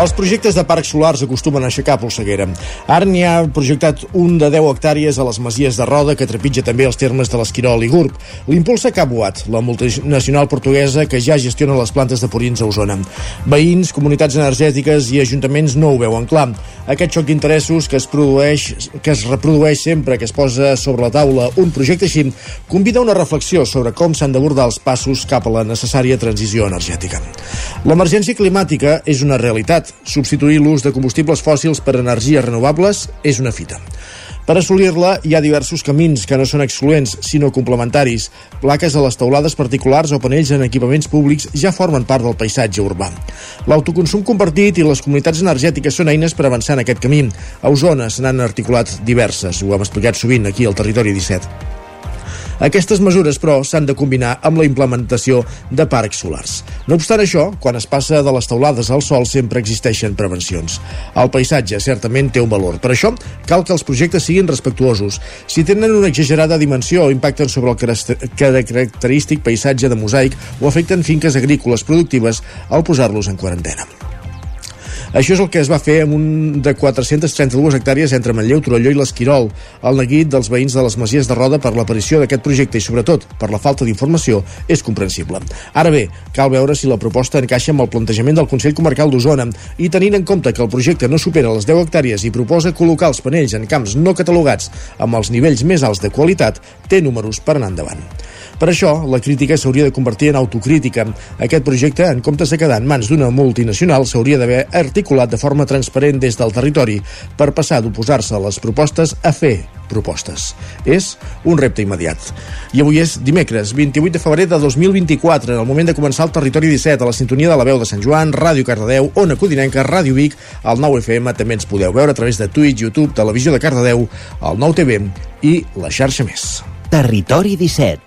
Els projectes de parcs solars acostumen a aixecar polseguera. Ara n'hi ha projectat un de 10 hectàrees a les masies de Roda que trepitja també els termes de l'Esquirol i Gurb. L'impulsa Cabuat, la multinacional portuguesa que ja gestiona les plantes de purins a Osona. Veïns, comunitats energètiques i ajuntaments no ho veuen clar. Aquest xoc d'interessos que es produeix que es reprodueix sempre que es posa sobre la taula un projecte així convida una reflexió sobre com s'han d'abordar els passos cap a la necessària transició energètica. L'emergència climàtica és una realitat substituir l'ús de combustibles fòssils per energies renovables és una fita. Per assolir-la hi ha diversos camins que no són excloents, sinó complementaris. Plaques a les teulades particulars o panells en equipaments públics ja formen part del paisatge urbà. L'autoconsum compartit i les comunitats energètiques són eines per avançar en aquest camí. A Osona se n'han articulat diverses, ho hem explicat sovint aquí al Territori 17. Aquestes mesures, però, s'han de combinar amb la implementació de parcs solars. No obstant això, quan es passa de les teulades al sol sempre existeixen prevencions. El paisatge certament té un valor. Per això, cal que els projectes siguin respectuosos. Si tenen una exagerada dimensió o impacten sobre el característic paisatge de mosaic o afecten finques agrícoles productives al posar-los en quarantena. Això és el que es va fer amb un de 432 hectàrees entre Manlleu, Torelló i l'Esquirol, el neguit dels veïns de les Masies de Roda per l'aparició d'aquest projecte i, sobretot, per la falta d'informació, és comprensible. Ara bé, cal veure si la proposta encaixa amb el plantejament del Consell Comarcal d'Osona i tenint en compte que el projecte no supera les 10 hectàrees i proposa col·locar els panells en camps no catalogats amb els nivells més alts de qualitat, té números per anar endavant. Per això, la crítica s'hauria de convertir en autocrítica. Aquest projecte, en comptes de quedar en mans d'una multinacional, s'hauria d'haver articulat de forma transparent des del territori per passar d'oposar-se a les propostes a fer propostes. És un repte immediat. I avui és dimecres, 28 de febrer de 2024, en el moment de començar el Territori 17, a la sintonia de la veu de Sant Joan, Ràdio Cardedeu, Ona Codinenca, Ràdio Vic, al 9 FM, també ens podeu veure a través de Twitch, YouTube, Televisió de Cardedeu, el 9 TV i la xarxa més. Territori 17.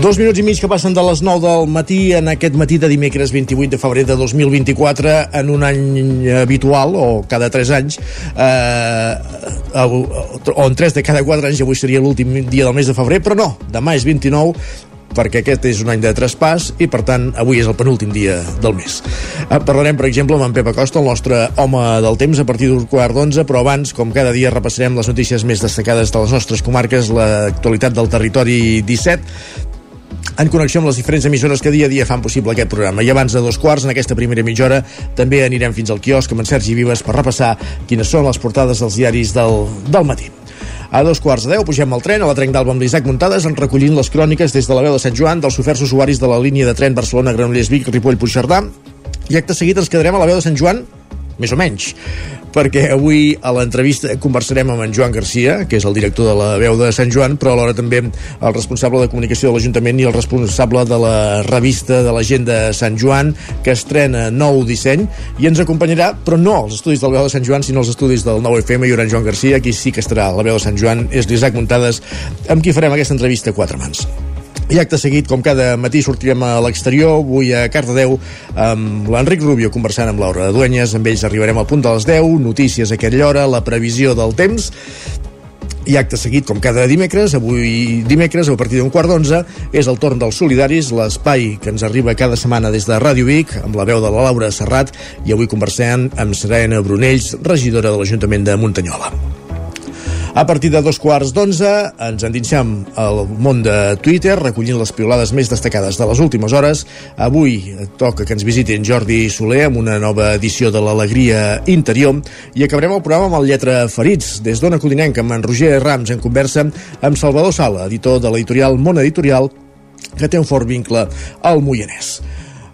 Dos minuts i mig que passen de les 9 del matí en aquest matí de dimecres 28 de febrer de 2024 en un any habitual o cada 3 anys eh, o en 3 de cada 4 anys avui seria l'últim dia del mes de febrer però no, demà és 29 perquè aquest és un any de traspàs i per tant avui és el penúltim dia del mes. Eh, parlarem per exemple amb en Pep Acosta, el nostre home del temps a partir d'un quart d'onze, però abans, com cada dia, repassarem les notícies més destacades de les nostres comarques, l'actualitat del territori 17 en connexió amb les diferents emissores que dia a dia fan possible aquest programa. I abans de dos quarts, en aquesta primera mitja hora, també anirem fins al quiosc amb en Sergi Vives per repassar quines són les portades dels diaris del, del matí. A dos quarts de deu pugem al tren a la Trenc d'Alba amb l'Isaac Muntades en recollint les cròniques des de la veu de Sant Joan dels oferts usuaris de la línia de tren Barcelona-Granollers-Vic, Ripoll-Puigcerdà i acte seguit ens quedarem a la veu de Sant Joan més o menys perquè avui a l'entrevista conversarem amb en Joan Garcia, que és el director de la veu de Sant Joan, però alhora també el responsable de comunicació de l'Ajuntament i el responsable de la revista de la gent de Sant Joan, que estrena nou disseny, i ens acompanyarà, però no als estudis del veu de Sant Joan, sinó als estudis del nou FM, i en Joan Garcia, qui sí que estarà la veu de Sant Joan, és l'Isaac Muntades, amb qui farem aquesta entrevista a quatre mans. I acte seguit, com cada matí, sortirem a l'exterior, avui a Cardedeu, amb l'Enric Rubio conversant amb Laura Duenyes, amb ells arribarem al punt de les 10, notícies a aquella hora, la previsió del temps, i acte seguit, com cada dimecres, avui dimecres, a partir d'un quart d'onze, és el torn dels solidaris, l'espai que ens arriba cada setmana des de Ràdio Vic, amb la veu de la Laura Serrat, i avui conversant amb Serena Brunells, regidora de l'Ajuntament de Muntanyola. A partir de dos quarts d'onze ens endinsem al món de Twitter recollint les piolades més destacades de les últimes hores. Avui toca que ens visiti en Jordi Soler amb una nova edició de l'Alegria Interior i acabarem el programa amb el Lletra Ferits des d'Ona Codinenca amb en Roger Rams en conversa amb Salvador Sala, editor de l'editorial Món Editorial que té un fort vincle al Moianès.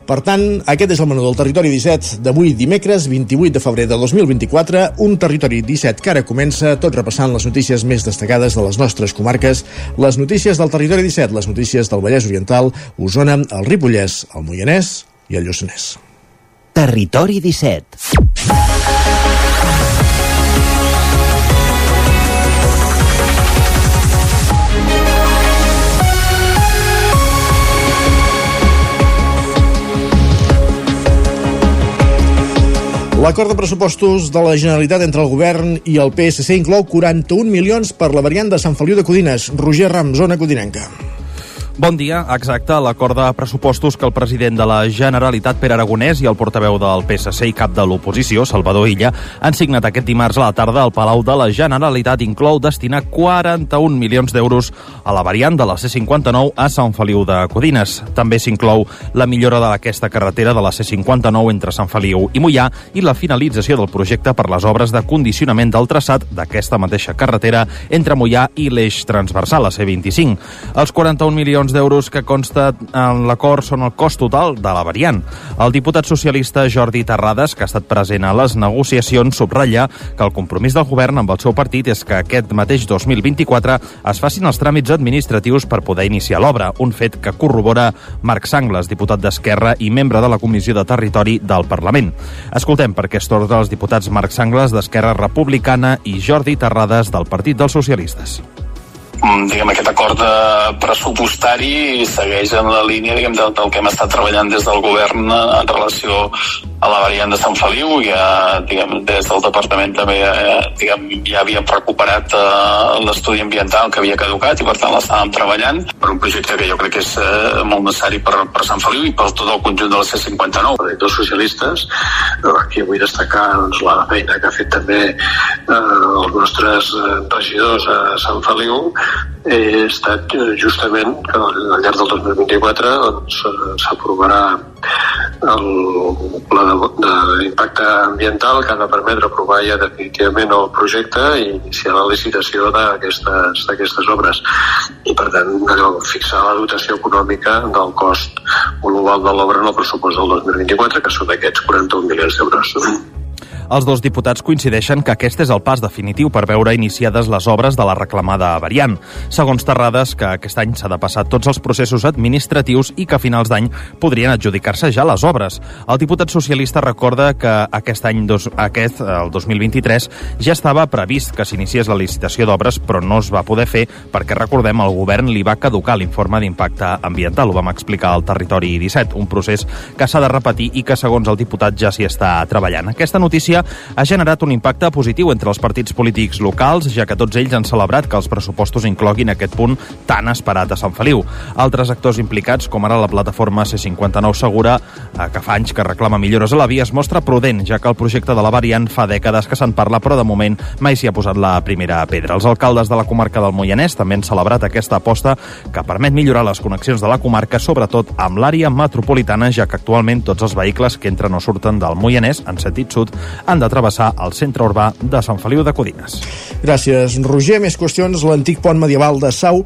Per tant, aquest és el menú del Territori 17 d'avui dimecres 28 de febrer de 2024, un Territori 17 que ara comença tot repassant les notícies més destacades de les nostres comarques, les notícies del Territori 17, les notícies del Vallès Oriental, Osona, el Ripollès, el Moianès i el Lluçanès. Territori 17 L'acord de pressupostos de la Generalitat entre el govern i el PSC inclou 41 milions per la variant de Sant Feliu de Codines. Roger Ram, zona codinenca. Bon dia. Exacte, l'acord de pressupostos que el president de la Generalitat, Pere Aragonès, i el portaveu del PSC i cap de l'oposició, Salvador Illa, han signat aquest dimarts a la tarda al Palau de la Generalitat inclou destinar 41 milions d'euros a la variant de la C-59 a Sant Feliu de Codines. També s'inclou la millora d'aquesta carretera de la C-59 entre Sant Feliu i Mollà i la finalització del projecte per les obres de condicionament del traçat d'aquesta mateixa carretera entre Mollà i l'eix transversal, la C-25. Els 41 milions milions d'euros que consta en l'acord són el cost total de la variant. El diputat socialista Jordi Terrades, que ha estat present a les negociacions, subratlla que el compromís del govern amb el seu partit és que aquest mateix 2024 es facin els tràmits administratius per poder iniciar l'obra, un fet que corrobora Marc Sangles, diputat d'Esquerra i membre de la Comissió de Territori del Parlament. Escoltem per què es torna els diputats Marc Sangles d'Esquerra Republicana i Jordi Terrades del Partit dels Socialistes. Mm, diguem, aquest acord pressupostari segueix en la línia diguem, del, del que hem estat treballant des del govern en relació a la variant de Sant Feliu ja, diguem, des del departament també eh, diguem, ja havíem recuperat eh, l'estudi ambiental que havia caducat i per tant l'estàvem treballant per un projecte que jo crec que és eh, molt necessari per, per Sant Feliu i per tot el conjunt de la C-59 dos socialistes aquí vull destacar doncs, la feina que ha fet també eh, els nostres eh, regidors a Sant Feliu he estat eh, justament que al llarg del 2024 doncs, eh, s'aprovarà el pla d'impacte ambiental que ha de permetre aprovar ja definitivament el projecte i iniciar la licitació d'aquestes obres i per tant fixar la dotació econòmica del cost global de l'obra en el pressupost del 2024 que són aquests 41 milions d'euros. Els dos diputats coincideixen que aquest és el pas definitiu per veure iniciades les obres de la reclamada variant. Segons Terrades, que aquest any s'ha de passar tots els processos administratius i que a finals d'any podrien adjudicar-se ja les obres. El diputat socialista recorda que aquest any, dos, aquest, el 2023, ja estava previst que s'iniciés la licitació d'obres, però no es va poder fer perquè, recordem, el govern li va caducar l'informe d'impacte ambiental. Ho vam explicar al Territori 17, un procés que s'ha de repetir i que, segons el diputat, ja s'hi està treballant. Aquesta notícia ha generat un impacte positiu entre els partits polítics locals, ja que tots ells han celebrat que els pressupostos incloguin aquest punt tan esperat a Sant Feliu. Altres actors implicats, com ara la plataforma C59 Segura, eh, que fa anys que reclama millores a la via, es mostra prudent, ja que el projecte de la variant fa dècades que se'n parla, però de moment mai s'hi ha posat la primera pedra. Els alcaldes de la comarca del Moianès també han celebrat aquesta aposta que permet millorar les connexions de la comarca, sobretot amb l'àrea metropolitana, ja que actualment tots els vehicles que entren o surten del Moianès en sentit sud han de travessar el centre urbà de Sant Feliu de Codines. Gràcies, Roger. Més qüestions. L'antic pont medieval de Sau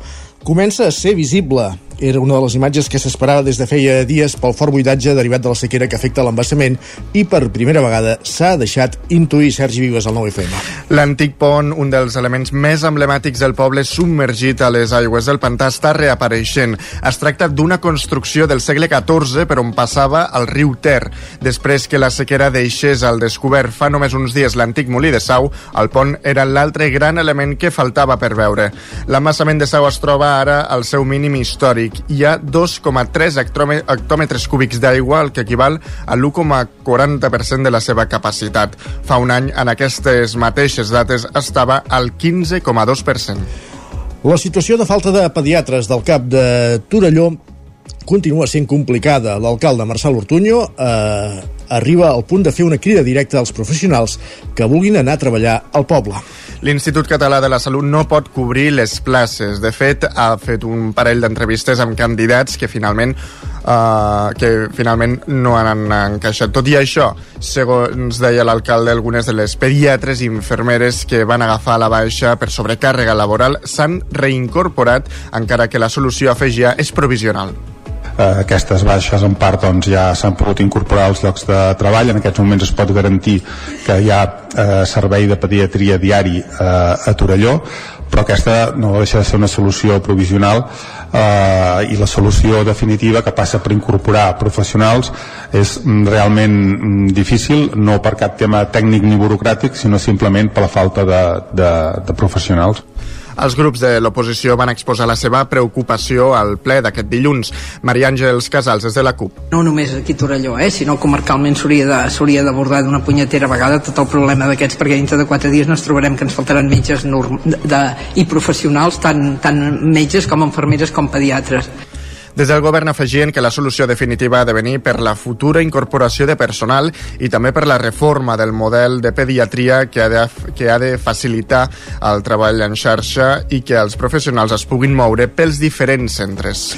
comença a ser visible era una de les imatges que s'esperava des de feia dies pel fort buidatge derivat de la sequera que afecta l'embassament i per primera vegada s'ha deixat intuir Sergi Vives al 9FM. L'antic pont, un dels elements més emblemàtics del poble submergit a les aigües del pantà, està reapareixent. Es tracta d'una construcció del segle XIV per on passava el riu Ter. Després que la sequera deixés al descobert fa només uns dies l'antic molí de Sau, el pont era l'altre gran element que faltava per veure. L'embassament de Sau es troba ara al seu mínim històric cúbic. Hi ha 2,3 hectòmetres cúbics d'aigua, el que equival a l'1,40% de la seva capacitat. Fa un any, en aquestes mateixes dates, estava al 15,2%. La situació de falta de pediatres del CAP de Torelló continua sent complicada. L'alcalde Marçal Ortuño eh, arriba al punt de fer una crida directa als professionals que vulguin anar a treballar al poble. L'Institut Català de la Salut no pot cobrir les places. De fet, ha fet un parell d'entrevistes amb candidats que finalment uh, que finalment no han encaixat. Tot i això, segons deia l'alcalde, algunes de les pediatres i infermeres que van agafar la baixa per sobrecàrrega laboral s'han reincorporat, encara que la solució afegia és provisional eh, aquestes baixes en part doncs, ja s'han pogut incorporar als llocs de treball en aquests moments es pot garantir que hi ha eh, servei de pediatria diari eh, a Torelló però aquesta no deixa de ser una solució provisional eh, i la solució definitiva que passa per incorporar professionals és realment mm, difícil, no per cap tema tècnic ni burocràtic, sinó simplement per la falta de, de, de professionals. Els grups de l'oposició van exposar la seva preocupació al ple d'aquest dilluns. Maria Àngels Casals, és de la CUP. No només aquí a Torelló, eh, sinó comarcalment s'hauria d'abordar d'una punyetera vegada tot el problema d'aquests, perquè dintre de quatre dies no ens trobarem que ens faltaran metges de, de, i professionals, tant, tant metges com infermeres com pediatres. Des del govern afegien que la solució definitiva ha de venir per la futura incorporació de personal i també per la reforma del model de pediatria que ha de, que ha de facilitar el treball en xarxa i que els professionals es puguin moure pels diferents centres.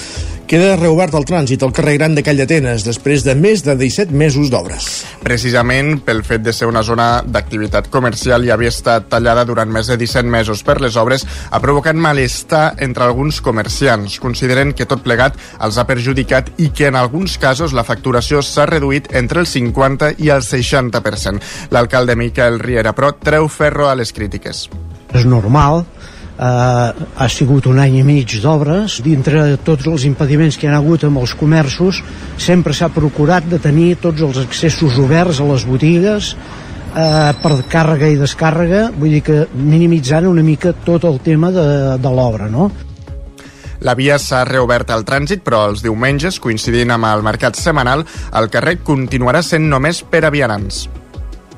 Queda reobert el trànsit al carrer Gran de Call d'Atenes després de més de 17 mesos d'obres. Precisament pel fet de ser una zona d'activitat comercial i havia estat tallada durant més de 17 mesos per les obres, ha provocat malestar entre alguns comerciants. Consideren que tot plegat els ha perjudicat i que en alguns casos la facturació s'ha reduït entre el 50 i el 60%. L'alcalde Miquel Riera, però, treu ferro a les crítiques. És normal, ha sigut un any i mig d'obres dintre de tots els impediments que hi ha hagut amb els comerços sempre s'ha procurat de tenir tots els accessos oberts a les botigues eh, per càrrega i descàrrega vull dir que minimitzant una mica tot el tema de, de l'obra no? La via s'ha reobert al trànsit, però els diumenges, coincidint amb el mercat setmanal, el carrer continuarà sent només per a vianants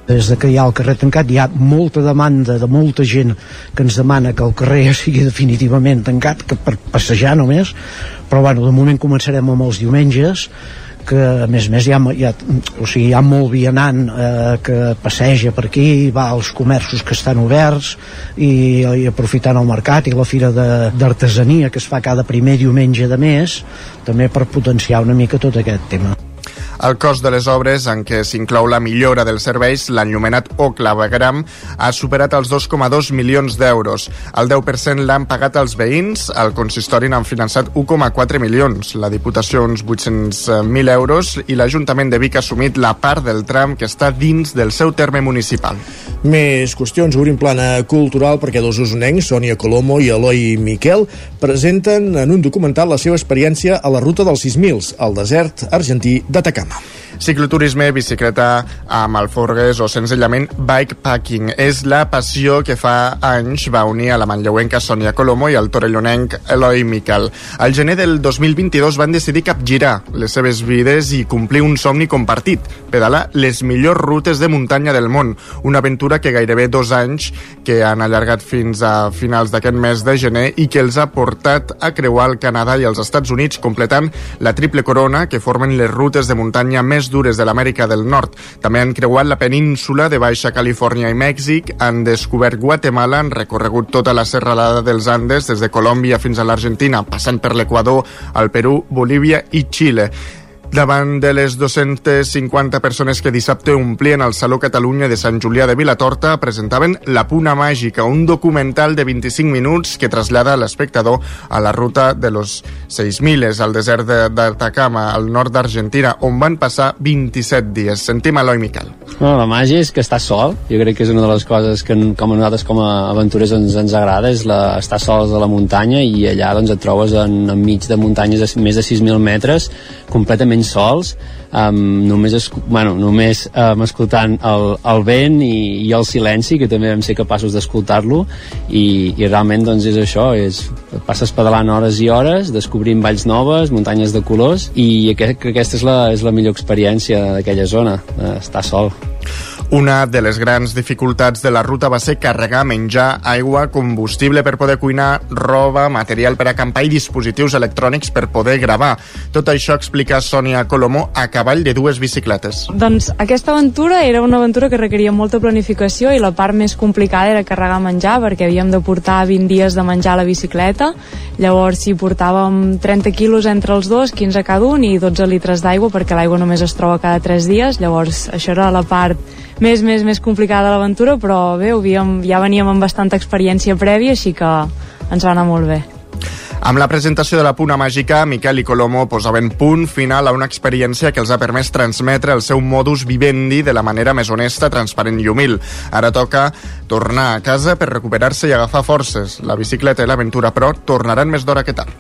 des de que hi ha el carrer tancat hi ha molta demanda de molta gent que ens demana que el carrer sigui definitivament tancat que per passejar només. Però bueno, de moment començarem amb els diumenges que a més a més hi ha, hi ha, o sigui, hi ha molt vianant eh, que passeja per aquí va als comerços que estan oberts i, i aprofitant el mercat i la fira d'artesania que es fa cada primer diumenge de mes també per potenciar una mica tot aquest tema el cost de les obres, en què s'inclou la millora dels serveis, l'anomenat o clavegram, ha superat els 2,2 milions d'euros. El 10% l'han pagat els veïns, el consistori n'han finançat 1,4 milions, la Diputació uns 800.000 euros i l'Ajuntament de Vic ha assumit la part del tram que està dins del seu terme municipal. Més qüestions, obrim plana cultural perquè dos usonencs, Sònia Colomo i Eloi Miquel, presenten en un documental la seva experiència a la ruta dels 6.000, al desert argentí d'Atacama. Cicloturisme, bicicleta amb alforgues o senzillament bikepacking. És la passió que fa anys va unir a la manlleuenca Sònia Colomo i al torellonenc Eloi Miquel. Al gener del 2022 van decidir capgirar les seves vides i complir un somni compartit, pedalar les millors rutes de muntanya del món. Una aventura que gairebé dos anys que han allargat fins a finals d'aquest mes de gener i que els ha portat a creuar el Canadà i els Estats Units completant la triple corona que formen les rutes de muntanya més més dures de l'Amèrica del Nord. També han creuat la península de Baixa Califòrnia i Mèxic, han descobert Guatemala, han recorregut tota la serralada dels Andes, des de Colòmbia fins a l'Argentina, passant per l'Equador, el Perú, Bolívia i Xile davant de les 250 persones que dissabte omplien el Saló Catalunya de Sant Julià de Vilatorta presentaven La Puna Màgica, un documental de 25 minuts que trasllada l'espectador a la ruta de los 6.000 al desert d'Atacama, al nord d'Argentina, on van passar 27 dies. Sentim Eloi Miquel. No, la màgia és que estàs sol. Jo crec que és una de les coses que com a nosaltres com a aventurers ens, ens agrada, és la, estar sols a la muntanya i allà doncs, et trobes en, enmig de muntanyes de més de 6.000 metres completament sols um, només, bueno, només um, escoltant el, el vent i, i el silenci que també vam ser capaços d'escoltar-lo i, i realment doncs és això és, passes pedalant hores i hores descobrint valls noves, muntanyes de colors i aquest, aquesta és la, és la millor experiència d'aquella zona, estar sol una de les grans dificultats de la ruta va ser carregar menjar, aigua, combustible per poder cuinar, roba, material per acampar i dispositius electrònics per poder gravar. Tot això explica Sònia Colomó a cavall de dues bicicletes. Doncs aquesta aventura era una aventura que requeria molta planificació i la part més complicada era carregar menjar perquè havíem de portar 20 dies de menjar a la bicicleta. Llavors si portàvem 30 quilos entre els dos, 15 cada un i 12 litres d'aigua perquè l'aigua només es troba cada 3 dies. Llavors això era la part més, més, més complicada l'aventura, però bé, havíem, ja veníem amb bastanta experiència prèvia, així que ens va anar molt bé. Amb la presentació de la Puna Màgica, Miquel i Colomo posaven punt final a una experiència que els ha permès transmetre el seu modus vivendi de la manera més honesta, transparent i humil. Ara toca tornar a casa per recuperar-se i agafar forces. La bicicleta i l'aventura, però, tornaran més d'hora que tard.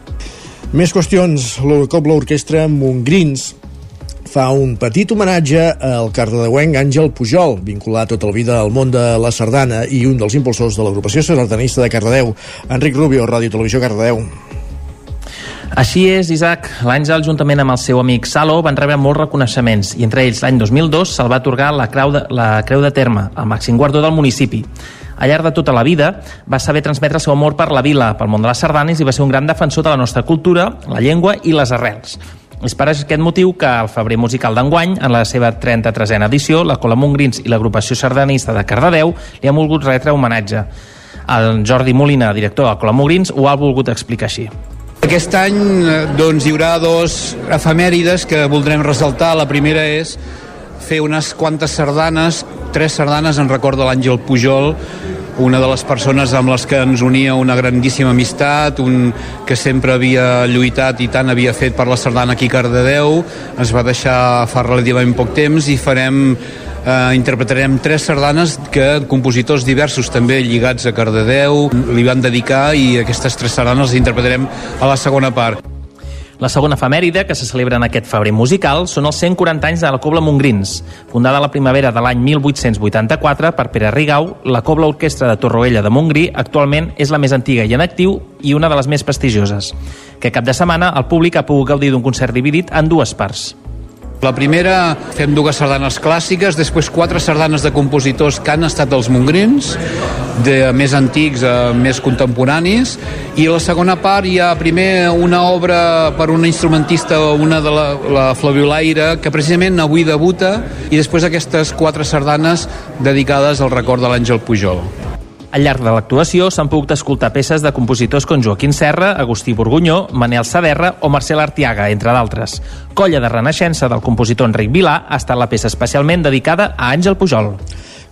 Més qüestions. Cop l'orquestra Montgrins fa un petit homenatge al cardedeuenc Àngel Pujol, vinculat tota la vida al món de la sardana i un dels impulsors de l'agrupació sardanista de Cardedeu. Enric Rubio, Ràdio Televisió Cardedeu. Així és, Isaac. L'Àngel, juntament amb el seu amic Salo, van rebre molts reconeixements i entre ells l'any 2002 se'l va atorgar la Creu de, la Creu de Terme, el màxim guardó del municipi. Al llarg de tota la vida va saber transmetre el seu amor per la vila, pel món de les sardanes i va ser un gran defensor de la nostra cultura, la llengua i les arrels. És per aquest motiu que el febrer musical d'enguany, en la seva 33a edició, la Cola Mongrins i l'agrupació sardanista de Cardedeu li han volgut retre homenatge. El Jordi Molina, director de la Cola Mongrins, ho ha volgut explicar així. Aquest any doncs, hi haurà dos efemèrides que voldrem ressaltar. La primera és fer unes quantes sardanes, tres sardanes en record de l'Àngel Pujol, una de les persones amb les que ens unia una grandíssima amistat, un que sempre havia lluitat i tant havia fet per la sardana aquí a Cardedeu, ens va deixar fa relativament poc temps i farem eh, interpretarem tres sardanes que compositors diversos també lligats a Cardedeu li van dedicar i aquestes tres sardanes les interpretarem a la segona part. La segona efemèride, que se celebra en aquest febrer musical, són els 140 anys de la Cobla Mongrins. Fundada la primavera de l'any 1884 per Pere Rigau, la Cobla Orquestra de Torroella de Montgrí actualment és la més antiga i en actiu i una de les més prestigioses. Que cap de setmana el públic ha pogut gaudir d'un concert dividit en dues parts. La primera fem dues sardanes clàssiques, després quatre sardanes de compositors que han estat els mongrins, de més antics a més contemporanis, i la segona part hi ha primer una obra per una instrumentista, una de la, la Flaviolaire, que precisament avui debuta, i després aquestes quatre sardanes dedicades al record de l'Àngel Pujol. Al llarg de l'actuació s'han pogut escoltar peces de compositors com Joaquim Serra, Agustí Borgunyó, Manel Saderra o Marcel Artiaga, entre d'altres. Colla de Renaixença del compositor Enric Vilà ha estat la peça especialment dedicada a Àngel Pujol.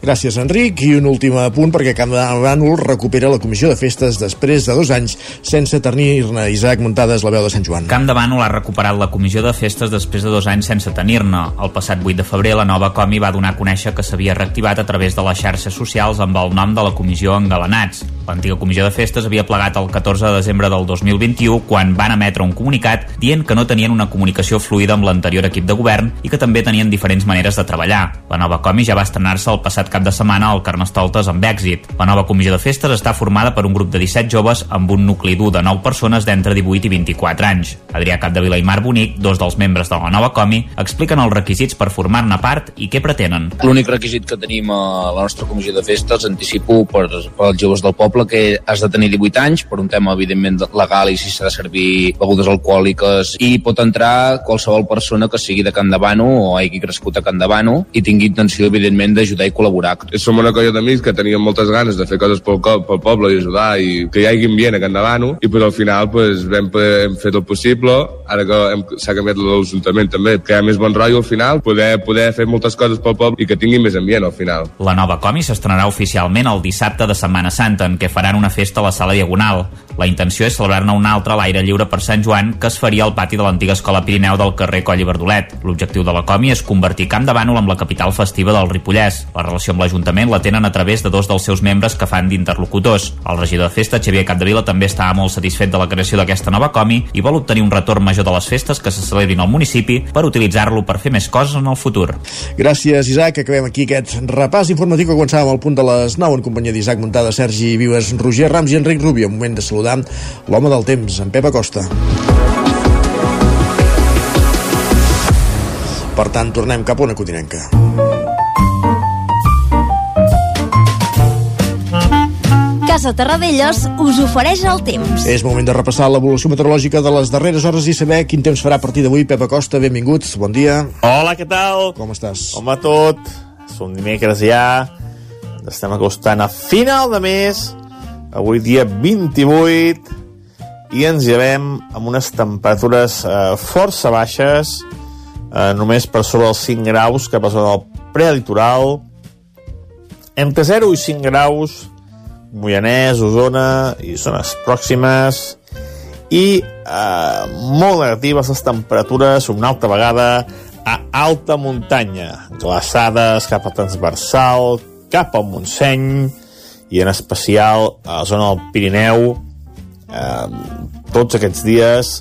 Gràcies, Enric. I un últim punt perquè Camp de Bànol recupera la comissió de festes després de dos anys sense tenir-ne. Isaac Muntades, la veu de Sant Joan. Camp de Bànol ha recuperat la comissió de festes després de dos anys sense tenir-ne. El passat 8 de febrer, la nova comi va donar a conèixer que s'havia reactivat a través de les xarxes socials amb el nom de la comissió Engalanats. L'antiga comissió de festes havia plegat el 14 de desembre del 2021 quan van emetre un comunicat dient que no tenien una comunicació fluida amb l'anterior equip de govern i que també tenien diferents maneres de treballar. La nova comi ja va estrenar-se el passat cap de setmana al Carnestoltes amb èxit. La nova comissió de festes està formada per un grup de 17 joves amb un nucli dur de 9 persones d'entre 18 i 24 anys. Adrià Capdevila i Marc Bonic, dos dels membres de la nova comi, expliquen els requisits per formar-ne part i què pretenen. L'únic requisit que tenim a la nostra comissió de festes, anticipo per, per als joves del poble, que has de tenir 18 anys per un tema evidentment legal i si s'ha de servir begudes alcohòliques i pot entrar qualsevol persona que sigui de Can Davano o hagi crescut a Can Davano i tingui intenció evidentment d'ajudar i col·laborar som una colla d'amics que teníem moltes ganes de fer coses pel, pel poble i ajudar i que hi hagi ambient a Can Davano i pues, al final pues, vam, hem fet el possible ara que s'ha canviat l'Ajuntament també, que hi ha més bon rotllo al final poder, poder fer moltes coses pel poble i que tingui més ambient al final. La nova comi s'estrenarà oficialment el dissabte de Setmana Santa en què faran una festa a la sala Diagonal. La intenció és celebrar-ne una altra a l'aire lliure per Sant Joan que es faria al pati de l'antiga escola Pirineu del carrer Coll i Verdolet. L'objectiu de la comi és convertir Camp de Bànol amb la capital festiva del Ripollès. La relació amb l'Ajuntament la tenen a través de dos dels seus membres que fan d'interlocutors. El regidor de festa, Xavier Capdevila, també estava molt satisfet de la creació d'aquesta nova comi i vol obtenir un retorn major de les festes que se celebrin al municipi per utilitzar-lo per fer més coses en el futur. Gràcies, Isaac. Acabem aquí aquest repàs informatiu que començàvem al punt de les 9 en companyia d'Isaac Montada, Sergi Vives, Roger Rams i Enric Rubio. Un moment de saludar l'home del temps, en Pep Acosta. Per tant, tornem cap a una cotinenca. Casa Terradellos us ofereix el temps. És moment de repassar l'evolució meteorològica de les darreres hores i saber quin temps farà a partir d'avui. Pep Acosta, benvinguts, bon dia. Hola, què tal? Com estàs? Home, tot. Som dimecres ja. Ens estem acostant a final de mes. Avui dia 28 i ens llevem amb unes temperatures eh, força baixes, eh, només per sobre els 5 graus cap a zona del prelitoral, entre 0 i 5 graus Moianès, Osona i zones pròximes. I eh, molt negatives les temperatures una altra vegada a alta muntanya, glaçades cap a transversal, cap al Montseny i en especial a la zona del Pirineu eh, tots aquests dies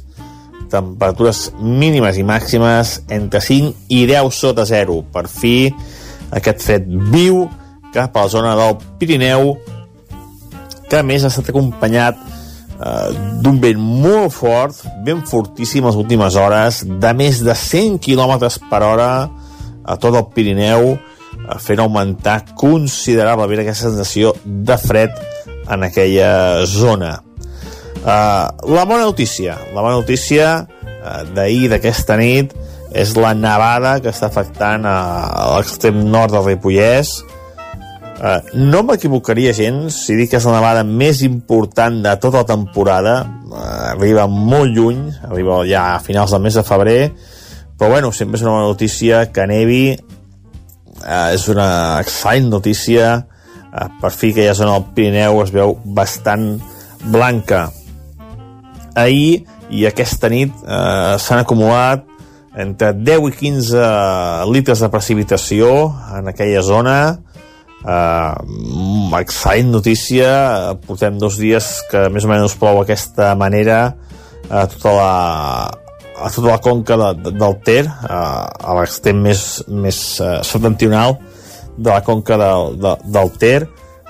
temperatures mínimes i màximes entre 5 i 10 sota 0. Per fi, aquest fred viu cap a la zona del Pirineu, que a més ha estat acompanyat eh, d'un vent molt fort, ben fortíssim les últimes hores, de més de 100 km per hora a tot el Pirineu, fent augmentar considerablement aquesta sensació de fred en aquella zona. Uh, la bona notícia, la bona notícia uh, d'ahir, d'aquesta nit, és la nevada que està afectant a, a l'extrem nord del Ripollès. Uh, no m'equivocaria gens si dic que és la nevada més important de tota la temporada. Uh, arriba molt lluny, arriba ja a finals del mes de febrer, però bueno, sempre és una bona notícia que nevi, uh, és una excel·lent notícia, uh, per fi que ja zona del Pirineu es veu bastant blanca. Ahir i aquesta nit eh, s'han acumulat entre 10 i 15 litres de precipitació en aquella zona. Eh, excel·lent notícia. Portem dos dies que més o menys plou d'aquesta manera a tota la, a tota la conca de, de, del Ter a, a l'extrem més, més uh, septentrional de la conca de, de, del Ter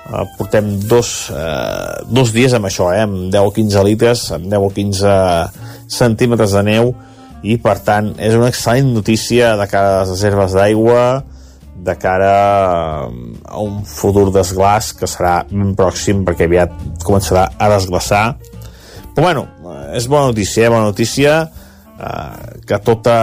Uh, portem dos, uh, dos dies amb això, eh, amb 10 o 15 litres, amb 10 o 15 centímetres de neu, i per tant és una excel·lent notícia de cara a les reserves d'aigua, de cara a un futur desglàs que serà ben pròxim perquè aviat començarà a desglaçar. Però bueno, és bona notícia, eh? bona notícia eh, que tota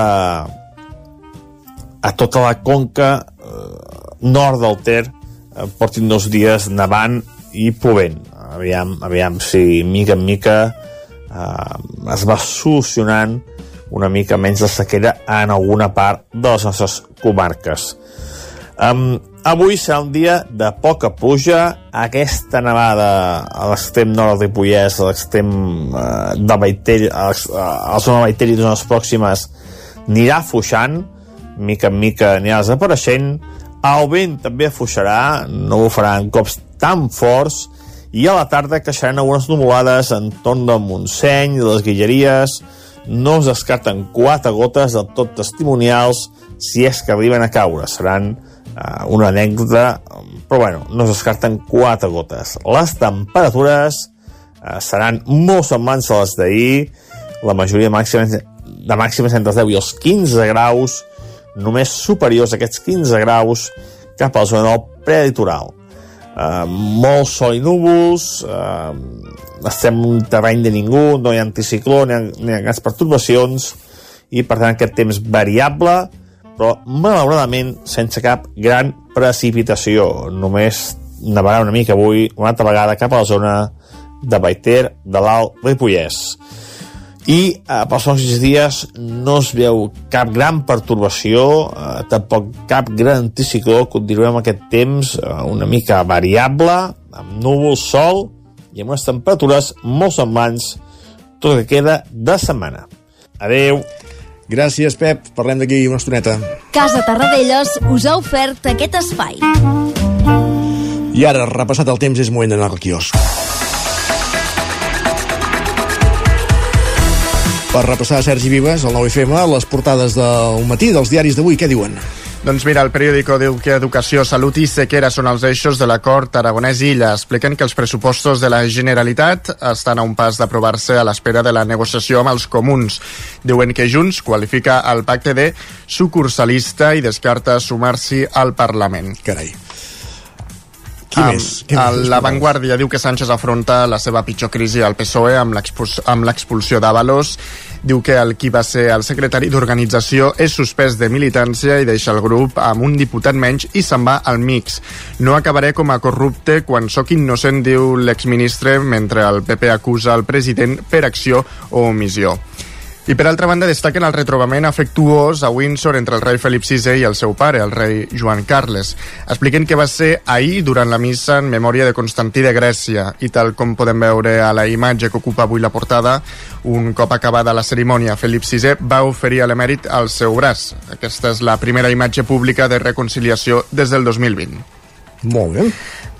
a tota la conca eh, nord del Ter Eh, portin dos dies nevant i plovent. Aviam, aviam si mica en mica eh, es va solucionant una mica menys la sequera en alguna part de les nostres comarques. Um, avui serà un dia de poca pluja. Aquesta nevada a l'extrem nord del Ripollès, a l'extrem uh, de Baitell, a, la zona de Baitell i zones pròximes, anirà afluixant, mica en mica anirà desapareixent, el vent també afluixarà, no ho farà en cops tan forts, i a la tarda queixaran algunes nuvolades en torn del Montseny, de les Guilleries, no es descarten quatre gotes del tot testimonials si és que arriben a caure. Seran uh, una anècdota, però bueno, no es descarten quatre gotes. Les temperatures uh, seran molt semblants a les d'ahir, la majoria màxima, de màximes entre els 10 i els 15 graus, només superiors a aquests 15 graus cap a la zona del prelitoral. Uh, molt sol i núvols, uh, estem en un terreny de ningú, no hi ha anticicló, ni hi ha, ni hi ha perturbacions, i per tant aquest temps variable, però malauradament sense cap gran precipitació. Només nevarà una mica avui, una altra vegada cap a la zona de Baiter, de l'Alt Ripollès i eh, pels pròxims dies no es veu cap gran pertorbació, eh, tampoc cap gran anticicló, continuem aquest temps eh, una mica variable, amb núvol, sol i amb unes temperatures molt semblants tot el que queda de setmana. Adeu! Gràcies, Pep. Parlem d'aquí una estoneta. Casa Tarradellas us ha ofert aquest espai. I ara, repassat el temps, és moment d'anar al quiosc. Per repassar Sergi Vives, el 9FM, les portades del matí dels diaris d'avui, què diuen? Doncs mira, el periòdico diu que Educació, Salut i Sequera són els eixos de l'acord Aragonès-Illa. Expliquen que els pressupostos de la Generalitat estan a un pas d'aprovar-se a l'espera de la negociació amb els comuns. Diuen que Junts qualifica el pacte de sucursalista i descarta sumar-s'hi al Parlament. Carai. Qui més? Qui més la Vanguardia diu que Sánchez afronta la seva pitjor crisi al PSOE amb l'expulsió d'Avalos. Diu que el qui va ser el secretari d'organització és suspès de militància i deixa el grup amb un diputat menys i se'n va al mix. No acabaré com a corrupte quan sóc innocent, diu l'exministre, mentre el PP acusa el president per acció o omissió. I per altra banda destaquen el retrobament afectuós a Windsor entre el rei Felip VI i el seu pare, el rei Joan Carles. Expliquen que va ser ahir durant la missa en memòria de Constantí de Grècia i tal com podem veure a la imatge que ocupa avui la portada, un cop acabada la cerimònia, Felip VI va oferir a l'emèrit el seu braç. Aquesta és la primera imatge pública de reconciliació des del 2020. Molt bé.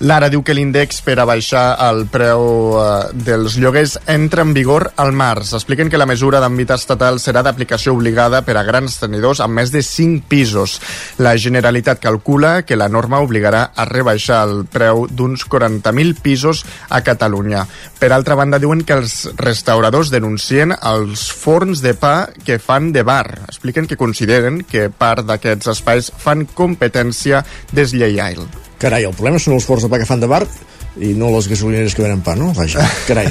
L'Ara diu que l'índex per a baixar el preu eh, dels lloguers entra en vigor al març. Expliquen que la mesura d'àmbit estatal serà d'aplicació obligada per a grans tenidors amb més de 5 pisos. La Generalitat calcula que la norma obligarà a rebaixar el preu d'uns 40.000 pisos a Catalunya. Per altra banda, diuen que els restauradors denuncien els forns de pa que fan de bar. Expliquen que consideren que part d'aquests espais fan competència deslleial. Carai, el problema són els forns de pa que fan de bar i no les gasolineres que venen pa, no? Vaja, carai,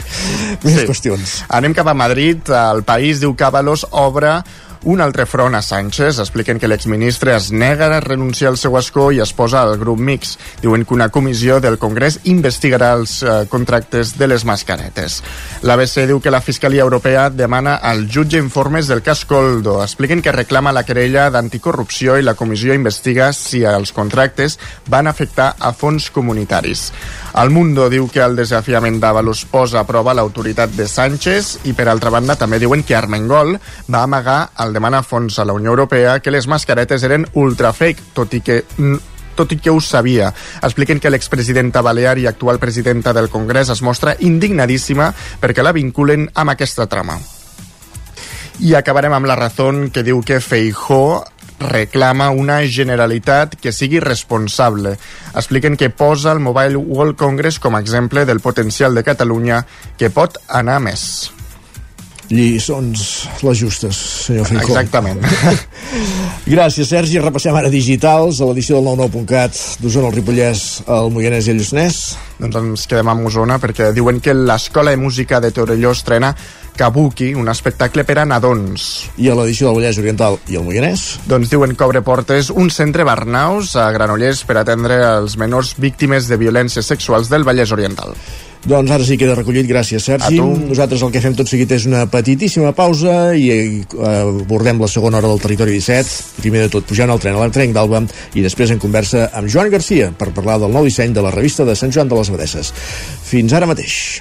més sí. qüestions. Anem cap a Madrid. El país diu que Avalos obre un altre front a Sánchez. Expliquen que l'exministre es nega a renunciar al seu escó i es posa al grup mix. Diuen que una comissió del Congrés investigarà els eh, contractes de les mascaretes. L'ABC diu que la Fiscalia Europea demana al jutge informes del cas Coldo. Expliquen que reclama la querella d'anticorrupció i la comissió investiga si els contractes van afectar a fons comunitaris. El Mundo diu que el desafiament d'Avalos posa a prova l'autoritat de Sánchez i, per altra banda, també diuen que Armengol va amagar al demanar fons a la Unió Europea que les mascaretes eren ultrafake, tot i que tot i que ho sabia. Expliquen que l'expresidenta balear i actual presidenta del Congrés es mostra indignadíssima perquè la vinculen amb aquesta trama. I acabarem amb la raó que diu que Feijó reclama una Generalitat que sigui responsable. Expliquen que posa el Mobile World Congress com a exemple del potencial de Catalunya que pot anar més. Lliçons les justes, senyor Fincó. Exactament. Gràcies, Sergi. Repassem ara digitals a l'edició del 99.cat d'Osona, el Ripollès, el Moianès i el Lluçanès. Doncs ens quedem amb Osona perquè diuen que l'Escola de Música de Torelló estrena Kabuki, un espectacle per a nadons. I a l'edició del Vallès Oriental i el Moianès? Doncs diuen que obre portes un centre Barnaus a Granollers per atendre els menors víctimes de violències sexuals del Vallès Oriental. Doncs ara sí queda recollit, gràcies Sergi. Nosaltres el que fem tot seguit és una petitíssima pausa i eh, abordem la segona hora del Territori 17. Primer de tot pujant al tren a l'entrenc d'Alba i després en conversa amb Joan Garcia per parlar del nou disseny de la revista de Sant Joan de les Abadesses. Fins ara mateix.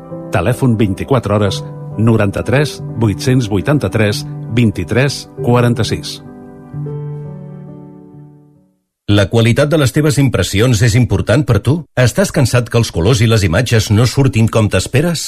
Telèfon 24 hores 93 883 23 46. La qualitat de les teves impressions és important per tu? Estàs cansat que els colors i les imatges no surtin com t'esperes?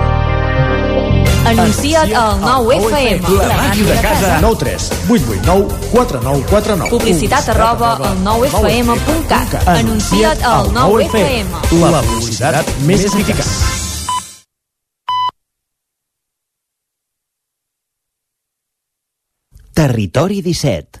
Anuncia't al 9FM. La màquina de casa. 9 3 8 8 9 4 9 4 9 Publicitat arroba al 9FM.cat. Anuncia't al 9FM. La publicitat més eficaç. Territori 17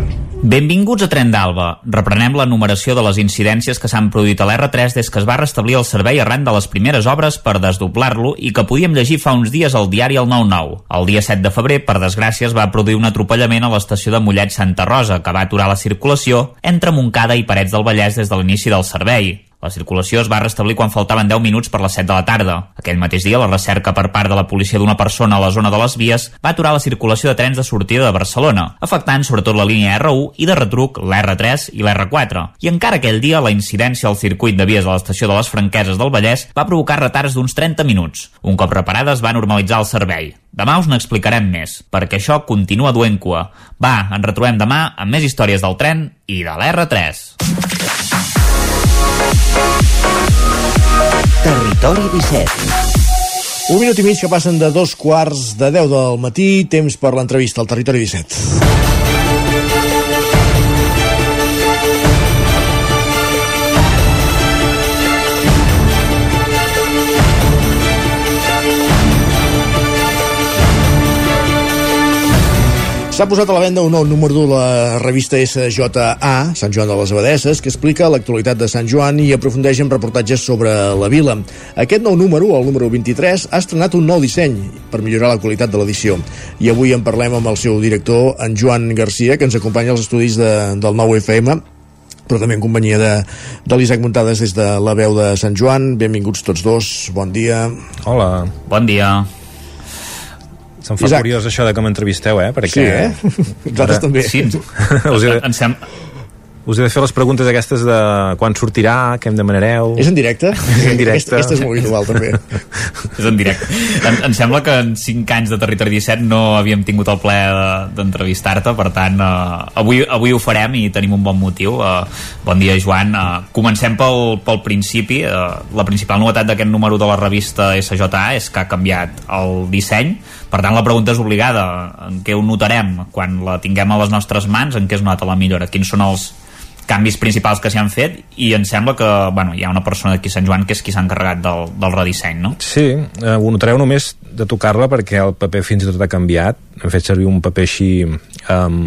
Benvinguts a Tren d'Alba. Reprenem la numeració de les incidències que s'han produït a l'R3 des que es va restablir el servei arran de les primeres obres per desdoblar-lo i que podíem llegir fa uns dies al diari El 9-9. El dia 7 de febrer, per desgràcia, es va produir un atropellament a l'estació de Mollet Santa Rosa que va aturar la circulació entre Montcada i Parets del Vallès des de l'inici del servei. La circulació es va restablir quan faltaven 10 minuts per les 7 de la tarda. Aquell mateix dia, la recerca per part de la policia d'una persona a la zona de les vies va aturar la circulació de trens de sortida de Barcelona, afectant sobretot la línia R1 i de retruc l'R3 i l'R4. I encara aquell dia, la incidència al circuit de vies de l'estació de les Franqueses del Vallès va provocar retards d'uns 30 minuts. Un cop reparades va normalitzar el servei. Demà us n'explicarem més, perquè això continua duent cua. Va, ens retrobem demà amb més històries del tren i de l'R3. Territori 17 Un minut i mig que passen de dos quarts de 10 del matí, temps per l'entrevista al Territori 17. S'ha posat a la venda un nou número de la revista SJA, Sant Joan de les Abadesses, que explica l'actualitat de Sant Joan i aprofundeix en reportatges sobre la vila. Aquest nou número, el número 23, ha estrenat un nou disseny per millorar la qualitat de l'edició. I avui en parlem amb el seu director, en Joan Garcia, que ens acompanya als estudis de, del nou FM però també en companyia de, de l'Isaac Muntades des de la veu de Sant Joan. Benvinguts tots dos, bon dia. Hola. Bon dia. Se'm fa Isaac. curiós això de que m'entrevisteu, eh? Perquè... Sí, eh? Nosaltres també. Sí, us, he, em sem... us he de fer les preguntes aquestes de quan sortirà, què em demanareu... És en directe? És en directe. Aquesta, aquesta és molt habitual, també. és en directe. Em, em sembla que en 5 anys de Territori 17 no havíem tingut el ple de- d'entrevistar-te, per tant, eh, avui, avui ho farem i tenim un bon motiu. Eh, bon dia, Joan. Eh, comencem pel, pel principi. Eh, la principal novetat d'aquest número de la revista SJA és que ha canviat el disseny. Per tant, la pregunta és obligada. En què ho notarem quan la tinguem a les nostres mans? En què es nota la millora? Quins són els canvis principals que s'hi han fet i em sembla que bueno, hi ha una persona d'aquí Sant Joan que és qui s'ha encarregat del, del redisseny, no? Sí, eh, ho notareu només de tocar-la perquè el paper fins i tot ha canviat. Hem fet servir un paper així um,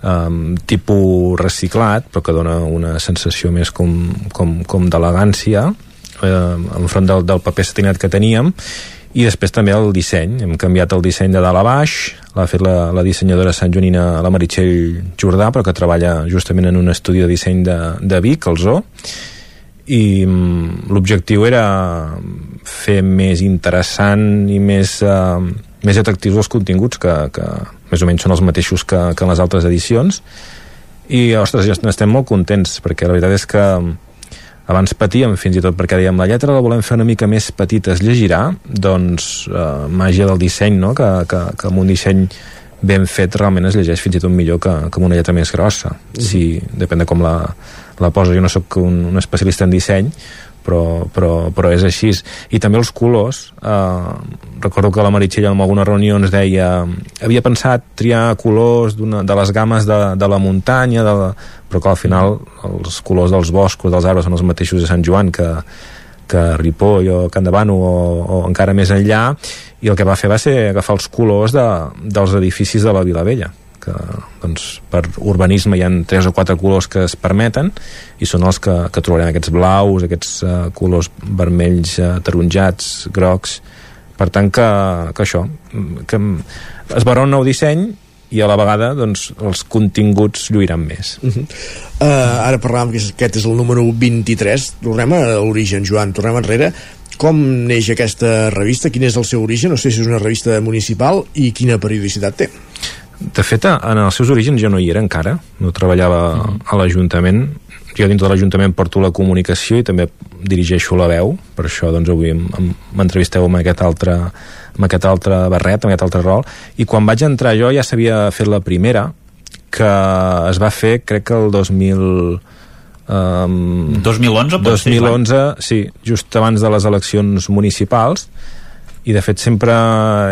um, tipus reciclat, però que dona una sensació més com, com, com d'elegància eh, enfront del, del paper satinat que teníem i després també el disseny. Hem canviat el disseny de dalt a baix. L'ha fet la, la dissenyadora santjoanina la Meritxell Jordà però que treballa justament en un estudi de disseny de, de Vic, el Zoo. I mm, l'objectiu era fer més interessant i més, uh, més atractius els continguts que, que més o menys són els mateixos que, que en les altres edicions. I ostres, ja n'estem molt contents perquè la veritat és que abans patíem fins i tot perquè dèiem la lletra la volem fer una mica més petita, es llegirà? Doncs eh, màgia del disseny no? que, que, que amb un disseny ben fet realment es llegeix fins i tot millor que, que amb una lletra més grossa. Si, depèn de com la, la posa jo no sóc un, un especialista en disseny però, però, però és així. I també els colors eh, recordo que la Meritxell en alguna reunió ens deia havia pensat triar colors de les games de, de la muntanya de la... però que al final els colors dels boscos, dels arbres són els mateixos de Sant Joan que, que Ripoll o Can Davano o, o encara més enllà i el que va fer va ser agafar els colors de, dels edificis de la Vila Vella que doncs, per urbanisme hi han tres o quatre colors que es permeten i són els que, que trobarem aquests blaus, aquests uh, colors vermells uh, taronjats, grocs per tant que, que això que es veurà un nou disseny i a la vegada doncs, els continguts lluiran més Uh -huh. uh, ara parlàvem que aquest és el número 23 tornem a l'origen Joan, tornem enrere Com neix aquesta revista? Quin és el seu origen? No sé si és una revista municipal i quina periodicitat té. De fet, en els seus orígens jo no hi era encara, no treballava mm. a l'Ajuntament, jo dintre de l'Ajuntament porto la comunicació i també dirigeixo la veu, per això doncs avui m'entrevisteu amb aquest altre amb aquest altre barret, amb aquest altre rol. I quan vaig entrar jo ja s'havia fet la primera que es va fer crec que el 2000 Um, 2011 2011, ser, sí, just abans de les eleccions municipals i de fet sempre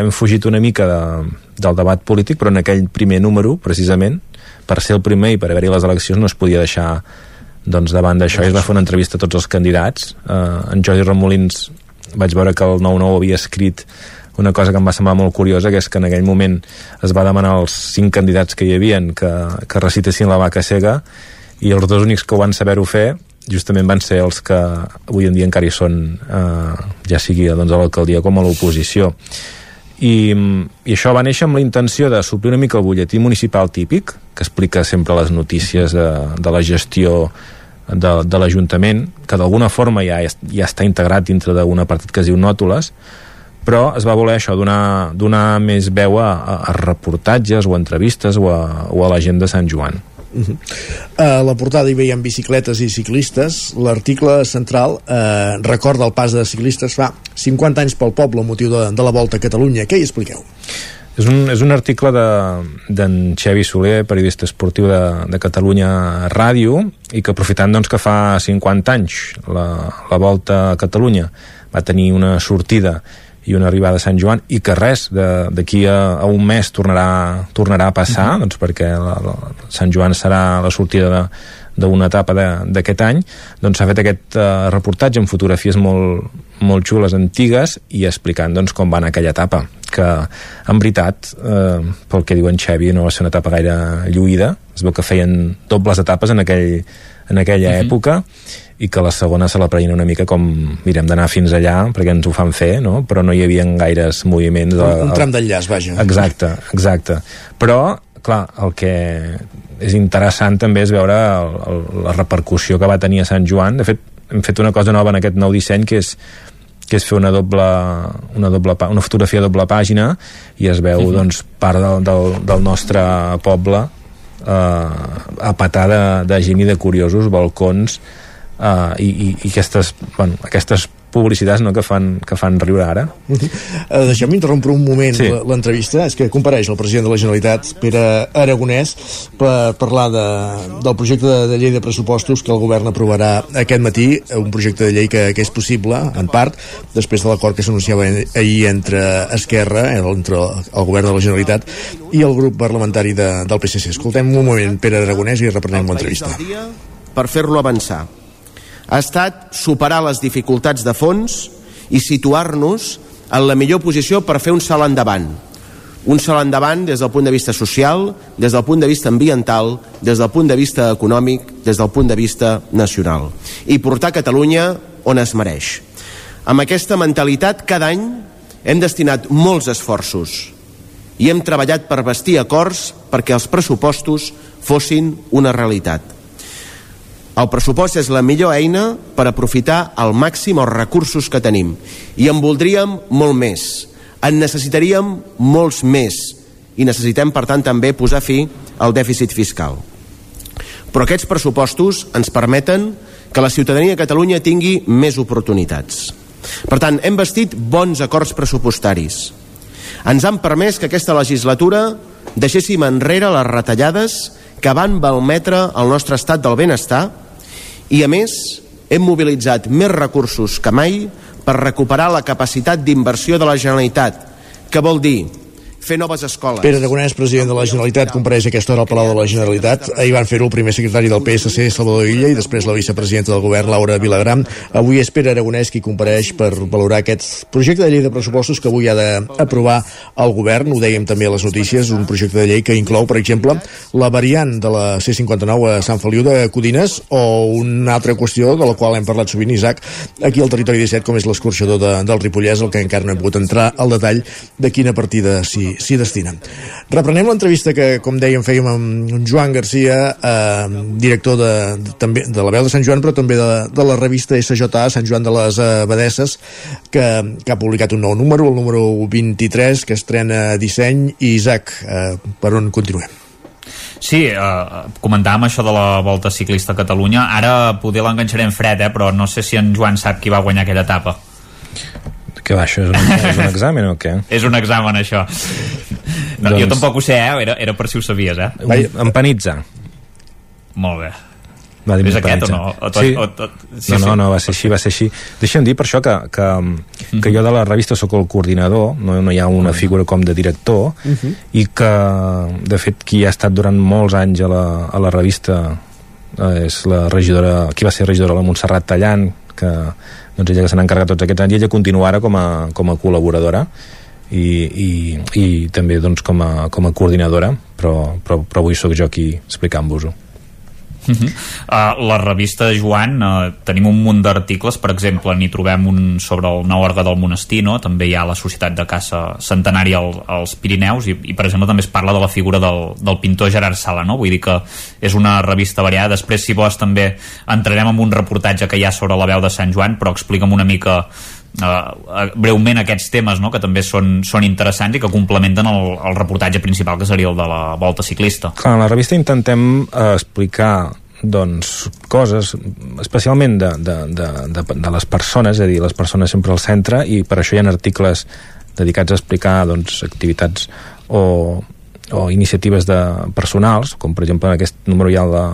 hem fugit una mica de, del debat polític però en aquell primer número, precisament per ser el primer i per haver-hi les eleccions no es podia deixar doncs davant d'això i es va fer una entrevista a tots els candidats. Uh, en Jordi Ramolins vaig veure que el 9-9 havia escrit una cosa que em va semblar molt curiosa que és que en aquell moment es va demanar als cinc candidats que hi havien que, que recitessin la vaca cega i els dos únics que ho van saber-ho fer justament van ser els que avui en dia encara hi són eh, ja sigui doncs, a l'alcaldia com a l'oposició I, i això va néixer amb la intenció de suplir una mica el butlletí municipal típic que explica sempre les notícies de, de la gestió de, de l'Ajuntament, que d'alguna forma ja, ja està integrat dintre d'un apartat que es diu Nòtules, però es va voler això, donar, donar més veu a, a reportatges o a entrevistes o a, o a la gent de Sant Joan. Uh -huh. A la portada hi veiem bicicletes i ciclistes. L'article central eh, recorda el pas de ciclistes fa 50 anys pel poble, motiu de, de la Volta a Catalunya. Què hi expliqueu? És un, és un article d'en Xevi Soler, periodista esportiu de, de Catalunya Ràdio, i que aprofitant doncs, que fa 50 anys la, la Volta a Catalunya va tenir una sortida i una arribada a Sant Joan i que res, d'aquí a, a un mes tornarà, tornarà a passar uh -huh. doncs perquè la, la, Sant Joan serà la sortida de, d'una etapa d'aquest any, doncs s'ha fet aquest uh, reportatge amb fotografies molt, molt xules antigues i explicant doncs, com va anar aquella etapa que en veritat eh, pel que diuen Xevi no va ser una etapa gaire lluïda es veu que feien dobles etapes en, aquell, en aquella uh -huh. època i que la segona se la prenien una mica com mirem d'anar fins allà perquè ens ho fan fer, no? però no hi havia gaires moviments. De, un, un tram d'enllaç, vaja. Exacte, exacte. Però, clar, el que és interessant també és veure el, el, la repercussió que va tenir a Sant Joan. De fet, hem fet una cosa nova en aquest nou disseny que és que és fer una doble, una, doble, una fotografia a doble pàgina i es veu uh -huh. doncs, part del, del, del nostre poble eh, a patar de, de gent i de curiosos, balcons uh, i, i, i aquestes, bueno, aquestes publicitats no, que, fan, que fan riure ara. Uh, Deixem-me interrompre un moment sí. l'entrevista. És que compareix el president de la Generalitat, Pere Aragonès, per parlar de, del projecte de, de llei de pressupostos que el govern aprovarà aquest matí, un projecte de llei que, que és possible, en part, després de l'acord que s'anunciava ahir entre Esquerra, entre el govern de la Generalitat, i el grup parlamentari de, del PSC. Escoltem un moment Pere Aragonès i reprenem l'entrevista. Per fer-lo avançar ha estat superar les dificultats de fons i situar-nos en la millor posició per fer un salt endavant. Un salt endavant des del punt de vista social, des del punt de vista ambiental, des del punt de vista econòmic, des del punt de vista nacional. I portar Catalunya on es mereix. Amb aquesta mentalitat, cada any hem destinat molts esforços i hem treballat per vestir acords perquè els pressupostos fossin una realitat el pressupost és la millor eina per aprofitar al màxim els recursos que tenim. I en voldríem molt més. En necessitaríem molts més. I necessitem, per tant, també posar fi al dèficit fiscal. Però aquests pressupostos ens permeten que la ciutadania de Catalunya tingui més oportunitats. Per tant, hem vestit bons acords pressupostaris. Ens han permès que aquesta legislatura deixéssim enrere les retallades que van valmetre el nostre estat del benestar i a més hem mobilitzat més recursos que mai per recuperar la capacitat d'inversió de la Generalitat, que vol dir fer noves escoles. Pere Aragonès, president de la Generalitat, compareix aquesta hora al Palau de la Generalitat. Ahir van fer-ho el primer secretari del PSC, Salvador Illa, i després la vicepresidenta del govern, Laura Vilagram. Avui és Pere Aragonès qui compareix per valorar aquest projecte de llei de pressupostos que avui ha d'aprovar el govern. Ho dèiem també a les notícies, un projecte de llei que inclou, per exemple, la variant de la C-59 a Sant Feliu de Codines o una altra qüestió de la qual hem parlat sovint, Isaac, aquí al territori 17, com és l'escorxador de, del Ripollès, el que encara no hem pogut entrar al detall de quina partida s'hi s'hi destinen. Reprenem l'entrevista que, com dèiem, fèiem amb Joan Garcia, eh, director de, de, també de la veu de Sant Joan, però també de, de la revista SJA, Sant Joan de les Abadesses, que, que ha publicat un nou número, el número 23, que estrena disseny. I Isaac, eh, per on continuem? Sí, eh, comentàvem això de la Volta Ciclista a Catalunya. Ara poder l'enganxarem fred, eh, però no sé si en Joan sap qui va guanyar aquella etapa. Què va, això és un, és un examen o què? És un examen, això. No, doncs... Jo tampoc ho sé, eh? Era, era per si ho sabies, eh? Vai, empanitza. Molt bé. Va dir És aquest o no? O, sí. o, o, sí, no, no, no, va ser així, va ser així. Deixa'm dir per això que, que, que jo de la revista sóc el coordinador, no, no hi ha una figura com de director, Uh -huh. i que, de fet, qui ha estat durant molts anys a la, a la revista eh, és la regidora, qui va ser regidora, la Montserrat Tallant, que doncs ella que se n'ha encarregat tots aquests anys, i ella continua ara com a, com a col·laboradora, i, i, i també doncs, com, a, com a coordinadora, però, però, però avui sóc jo aquí explicant-vos-ho. Uh -huh. uh, la revista Joan uh, tenim un munt d'articles per exemple n'hi trobem un sobre el nou orgue del monestir no? també hi ha la societat de caça centenària al, als Pirineus i, i per exemple també es parla de la figura del, del pintor Gerard Sala no? vull dir que és una revista variada després si vols també entrarem en un reportatge que hi ha sobre la veu de Sant Joan però explica'm una mica Uh, breument aquests temes no? que també són, són interessants i que complementen el, el reportatge principal que seria el de la volta ciclista Clar, a la revista intentem uh, explicar doncs, coses especialment de, de, de, de, de les persones, és a dir, les persones sempre al centre i per això hi ha articles dedicats a explicar doncs, activitats o, o iniciatives de personals, com per exemple en aquest número hi ha la,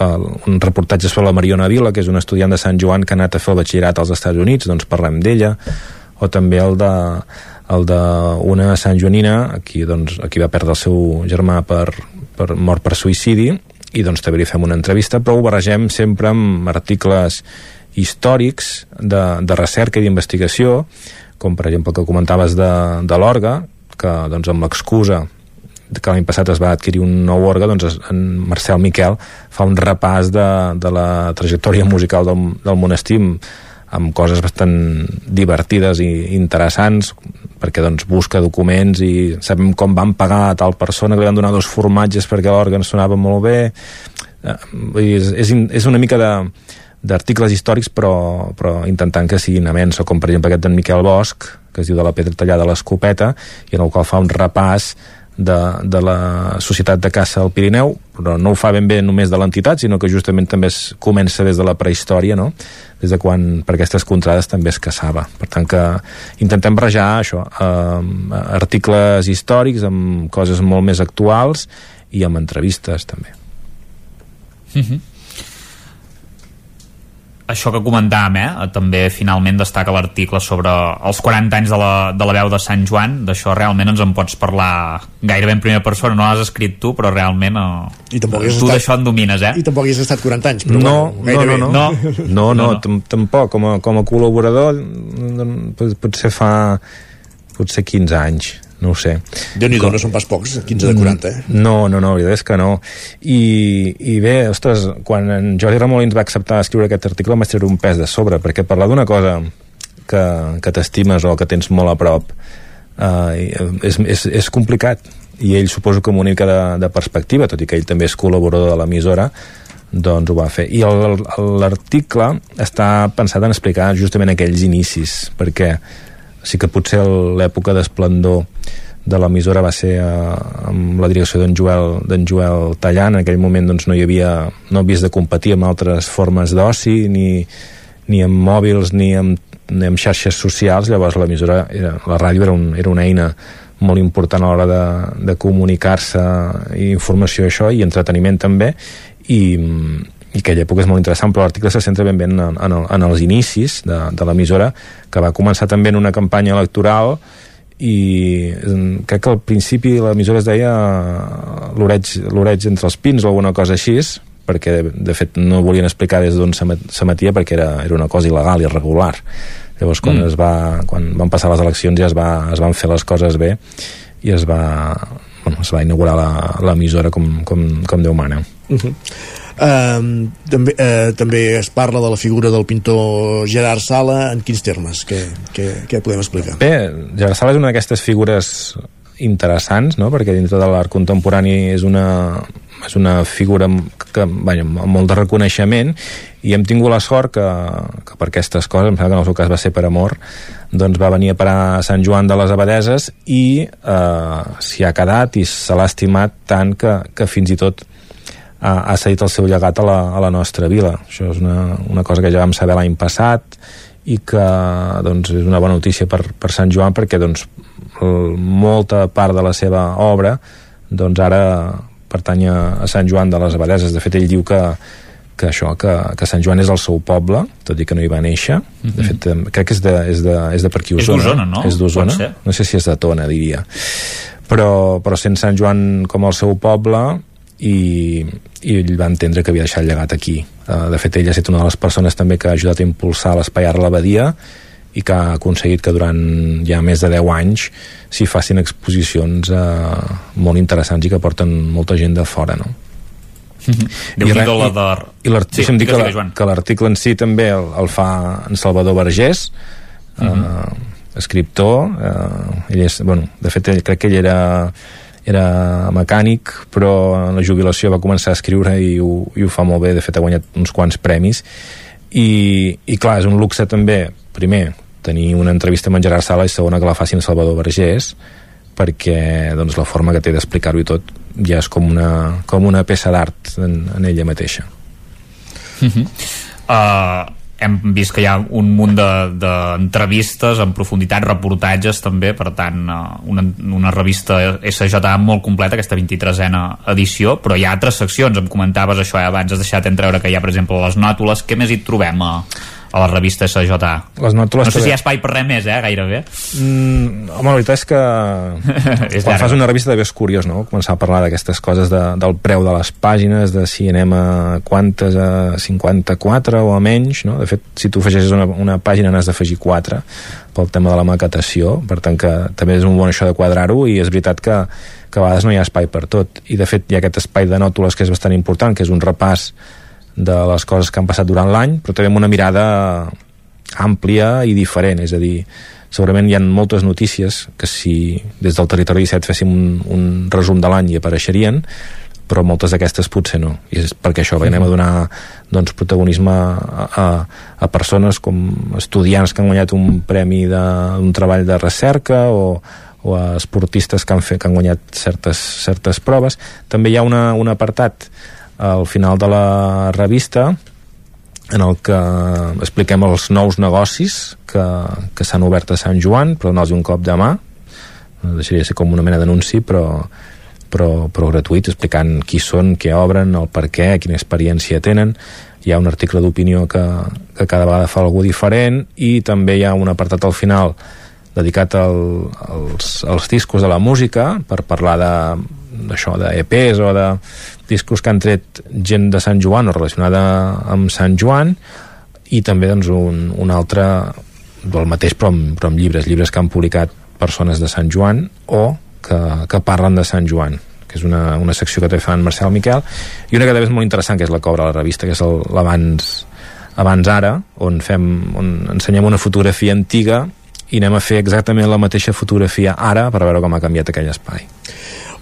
la, un reportatge sobre la Mariona Vila, que és una estudiant de Sant Joan que ha anat a fer el batxillerat als Estats Units, doncs parlem d'ella, o també el de el d'una Sant Joanina, aquí, doncs, aquí va perdre el seu germà per, per mort per suïcidi, i doncs també li fem una entrevista, però ho barregem sempre amb articles històrics de, de recerca i d'investigació, com per exemple el que comentaves de, de l'orga, que doncs, amb l'excusa que l'any passat es va adquirir un nou orgue, doncs en Marcel Miquel fa un repàs de, de la trajectòria musical del, del monestir amb, coses bastant divertides i interessants perquè doncs busca documents i sabem com van pagar a tal persona que li van donar dos formatges perquè l'òrgan sonava molt bé. Eh, és, és, és una mica de d'articles històrics però, però intentant que siguin amens com per exemple aquest d'en Miquel Bosch que es diu de la pedra tallada a l'escopeta i en el qual fa un repàs de, de la societat de caça al Pirineu, però no ho fa ben bé només de l'entitat, sinó que justament també es comença des de la prehistòria, no? des de quan per aquestes contrades també es caçava. Per tant que intentem barrejar això, eh, articles històrics amb coses molt més actuals i amb entrevistes també. Mm -hmm. Això que comentàvem, eh? també finalment destaca l'article sobre els 40 anys de la, de la veu de Sant Joan, d'això realment ens en pots parlar gairebé en primera persona, no l'has escrit tu, però realment eh, I tampoc tu estat... d'això en domines, eh? I tampoc hi has estat 40 anys, però no, bueno, gairebé. no, no, no, no, no, no, no. tampoc, com a, com a col·laborador doncs, potser fa potser 15 anys no ho sé. Déu-n'hi-do, no són pas pocs, 15 de 40, eh? No, no, no, la veritat és que no. I, i bé, ostres, quan en Jordi Ramolins va acceptar escriure aquest article em vaig treure un pes de sobre, perquè parlar d'una cosa que, que t'estimes o que tens molt a prop eh, és, és, és complicat i ell suposo que amb una mica de, de perspectiva, tot i que ell també és col·laborador de l'emissora, doncs ho va fer. I l'article està pensat en explicar justament aquells inicis, perquè sí que potser l'època d'esplendor de l'emissora va ser eh, amb la direcció d'en Joel, Joel Tallant. En aquell moment doncs, no hi havia no havies de competir amb altres formes d'oci ni, ni amb mòbils ni amb, ni amb xarxes socials. Llavors l'emissora, la ràdio era, un, era una eina molt important a l'hora de, de comunicar-se informació això i entreteniment també. I, i aquella època és molt interessant, però l'article se centra ben bé en, en, el, en els inicis de, de l'emissora, que va començar també en una campanya electoral i crec que al principi l'emissora es deia l'oreig entre els pins o alguna cosa així, perquè de fet no volien explicar des d'on s'emetia perquè era, era una cosa il·legal i irregular. Llavors quan, mm. es va, quan van passar les eleccions ja es, va, es van fer les coses bé i es va, bueno, es va inaugurar l'emissora com, com, com Déu mana. Uh -huh. Uh, també, uh, també es parla de la figura del pintor Gerard Sala en quins termes? Què, què, què podem explicar? Bé, Gerard Sala és una d'aquestes figures interessants, no? perquè dintre de l'art contemporani és una, és una figura que, vaja, amb molt de reconeixement i hem tingut la sort que, que per aquestes coses, em sembla que en el seu cas va ser per amor, doncs va venir a parar a Sant Joan de les Abadeses i eh, s'hi ha quedat i se l'ha estimat tant que, que fins i tot ha, ha cedit el seu llegat a la, a la nostra vila. Això és una, una cosa que ja vam saber l'any passat i que doncs, és una bona notícia per, per Sant Joan perquè doncs, el, molta part de la seva obra doncs ara pertany a, a Sant Joan de les Abadeses. De fet, ell diu que, que això, que, que Sant Joan és el seu poble, tot i que no hi va néixer. Mm -hmm. De fet, crec que és de, és de, és de per aquí Osona. És d'Osona, no? És d'Osona. No sé si és de Tona, diria. Però, però sent Sant Joan com el seu poble i, i ell va entendre que havia deixat llegat aquí. Uh, de fet, ell ha estat una de les persones també que ha ajudat a impulsar l'espai Art l'Abadia i que ha aconseguit que durant ja més de 10 anys s'hi facin exposicions eh, molt interessants i que porten molta gent de fora, no? Déu I, la de... i, i l'article sí, que, la, que l'article en si també el, el fa en Salvador Vergés uh -huh. eh, escriptor eh, ell és, bueno, de fet ell, crec que ell era era mecànic però en la jubilació va començar a escriure i ho, i ho fa molt bé, de fet ha guanyat uns quants premis i, i clar, és un luxe també primer, tenir una entrevista amb en Gerard Sala i segona que la faci en Salvador Vergés perquè doncs, la forma que té d'explicar-ho i tot ja és com una, com una peça d'art en, en ella mateixa uh -huh. uh, hem vist que hi ha un munt d'entrevistes de, en profunditat, reportatges també, per tant una, una revista SJ molt completa, aquesta 23a edició, però hi ha altres seccions, em comentaves això eh, abans, has deixat entreure que hi ha per exemple les nòtules, què més hi trobem a, a la revista SJ. Les nòtules no sé si hi ha espai per res més, eh, gairebé. Mm, home, la veritat és que és quan fas una revista també és curiós, no?, començar a parlar d'aquestes coses de, del preu de les pàgines, de si anem a quantes, a 54 o a menys, no? De fet, si tu afegeixes una, una pàgina n'has d'afegir 4 pel tema de la maquetació, per tant que també és un bon això de quadrar-ho i és veritat que, que a vegades no hi ha espai per tot i de fet hi ha aquest espai de nòtules que és bastant important, que és un repàs de les coses que han passat durant l'any, però també amb una mirada àmplia i diferent, és a dir, segurament hi ha moltes notícies que si des del territori 17 féssim un, un resum de l'any hi apareixerien, però moltes d'aquestes potser no, i és perquè això, venim a donar doncs, protagonisme a, a, a persones com estudiants que han guanyat un premi d'un treball de recerca o, o a esportistes que han, fet, que han guanyat certes, certes proves. També hi ha una, un apartat al final de la revista en el que expliquem els nous negocis que, que s'han obert a Sant Joan per donar-los un cop de mà. Deixaria ser com una mena d'anunci però, però, però gratuït explicant qui són, què obren, el per què quina experiència tenen. Hi ha un article d'opinió que, que cada vegada fa algú diferent i també hi ha un apartat al final dedicat al, als, als discos de la música per parlar de d'això, d'EPs o de discos que han tret gent de Sant Joan o relacionada amb Sant Joan i també doncs, un, un altre del mateix però amb, però amb llibres, llibres que han publicat persones de Sant Joan o que, que parlen de Sant Joan que és una, una secció que també fa en Marcel Miquel i una que també és molt interessant que és la cobra a la revista que és l'abans abans ara on, fem, on ensenyem una fotografia antiga i anem a fer exactament la mateixa fotografia ara per veure com ha canviat aquell espai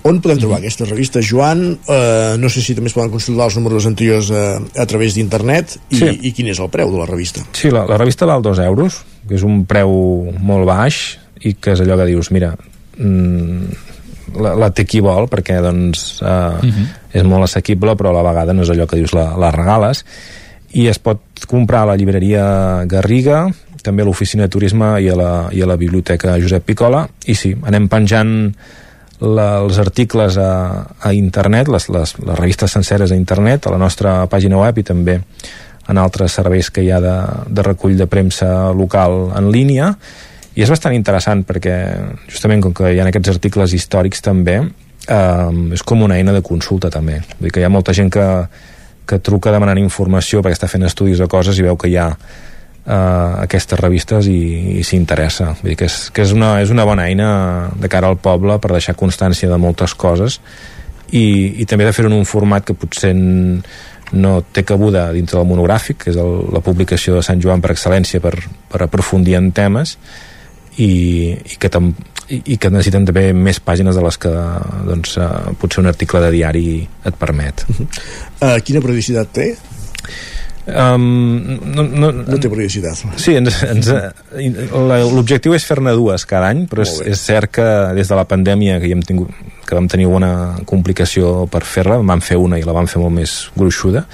on podem trobar aquesta revista, Joan? Eh, no sé si també es poden consultar els números anteriors eh, a través d'internet i, sí. i quin és el preu de la revista? Sí, la, la revista val dos euros, que és un preu molt baix i que és allò que dius, mira, mm, la, la té qui vol perquè doncs, eh, uh mhm. -huh. és molt assequible però a la vegada no és allò que dius la, la regales i es pot comprar a la llibreria Garriga també a l'oficina de turisme i a, la, i a la biblioteca Josep Picola i sí, anem penjant la, els articles a, a internet, les, les, les revistes senceres a internet, a la nostra pàgina web i també en altres serveis que hi ha de, de recull de premsa local en línia. I és bastant interessant perquè justament com que hi ha aquests articles històrics també eh, és com una eina de consulta també. Vull dir que hi ha molta gent que, que truca demanant informació perquè està fent estudis o coses i veu que hi ha uh, aquestes revistes i, i s'hi interessa. Vull dir que, és, que és, una, és una bona eina de cara al poble per deixar constància de moltes coses i, i també de fer-ho en un format que potser no té cabuda dintre del monogràfic, que és el, la publicació de Sant Joan per excel·lència per, per aprofundir en temes, i, i que tam, i, i que necessiten també més pàgines de les que doncs, uh, potser un article de diari et permet. Uh -huh. uh, quina periodicitat té? Um, no, no, no té periodicitat. Sí, ens, ens, l'objectiu és fer-ne dues cada any, però és, és cert que des de la pandèmia que, hi hem tingut, que vam tenir una complicació per fer-la, vam fer una i la vam fer molt més gruixuda,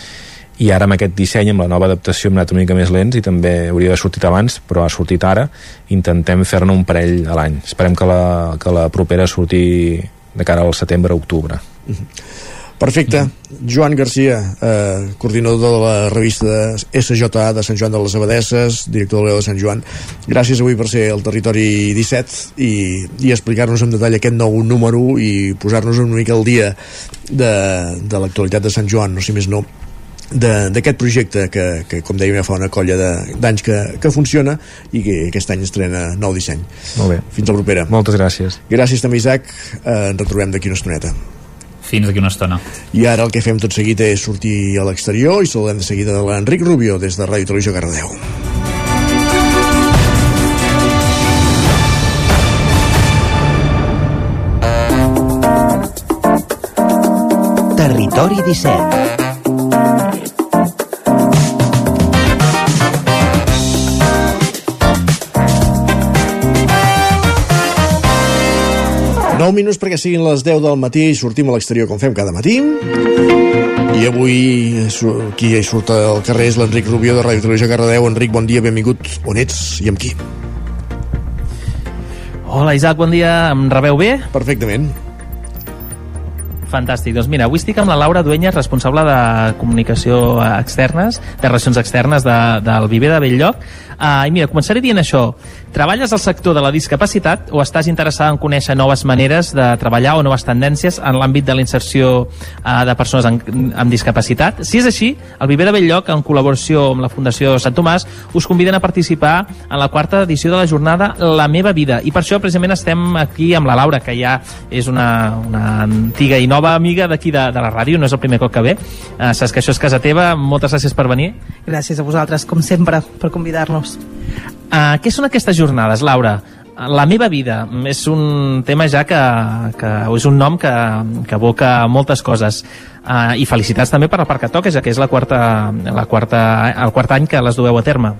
i ara amb aquest disseny, amb la nova adaptació hem anat una mica més lents i també hauria d'haver sortit abans però ha sortit ara, intentem fer-ne un parell a l'any, esperem que la, que la propera surti de cara al setembre-octubre. Uh -huh. Perfecte. Joan Garcia, eh, coordinador de la revista SJA de Sant Joan de les Abadesses, director de l'Eu de Sant Joan. Gràcies avui per ser al Territori 17 i, i explicar-nos en detall aquest nou número i posar-nos una mica al dia de, de l'actualitat de Sant Joan, no sé més no, d'aquest projecte que, que, com dèiem, ja fa una colla d'anys que, que funciona i que aquest any estrena nou disseny. Molt bé. Fins la propera. Moltes gràcies. Gràcies també, Isaac. Eh, ens retrobem d'aquí una estoneta. Fins d'aquí una estona. I ara el que fem tot seguit és sortir a l'exterior i saludem de seguida de l'Enric Rubio des de Ràdio Televisió Cardedeu. Territori 17 9 minuts perquè siguin les 10 del matí i sortim a l'exterior com fem cada matí i avui qui hi surt al carrer és l'Enric Rubio de Ràdio Televisió Cardedeu Enric, bon dia, benvingut, on ets i amb qui? Hola Isaac, bon dia, em rebeu bé? Perfectament Fantàstic. Doncs mira, avui estic amb la Laura Duenyes, responsable de comunicació externes, de relacions externes de, del Viver de Belllloc. Uh, I mira, començaré dient això. Treballes al sector de la discapacitat o estàs interessada en conèixer noves maneres de treballar o noves tendències en l'àmbit de la inserció uh, de persones en, amb discapacitat? Si és així, el Viver de Belllloc, en col·laboració amb la Fundació Sant Tomàs, us conviden a participar en la quarta edició de la jornada La meva vida. I per això, precisament, estem aquí amb la Laura, que ja és una, una antiga i nova amiga d'aquí de, de la ràdio, no és el primer cop que ve. Uh, saps que això és casa teva. Moltes gràcies per venir. Gràcies a vosaltres, com sempre, per convidar-nos. Uh, què són aquestes jornades, Laura? La meva vida és un tema ja que, que és un nom que, que evoca moltes coses uh, i felicitats també per la part que toca, ja que és la quarta, la quarta, el quart any que les dueu a terme.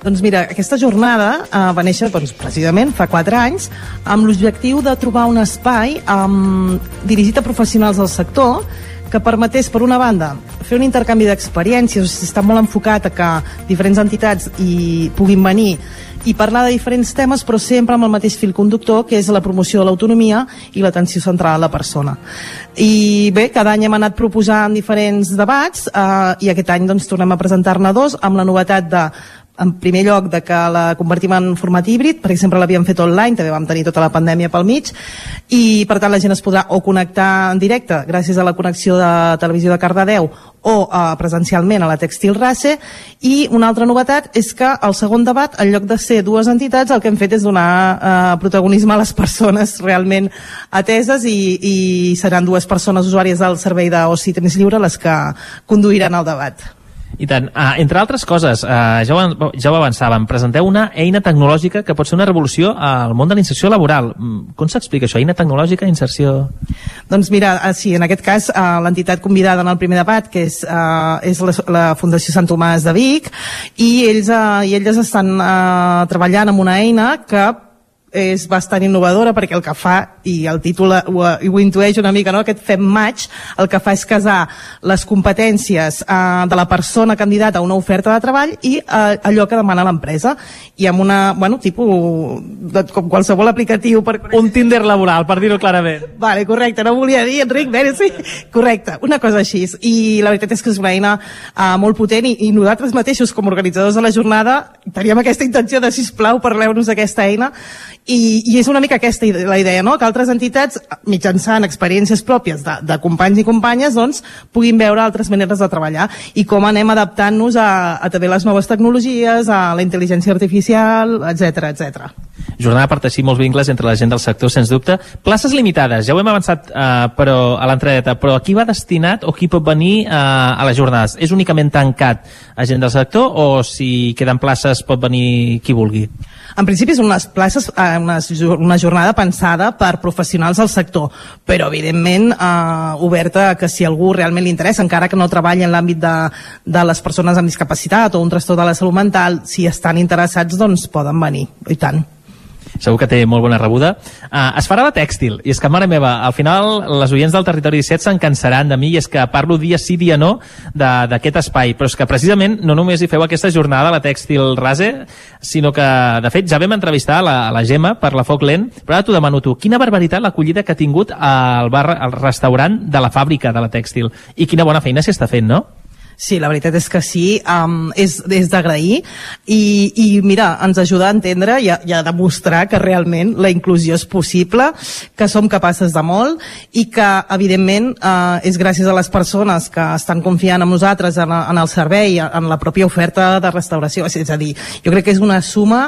Doncs mira, aquesta jornada uh, va néixer doncs, precisament fa 4 anys amb l'objectiu de trobar un espai um, dirigit a professionals del sector que permetés, per una banda, fer un intercanvi d'experiències, o sigui, està molt enfocat a que diferents entitats hi puguin venir i parlar de diferents temes, però sempre amb el mateix fil conductor, que és la promoció de l'autonomia i l'atenció central a la persona. I bé, cada any hem anat proposant diferents debats eh, i aquest any doncs, tornem a presentar-ne dos amb la novetat de en primer lloc de que la convertim en format híbrid, perquè sempre l'havíem fet online, també vam tenir tota la pandèmia pel mig, i per tant la gent es podrà o connectar en directe gràcies a la connexió de televisió de Cardedeu o eh, presencialment a la Textil Race i una altra novetat és que el segon debat, en lloc de ser dues entitats, el que hem fet és donar eh, protagonisme a les persones realment ateses i, i seran dues persones usuàries del servei d'oci temps lliure les que conduiran el debat. I tant. Uh, entre altres coses, uh, ja, ho, ja ho avançàvem, presenteu una eina tecnològica que pot ser una revolució al món de la inserció laboral. Mm, com s'explica això? Eina tecnològica, inserció... Doncs mira, uh, sí, en aquest cas uh, l'entitat convidada en el primer debat, que és, uh, és la, la Fundació Sant Tomàs de Vic, i ells uh, i elles estan uh, treballant amb una eina que és bastant innovadora perquè el que fa, i el títol ho, ho intueix una mica, no? aquest fem match, el que fa és casar les competències eh, de la persona candidata a una oferta de treball i eh, allò que demana l'empresa. I amb una, bueno, tipus, de, com qualsevol aplicatiu per... Un Tinder laboral, per dir-ho clarament. Vale, correcte, no volia dir, Enric, bé, sí, correcte, una cosa així. I la veritat és que és una eina eh, molt potent i, i nosaltres mateixos, com a organitzadors de la jornada, teníem aquesta intenció de, sisplau, parleu-nos d'aquesta eina i, i és una mica aquesta la idea, no? que altres entitats, mitjançant experiències pròpies de, de companys i companyes, doncs, puguin veure altres maneres de treballar i com anem adaptant-nos a, a també les noves tecnologies, a la intel·ligència artificial, etc etc. Jornada per teixir molts vincles entre la gent del sector, sens dubte. Places limitades, ja ho hem avançat eh, però a l'entradeta, però a qui va destinat o qui pot venir eh, a les jornades? És únicament tancat a gent del sector o si queden places pot venir qui vulgui? En principi són unes places, eh, una, una jornada pensada per professionals del sector, però evidentment eh, oberta que si algú realment li interessa, encara que no treballi en l'àmbit de, de les persones amb discapacitat o un trastorn de la salut mental, si estan interessats, doncs poden venir, i tant segur que té molt bona rebuda. Uh, es farà la tèxtil, i és que, mare meva, al final les oients del Territori 17 se'n cansaran de mi, i és que parlo dia sí, dia no d'aquest espai, però és que precisament no només hi feu aquesta jornada, la tèxtil rase, sinó que, de fet, ja vam entrevistar la, la Gemma per la Foc Lent, però ara t'ho demano tu, quina barbaritat l'acollida que ha tingut al bar, al restaurant de la fàbrica de la tèxtil, i quina bona feina s'hi està fent, no? Sí, la veritat és que sí, um, és, és d'agrair i, i mira, ens ajuda a entendre i a, i a demostrar que realment la inclusió és possible, que som capaces de molt i que evidentment uh, és gràcies a les persones que estan confiant en nosaltres, en, en el servei, en la pròpia oferta de restauració, és, a dir, jo crec que és una suma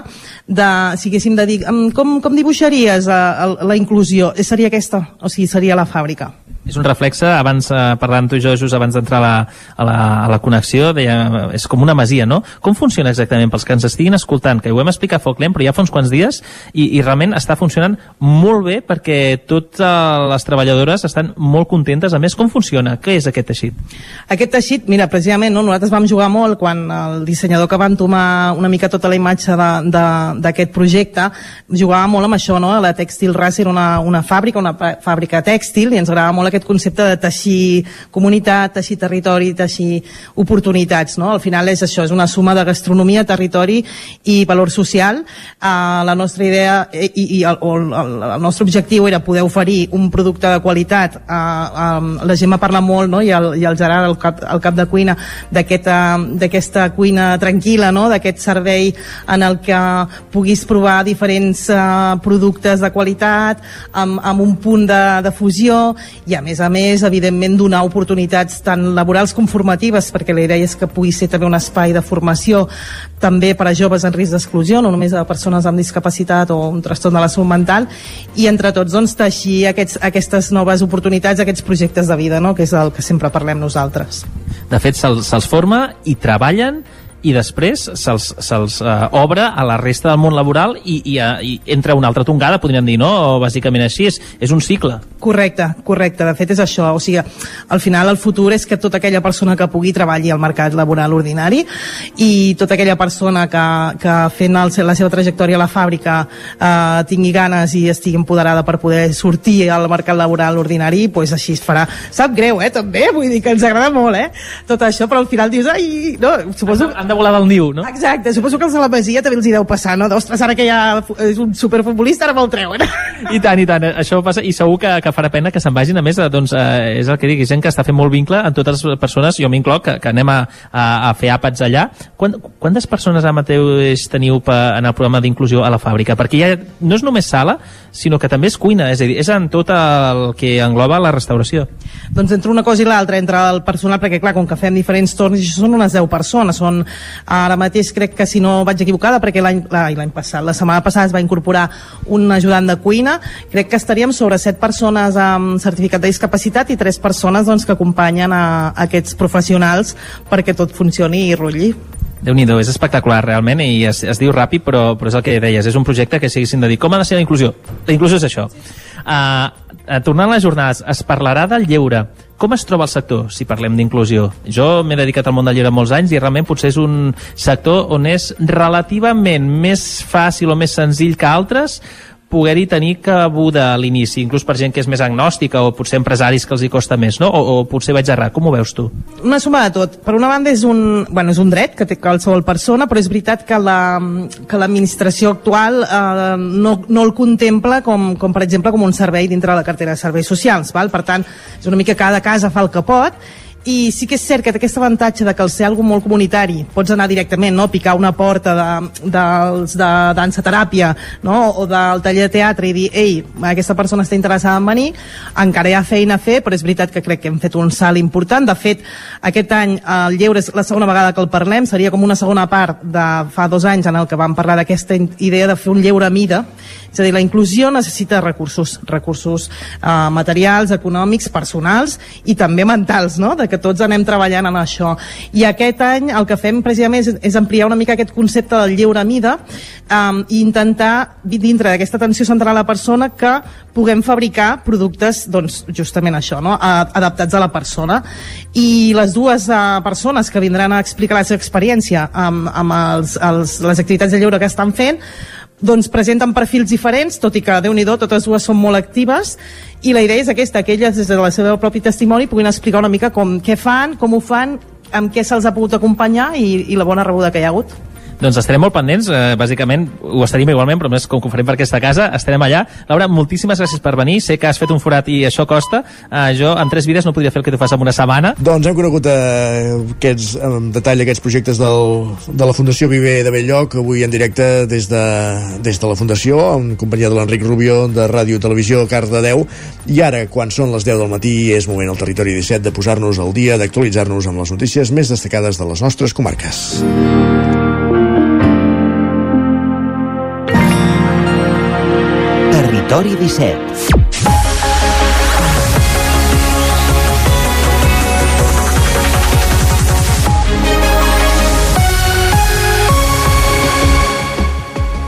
de, si haguéssim de dir, um, com, com dibuixaries uh, la inclusió? Seria aquesta, o sigui, seria la fàbrica és un reflexe, abans eh, parlant tu i jo just abans d'entrar a, la, a, la, a la connexió, deia, és com una masia, no? Com funciona exactament pels que ens estiguin escoltant? Que ho hem explicat a Foc Lent, però ja fa uns quants dies i, i realment està funcionant molt bé perquè totes les treballadores estan molt contentes. A més, com funciona? Què és aquest teixit? Aquest teixit, mira, precisament, no? nosaltres vam jugar molt quan el dissenyador que va entomar una mica tota la imatge d'aquest projecte jugava molt amb això, no? La Textil Race era una, una fàbrica, una fàbrica tèxtil i ens agradava molt aquest concepte de teixir comunitat, teixir territori, teixir oportunitats. No? Al final és això, és una suma de gastronomia, territori i valor social. Uh, la nostra idea eh, i, i el, el, el nostre objectiu era poder oferir un producte de qualitat. Uh, um, la Gemma parla molt, no? I, el, i el Gerard, el cap, el cap de cuina, d'aquesta aquest, uh, cuina tranquil·la, no? d'aquest servei en el que puguis provar diferents uh, productes de qualitat amb, amb un punt de, de fusió i a més a més, evidentment, donar oportunitats tant laborals com formatives, perquè la idea és que pugui ser també un espai de formació també per a joves en risc d'exclusió, no només a persones amb discapacitat o un trastorn de la salut mental, i entre tots doncs, teixir aquests, aquestes noves oportunitats, aquests projectes de vida, no? que és el que sempre parlem nosaltres. De fet, se'ls se forma i treballen i després se'ls se uh, obre a la resta del món laboral i, i, uh, i entra una altra tongada, podríem dir, no? O bàsicament així, és, és un cicle. Correcte, correcte, de fet és això, o sigui, al final el futur és que tota aquella persona que pugui treballi al mercat laboral ordinari i tota aquella persona que, que fent el, la seva trajectòria a la fàbrica eh, tingui ganes i estigui empoderada per poder sortir al mercat laboral ordinari, doncs així es farà. Sap greu, eh, també, vull dir que ens agrada molt, eh, tot això, però al final dius, ai, no, suposo... Han, han de volar del niu, no? Exacte, suposo que els de la Masia també els hi deu passar, no? Ostres, ara que ja és un superfutbolista, ara me'l treuen. I tant, i tant, això passa, i segur que, que farà pena que se'n vagin. A més, eh, doncs, eh, és el que dic, gent que està fent molt vincle amb totes les persones, jo m'incloc, que, que anem a, a, a fer àpats allà. Quant, quantes persones ara mateix teniu pa, en el programa d'inclusió a la fàbrica? Perquè ja no és només sala, sinó que també és cuina, és a dir, és en tot el que engloba la restauració. Doncs entre una cosa i l'altra, entre el personal, perquè clar, com que fem diferents torns, això són unes 10 persones, són ara mateix crec que si no vaig equivocada, perquè l'any passat, la setmana passada es va incorporar un ajudant de cuina, crec que estaríem sobre 7 persones amb certificat de discapacitat i 3 persones doncs, que acompanyen a, a aquests professionals perquè tot funcioni i rotlli déu nhi és espectacular realment i es, es diu ràpid però, però és el que deies, és un projecte que s'haguessin de dir com ha de ser la inclusió? La inclusió és això. Uh, tornant a les jornades es parlarà del lleure com es troba el sector, si parlem d'inclusió? Jo m'he dedicat al món del lleure molts anys i realment potser és un sector on és relativament més fàcil o més senzill que altres, poder-hi tenir cabuda a l'inici, inclús per gent que és més agnòstica o potser empresaris que els hi costa més, no? O, o potser vaig errar. Com ho veus tu? Una suma de tot. Per una banda és un, bueno, és un dret que té qualsevol persona, però és veritat que la, que l'administració actual eh, no, no el contempla com, com, per exemple, com un servei dintre de la cartera de serveis socials. Val? Per tant, és una mica cada casa fa el que pot i sí que és cert que té aquest avantatge de que al ser algo molt comunitari pots anar directament, no? picar una porta de, dels de dansa teràpia no? o del taller de teatre i dir ei, aquesta persona està interessada en venir encara hi ha feina a fer, però és veritat que crec que hem fet un salt important, de fet aquest any el lleure és la segona vegada que el parlem seria com una segona part de fa dos anys en el que vam parlar d'aquesta idea de fer un lleure a mida és a dir, la inclusió necessita recursos recursos eh, materials, econòmics, personals i també mentals, no? de que tots anem treballant en això. I aquest any el que fem precisament és, és ampliar una mica aquest concepte del lleure a mida um, i intentar, dintre d'aquesta atenció central a la persona, que puguem fabricar productes, doncs, justament això, no? Adaptats a la persona. I les dues uh, persones que vindran a explicar la seva experiència amb, amb els, els, les activitats de lleure que estan fent, doncs presenten perfils diferents, tot i que, déu nhi totes dues són molt actives, i la idea és aquesta, que elles, des del seu propi testimoni, puguin explicar una mica com, què fan, com ho fan, amb què se'ls ha pogut acompanyar i, i la bona rebuda que hi ha hagut. Doncs estarem molt pendents, eh, bàsicament ho estaríem igualment, però més com que ho farem per aquesta casa, estarem allà. Laura, moltíssimes gràcies per venir, sé que has fet un forat i això costa. Eh, jo en tres vides no podria fer el que tu fas en una setmana. Doncs hem conegut eh, aquests, en detall aquests projectes del, de la Fundació Viver de Belllloc, avui en directe des de, des de la Fundació, en companyia de l'Enric Rubio, de Ràdio Televisió Cardedeu, i ara, quan són les 10 del matí, és moment al territori 17 de posar-nos al dia, d'actualitzar-nos amb les notícies més destacades de les nostres comarques. Territori 17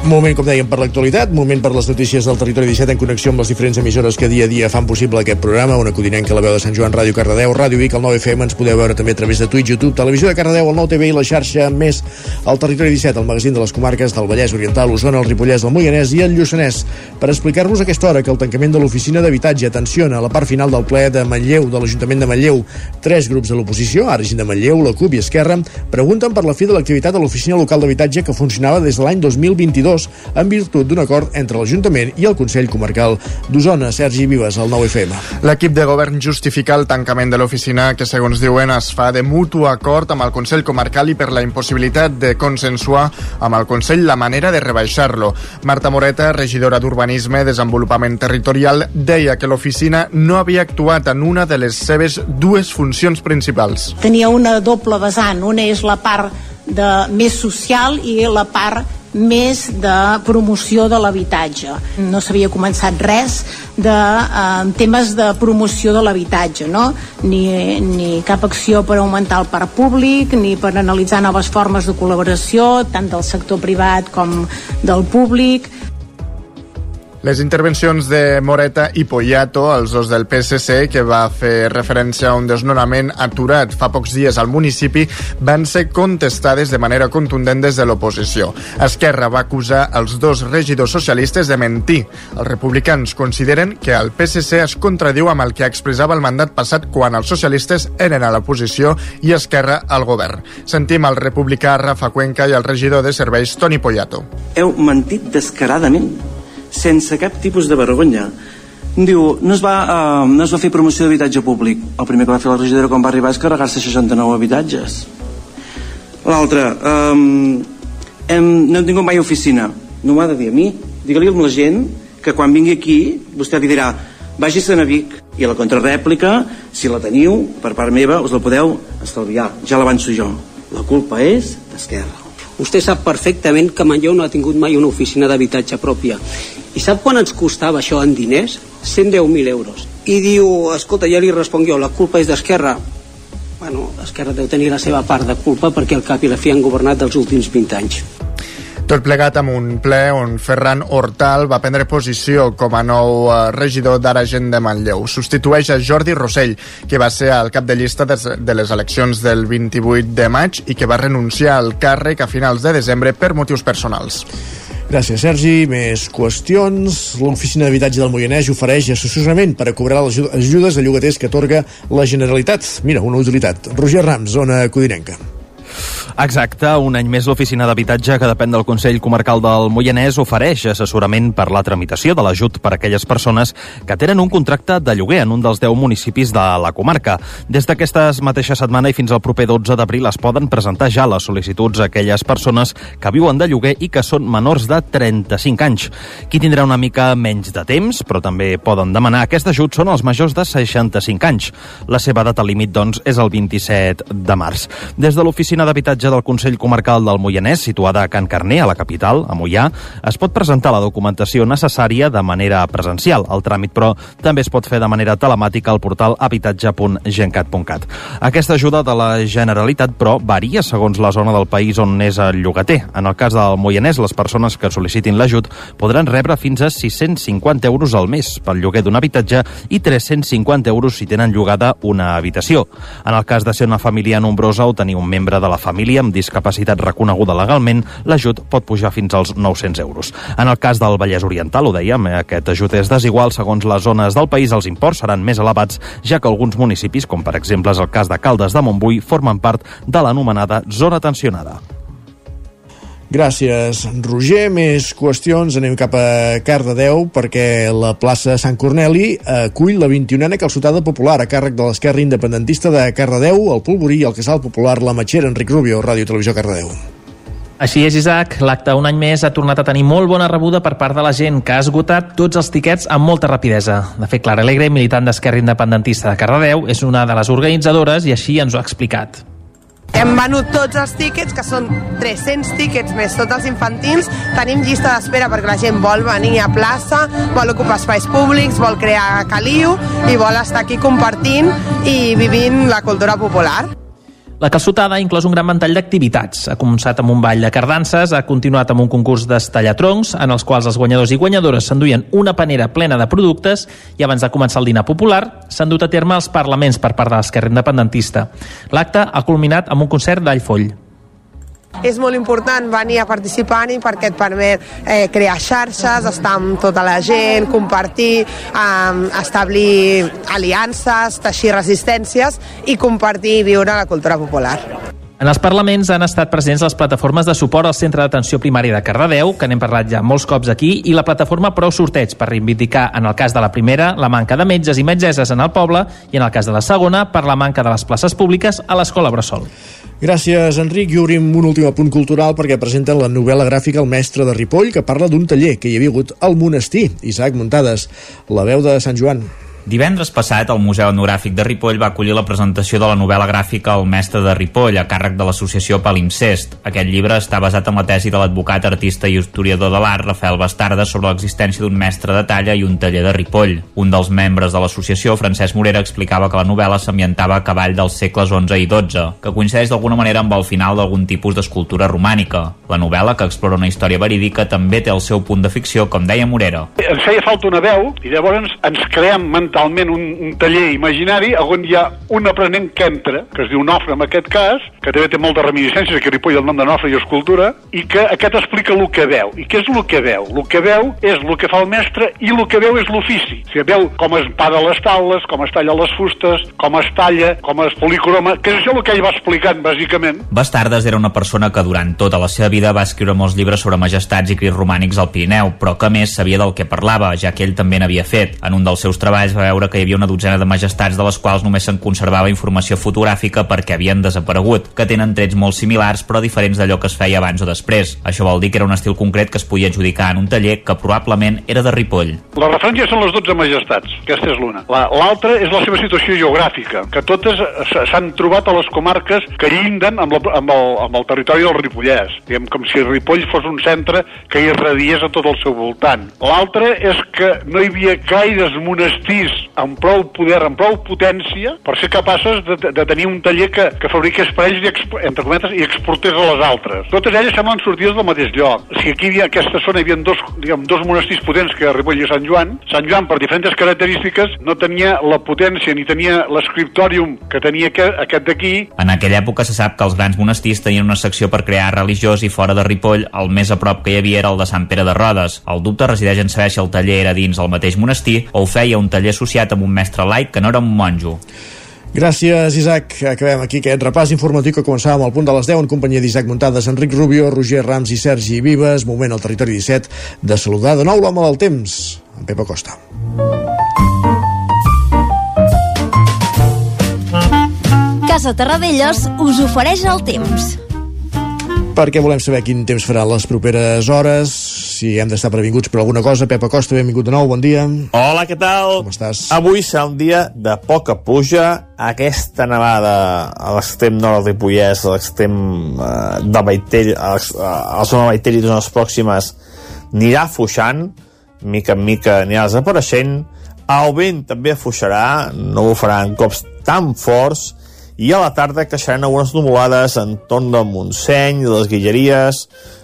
Moment, com dèiem, per l'actualitat, moment per les notícies del Territori 17 en connexió amb les diferents emissores que dia a dia fan possible aquest programa, una codinenca la veu de Sant Joan, Ràdio Cardedeu, Ràdio Vic, el 9FM, ens podeu veure també a través de Twitch, YouTube, Televisió de Cardedeu, el 9TV i la xarxa més el Territori 17, el magazín de les comarques del Vallès Oriental, Osona, el Ripollès, el Moianès i el Lluçanès, per explicar-vos a aquesta hora que el tancament de l'oficina d'habitatge, atenció, a la part final del ple de Manlleu, de l'Ajuntament de Manlleu, tres grups de l'oposició, Argent de Manlleu, la CUP i Esquerra, pregunten per la fi de l'activitat a l'oficina local d'habitatge que funcionava des de l'any 2022 en virtut d'un acord entre l'Ajuntament i el Consell Comarcal d'Osona. Sergi Vives, al 9FM. L'equip de govern justifica el tancament de l'oficina que, segons diuen, es fa de mutu acord amb el Consell Comarcal i per la impossibilitat de consensuar amb el Consell la manera de rebaixar-lo. Marta Moreta, regidora d'Urbanisme i Desenvolupament Territorial, deia que l'oficina no havia actuat en una de les seves dues funcions principals. Tenia una doble vessant, una és la part de més social i la part més de promoció de l'habitatge. No s'havia començat res de eh, temes de promoció de l'habitatge, no? Ni, ni cap acció per augmentar el parc públic, ni per analitzar noves formes de col·laboració, tant del sector privat com del públic. Les intervencions de Moreta i Poyato, els dos del PSC, que va fer referència a un desnonament aturat fa pocs dies al municipi, van ser contestades de manera contundent des de l'oposició. Esquerra va acusar els dos regidors socialistes de mentir. Els republicans consideren que el PSC es contradiu amb el que expressava el mandat passat quan els socialistes eren a l'oposició i Esquerra al govern. Sentim el republicà Rafa Cuenca i el regidor de serveis Toni Poyato. Heu mentit descaradament sense cap tipus de vergonya. Diu, no es va, uh, no es va fer promoció d'habitatge públic. El primer que va fer la regidora quan va arribar és carregar-se 69 habitatges. L'altre, um, hem, no hem tingut mai oficina. No m'ha de dir a mi. Digue-li a la gent que quan vingui aquí vostè li dirà vagi-se'n a Vic i a la contrarèplica, si la teniu, per part meva, us la podeu estalviar. Ja l'avanço jo. La culpa és d'Esquerra. Vostè sap perfectament que Manlleu no ha tingut mai una oficina d'habitatge pròpia. I sap quan ens costava això en diners? 110.000 euros. I diu, escolta, ja li responc jo, la culpa és d'Esquerra. Bueno, Esquerra deu tenir la seva part de culpa perquè el cap i la fi han governat dels últims 20 anys. Tot plegat amb un ple on Ferran Hortal va prendre posició com a nou eh, regidor d'Ara Gent de Manlleu. Substitueix a Jordi Rossell, que va ser el cap de llista de les eleccions del 28 de maig i que va renunciar al càrrec a finals de desembre per motius personals. Gràcies, Sergi. Més qüestions. L'Oficina d'Habitatge del Moianès ofereix assessorament per a cobrar les ajudes a llogaters que atorga la Generalitat. Mira, una utilitat. Roger Rams, zona codinenca. Exacte, un any més l'Oficina d'Habitatge, que depèn del Consell Comarcal del Moianès, ofereix assessorament per la tramitació de l'ajut per a aquelles persones que tenen un contracte de lloguer en un dels 10 municipis de la comarca. Des d'aquesta mateixa setmana i fins al proper 12 d'abril es poden presentar ja les sol·licituds a aquelles persones que viuen de lloguer i que són menors de 35 anys. Qui tindrà una mica menys de temps, però també poden demanar aquest ajut, són els majors de 65 anys. La seva data límit, doncs, és el 27 de març. Des de l'Oficina d'Habitatge d'habitatge del Consell Comarcal del Moianès, situada a Can Carner, a la capital, a Moià, es pot presentar la documentació necessària de manera presencial. El tràmit, però, també es pot fer de manera telemàtica al portal habitatge.gencat.cat. Aquesta ajuda de la Generalitat, però, varia segons la zona del país on és el llogater. En el cas del Moianès, les persones que sol·licitin l'ajut podran rebre fins a 650 euros al mes pel lloguer d'un habitatge i 350 euros si tenen llogada una habitació. En el cas de ser una família nombrosa o tenir un membre de la família amb discapacitat reconeguda legalment, l'ajut pot pujar fins als 900 euros. En el cas del Vallès Oriental, ho dèiem, eh, aquest ajut és desigual segons les zones del país, els imports seran més elevats, ja que alguns municipis, com per exemple és el cas de Caldes de Montbui, formen part de l'anomenada zona tensionada. Gràcies, Roger. Més qüestions. Anem cap a Cardedeu perquè la plaça Sant Corneli acull la 21a calçotada popular a càrrec de l'esquerra independentista de Cardedeu, el Polvorí i el Casal Popular La Matxera, Enric Rubio, Ràdio Televisió Cardedeu. Així és, Isaac. L'acte un any més ha tornat a tenir molt bona rebuda per part de la gent, que ha esgotat tots els tiquets amb molta rapidesa. De fet, Clara Alegre, militant d'Esquerra Independentista de Cardedeu, és una de les organitzadores i així ens ho ha explicat. Hem venut tots els tíquets, que són 300 tíquets més tots els infantils. Tenim llista d'espera perquè la gent vol venir a plaça, vol ocupar espais públics, vol crear caliu i vol estar aquí compartint i vivint la cultura popular. La calçotada ha inclòs un gran ventall d'activitats. Ha començat amb un ball de cardances, ha continuat amb un concurs d'estallatroncs, en els quals els guanyadors i guanyadores s'enduien una panera plena de productes i abans de començar el dinar popular s'han dut a terme els parlaments per part de l'esquerra independentista. L'acte ha culminat amb un concert d'Allfoll. És molt important venir a participar-hi perquè et permet eh, crear xarxes, estar amb tota la gent, compartir, eh, establir aliances, teixir resistències i compartir i viure la cultura popular. En els parlaments han estat presents les plataformes de suport al Centre d'Atenció Primària de Cardedeu, que n'hem parlat ja molts cops aquí, i la plataforma Prou Sorteig, per reivindicar, en el cas de la primera, la manca de metges i metgesses en el poble, i en el cas de la segona, per la manca de les places públiques a l'Escola Bressol. Gràcies, Enric. I obrim un últim apunt cultural perquè presenten la novel·la gràfica El mestre de Ripoll, que parla d'un taller que hi havia hagut al monestir. Isaac Muntades, la veu de Sant Joan. Divendres passat, el Museu Etnogràfic de Ripoll va acollir la presentació de la novel·la gràfica El mestre de Ripoll, a càrrec de l'associació Palimpsest. Aquest llibre està basat en la tesi de l'advocat, artista i historiador de l'art Rafael Bastarda sobre l'existència d'un mestre de talla i un taller de Ripoll. Un dels membres de l'associació, Francesc Morera, explicava que la novel·la s'ambientava a cavall dels segles XI i XII, que coincideix d'alguna manera amb el final d'algun tipus d'escultura romànica. La novel·la, que explora una història verídica, també té el seu punt de ficció, com deia Morera. Ens feia falta una veu i llavors ens creem mentalment un, un taller imaginari on hi ha un aprenent que entra, que es diu Nofre en aquest cas, que també té moltes reminiscències, que Ripoll el nom de Nofre i escultura, i que aquest explica el que veu. I què és el que veu? El que veu és el que fa el mestre i el que veu és l'ofici. O sigui, veu com es para les taules, com es talla les fustes, com es talla, com es policroma, que és això el que ell va explicant, bàsicament. Bastardes era una persona que durant tota la seva vida va escriure molts llibres sobre majestats i crits romànics al Pirineu, però que més sabia del que parlava, ja que ell també n'havia fet. En un dels seus treballs va veure que hi havia una dotzena de majestats de les quals només se'n conservava informació fotogràfica perquè havien desaparegut, que tenen trets molt similars però diferents d'allò que es feia abans o després. Això vol dir que era un estil concret que es podia adjudicar en un taller que probablement era de Ripoll. Les referències són les 12 majestats, aquesta és l'una. L'altra és la seva situació geogràfica, que totes s'han trobat a les comarques que llinden amb, la, amb, el, amb el territori del Ripollès. Diguem, com si Ripoll fos un centre que irradiés a tot el seu voltant. L'altra és que no hi havia gaires monestirs amb prou poder, amb prou potència per ser capaces de, de tenir un taller que, que fabriqués per ells i, entre cometes, i exportés a les altres. Totes elles semblen sortides del mateix lloc. Si aquí hi havia, aquesta zona hi havia dos, diguem, dos monestirs potents que Ripoll i Sant Joan, Sant Joan per diferents característiques no tenia la potència ni tenia l'escriptòrium que tenia aquest, aquest d'aquí. En aquella època se sap que els grans monestirs tenien una secció per crear religiós i fora de Ripoll el més a prop que hi havia era el de Sant Pere de Rodes. El dubte resideix en saber si el taller era dins el mateix monestir o ho feia un taller associat amb un mestre laic que no era un monjo. Gràcies, Isaac. Acabem aquí aquest repàs informatiu que començàvem al punt de les 10 en companyia d'Isaac Muntades, Enric Rubio, Roger Rams i Sergi Vives. Moment al territori 17 de saludar de nou l'home del temps, en Pepa Costa. Casa Terradellos us ofereix el temps perquè volem saber quin temps farà les properes hores, si hem d'estar previnguts per alguna cosa. Pep Acosta, benvingut de nou, bon dia. Hola, què tal? Com estàs? Avui serà un dia de poca pluja. Aquesta nevada a l'extrem nord del Ripollès, a l'extrem eh, de Baitell, a, la zona de Baitell i de zones pròximes, anirà afluixant, mica en mica anirà desapareixent. El vent també afluixarà, no ho farà en cops tan forts, i a la tarda creixeran algunes nuvolades en torn del Montseny, de les Guilleries,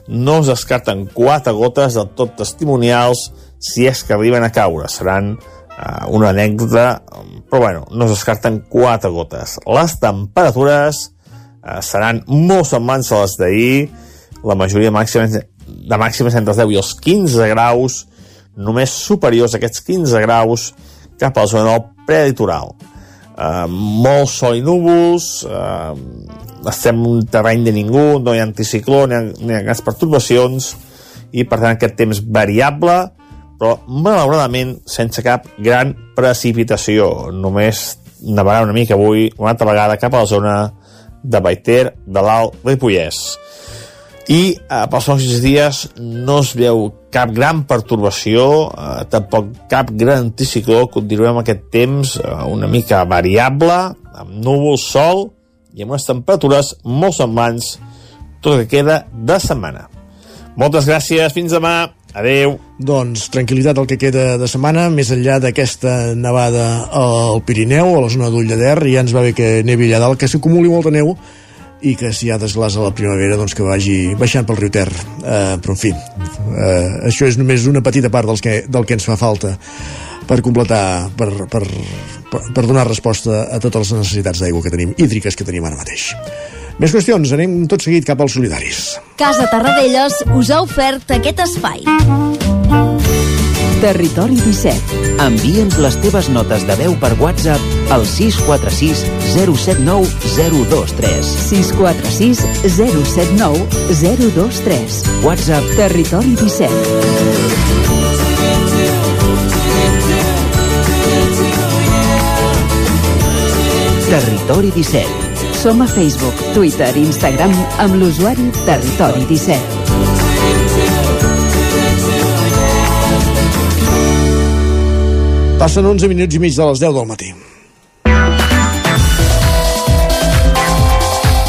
no es descarten quatre gotes del tot testimonials si és que arriben a caure. Seran uh, una anècdota, però bueno, no es descarten quatre gotes. Les temperatures uh, seran molt semblants a les d'ahir, la majoria màximes, de màximes entre els 10 i els 15 graus, només superiors a aquests 15 graus cap a la zona del prelitoral. Uh, molt sol i núvols, uh, estem en un terreny de ningú, no hi ha anticicló, ni hi ha, hi ha grans perturbacions, i per tant aquest temps variable, però malauradament sense cap gran precipitació. Només navegarà una mica avui, una altra vegada, cap a la zona de Baiter, de l'Alt Ripollès. I eh, pels pròxims dies no es veu cap gran pertorbació, eh, tampoc cap gran anticicló, continuem aquest temps eh, una mica variable, amb núvol, sol i amb unes temperatures molt semblants tot el que queda de setmana. Moltes gràcies, fins demà, adeu. Doncs tranquil·litat el que queda de setmana, més enllà d'aquesta nevada al Pirineu, a la zona d'Ullader, ja ens va bé que nevi allà dalt, que s'acumuli molta neu i que si hi ha desglàs a la primavera doncs que vagi baixant pel riu Ter eh, però en fi eh, això és només una petita part dels que, del que ens fa falta per completar per, per, per, per donar resposta a totes les necessitats d'aigua que tenim hídriques que tenim ara mateix més qüestions, anem tot seguit cap als solidaris Casa Tarradellas us ha ofert aquest espai. Territori 17. Envia'ns les teves notes de veu per WhatsApp al 646 079 023. 646 079 023. WhatsApp Territori 17. Territori 17. Som a Facebook, Twitter i Instagram amb l'usuari Territori 17. Passen 11 minuts i mig de les 10 del matí.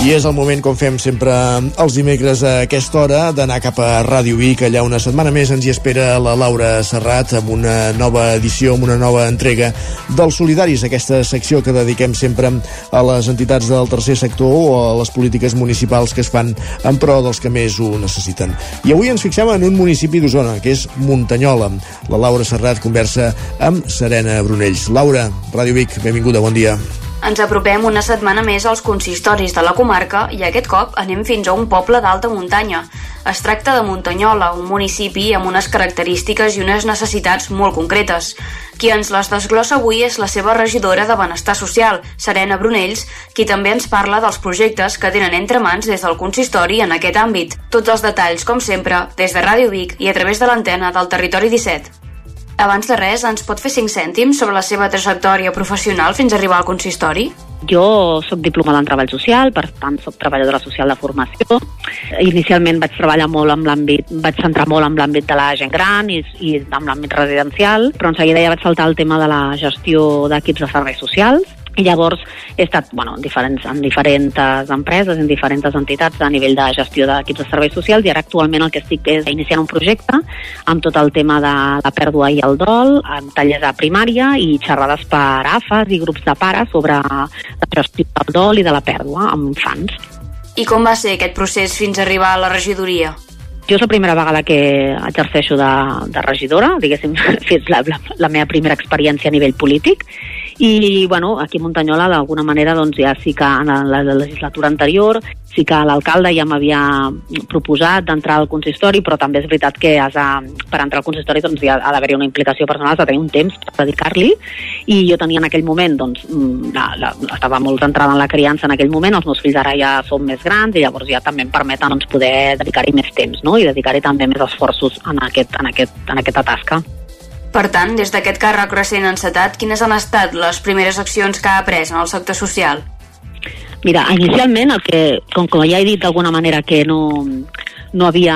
I és el moment, com fem sempre els dimecres a aquesta hora, d'anar cap a Ràdio Vic. Allà una setmana més ens hi espera la Laura Serrat amb una nova edició, amb una nova entrega dels Solidaris, aquesta secció que dediquem sempre a les entitats del tercer sector o a les polítiques municipals que es fan en pro dels que més ho necessiten. I avui ens fixem en un municipi d'Osona, que és Muntanyola. La Laura Serrat conversa amb Serena Brunells. Laura, Ràdio Vic, benvinguda, bon dia. Ens apropem una setmana més als consistoris de la comarca i aquest cop anem fins a un poble d'alta muntanya. Es tracta de Muntanyola, un municipi amb unes característiques i unes necessitats molt concretes. Qui ens les desglossa avui és la seva regidora de Benestar Social, Serena Brunells, qui també ens parla dels projectes que tenen entre mans des del consistori en aquest àmbit. Tots els detalls, com sempre, des de Ràdio Vic i a través de l'antena del Territori 17. Abans de res, ens pot fer 5 cèntims sobre la seva trajectòria professional fins a arribar al consistori? Jo sóc diplomada en treball social, per tant sóc treballadora social de formació. Inicialment vaig treballar molt amb l'àmbit, vaig centrar molt amb l'àmbit de la gent gran i, i amb l'àmbit residencial, però en seguida ja vaig saltar el tema de la gestió d'equips de serveis socials llavors he estat bueno, en, diferents, en diferents empreses, en diferents entitats a nivell de gestió d'equips de serveis socials i ara actualment el que estic és iniciant un projecte amb tot el tema de la pèrdua i el dol, amb tallers a primària i xerrades per AFAs i grups de pares sobre la gestió del dol i de la pèrdua amb infants. I com va ser aquest procés fins a arribar a la regidoria? Jo és la primera vegada que exerceixo de, de regidora, diguéssim, és la, la, la meva primera experiència a nivell polític, i bueno, aquí a Muntanyola d'alguna manera doncs, ja sí que en la, la legislatura anterior sí que l'alcalde ja m'havia proposat d'entrar al consistori, però també és veritat que has de, per entrar al consistori doncs, ha, ha d'haver-hi una implicació personal, has de tenir un temps per dedicar-li, i jo tenia en aquell moment, doncs, la, la, estava molt centrada en la criança en aquell moment, els meus fills ara ja són més grans i llavors ja també em permeten doncs, poder dedicar-hi més temps no? i dedicar-hi també més esforços en, aquest, en, aquest, en aquesta tasca. Per tant, des d'aquest càrrec recent encetat, quines han estat les primeres accions que ha pres en el sector social? Mira, inicialment, el que, com, com ja he dit d'alguna manera que no, no havia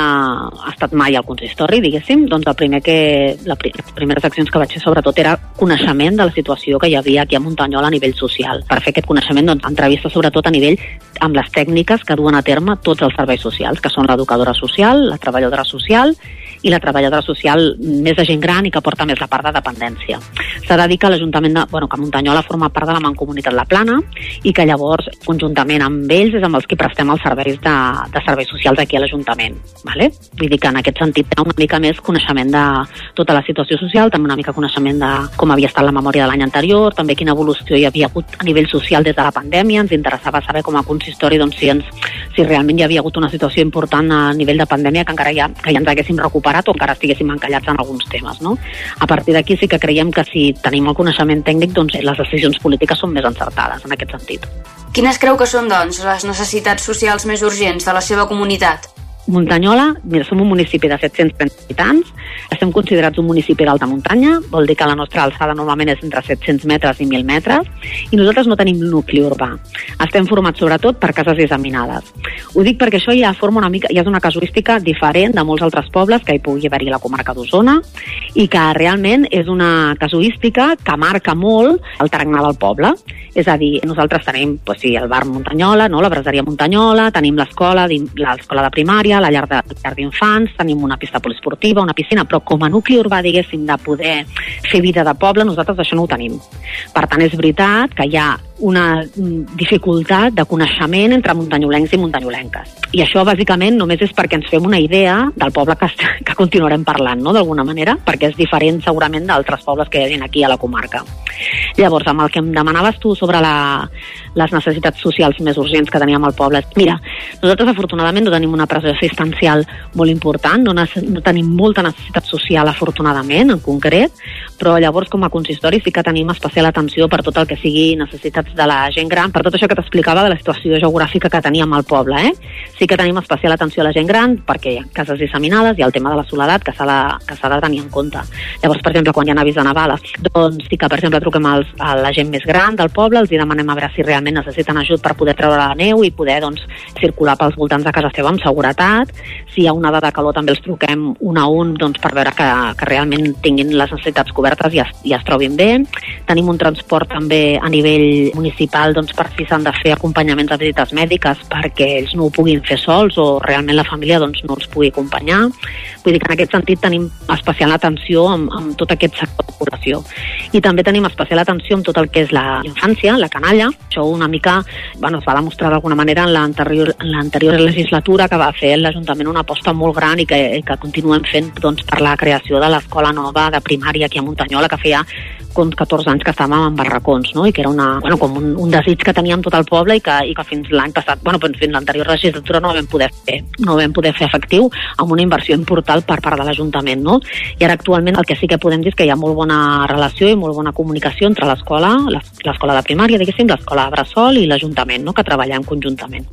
estat mai al consistori, diguéssim, doncs el primer que, la, les primeres accions que vaig fer sobretot era coneixement de la situació que hi havia aquí a Muntanyola a nivell social. Per fer aquest coneixement, doncs, entrevista sobretot a nivell amb les tècniques que duen a terme tots els serveis socials, que són l'educadora social, la treballadora social i la treballadora social més de gent gran i que porta més la part de dependència. S'ha de dir que l'Ajuntament de, bueno, que Muntanyola forma part de la Mancomunitat La Plana i que llavors, conjuntament amb ells, és amb els que prestem els serveis de, de serveis socials aquí a l'Ajuntament. Vale? Vull dir que en aquest sentit té una mica més coneixement de tota la situació social, també una mica coneixement de com havia estat la memòria de l'any anterior, també quina evolució hi havia hagut a nivell social des de la pandèmia, ens interessava saber com a consistori doncs, si, ens, si realment hi havia hagut una situació important a nivell de pandèmia que encara ja, que ja ens haguéssim recuperat o encara estiguéssim encallats en alguns temes. No? A partir d'aquí sí que creiem que si tenim el coneixement tècnic, doncs les decisions polítiques són més encertades en aquest sentit. Quines creu que són, doncs, les necessitats socials més urgents de la seva comunitat? Muntanyola, mira, som un municipi de 730 habitants, estem considerats un municipi d'alta muntanya, vol dir que la nostra alçada normalment és entre 700 metres i 1.000 metres, i nosaltres no tenim nucli urbà. Estem formats sobretot per cases disseminades. Ho dic perquè això ja forma una mica, ja és una casuística diferent de molts altres pobles que hi pugui haver-hi la comarca d'Osona, i que realment és una casuística que marca molt el tarannà del poble. És a dir, nosaltres tenim pues, sí, el bar Muntanyola, no? la braseria Muntanyola, tenim l'escola, l'escola de primària, de- la llar d'infants, tenim una pista poliesportiva, una piscina, però com a nucli urbà, diguéssim, de poder fer vida de poble, nosaltres això no ho tenim. Per tant, és veritat que hi ha una dificultat de coneixement entre muntanyolencs i muntanyolenques. I això, bàsicament, només és perquè ens fem una idea del poble que, que continuarem parlant, no?, d'alguna manera, perquè és diferent, segurament, d'altres pobles que hi hagin aquí a la comarca. Llavors, amb el que em demanaves tu sobre la, les necessitats socials més urgents que teníem al poble, mira, nosaltres afortunadament no tenim una pressió assistencial molt important, no, no tenim molta necessitat social afortunadament, en concret, però llavors com a consistori sí que tenim especial atenció per tot el que sigui necessitats de la gent gran, per tot això que t'explicava de la situació geogràfica que teníem al poble, eh? Sí que tenim especial atenció a la gent gran perquè hi ha cases disseminades i el tema de la soledat que s'ha de, tenir en compte. Llavors, per exemple, quan hi ha avis de Navala, doncs sí que, per exemple, truquem als, a la gent més gran del poble, els hi demanem a veure si realment necessiten ajut per poder treure la neu i poder doncs, circular pels voltants de casa seva amb seguretat. Si hi ha una dada de calor també els truquem un a un doncs, per veure que, que realment tinguin les necessitats cobertes i es, i es trobin bé. Tenim un transport també a nivell municipal doncs, per si s'han de fer acompanyaments a visites mèdiques perquè ells no ho puguin fer sols o realment la família doncs, no els pugui acompanyar. Vull dir que en aquest sentit tenim especial atenció amb, amb tot aquest sector de població. I també tenim especial atenció amb tot el que és la infància, la canalla. Això una mica bueno, es va demostrar d'alguna manera en l'anterior legislatura que va fer l'Ajuntament una aposta molt gran i que, que continuem fent doncs, per la creació de l'escola nova de primària aquí a Muntanyola que feia com 14 anys que estàvem en barracons, no? i que era una, bueno, com un, un desig que teníem tot el poble i que, i que fins l'any passat, bueno, fins l'anterior legislatura no vam poder fer, no vam poder fer efectiu amb una inversió important per part de l'Ajuntament. No? I ara actualment el que sí que podem dir és que hi ha molt bona relació i molt bona comunicació entre l'escola, l'es- l'escola de primària, diguéssim, l'escola de Bressol i l'Ajuntament, no? que treballem conjuntament.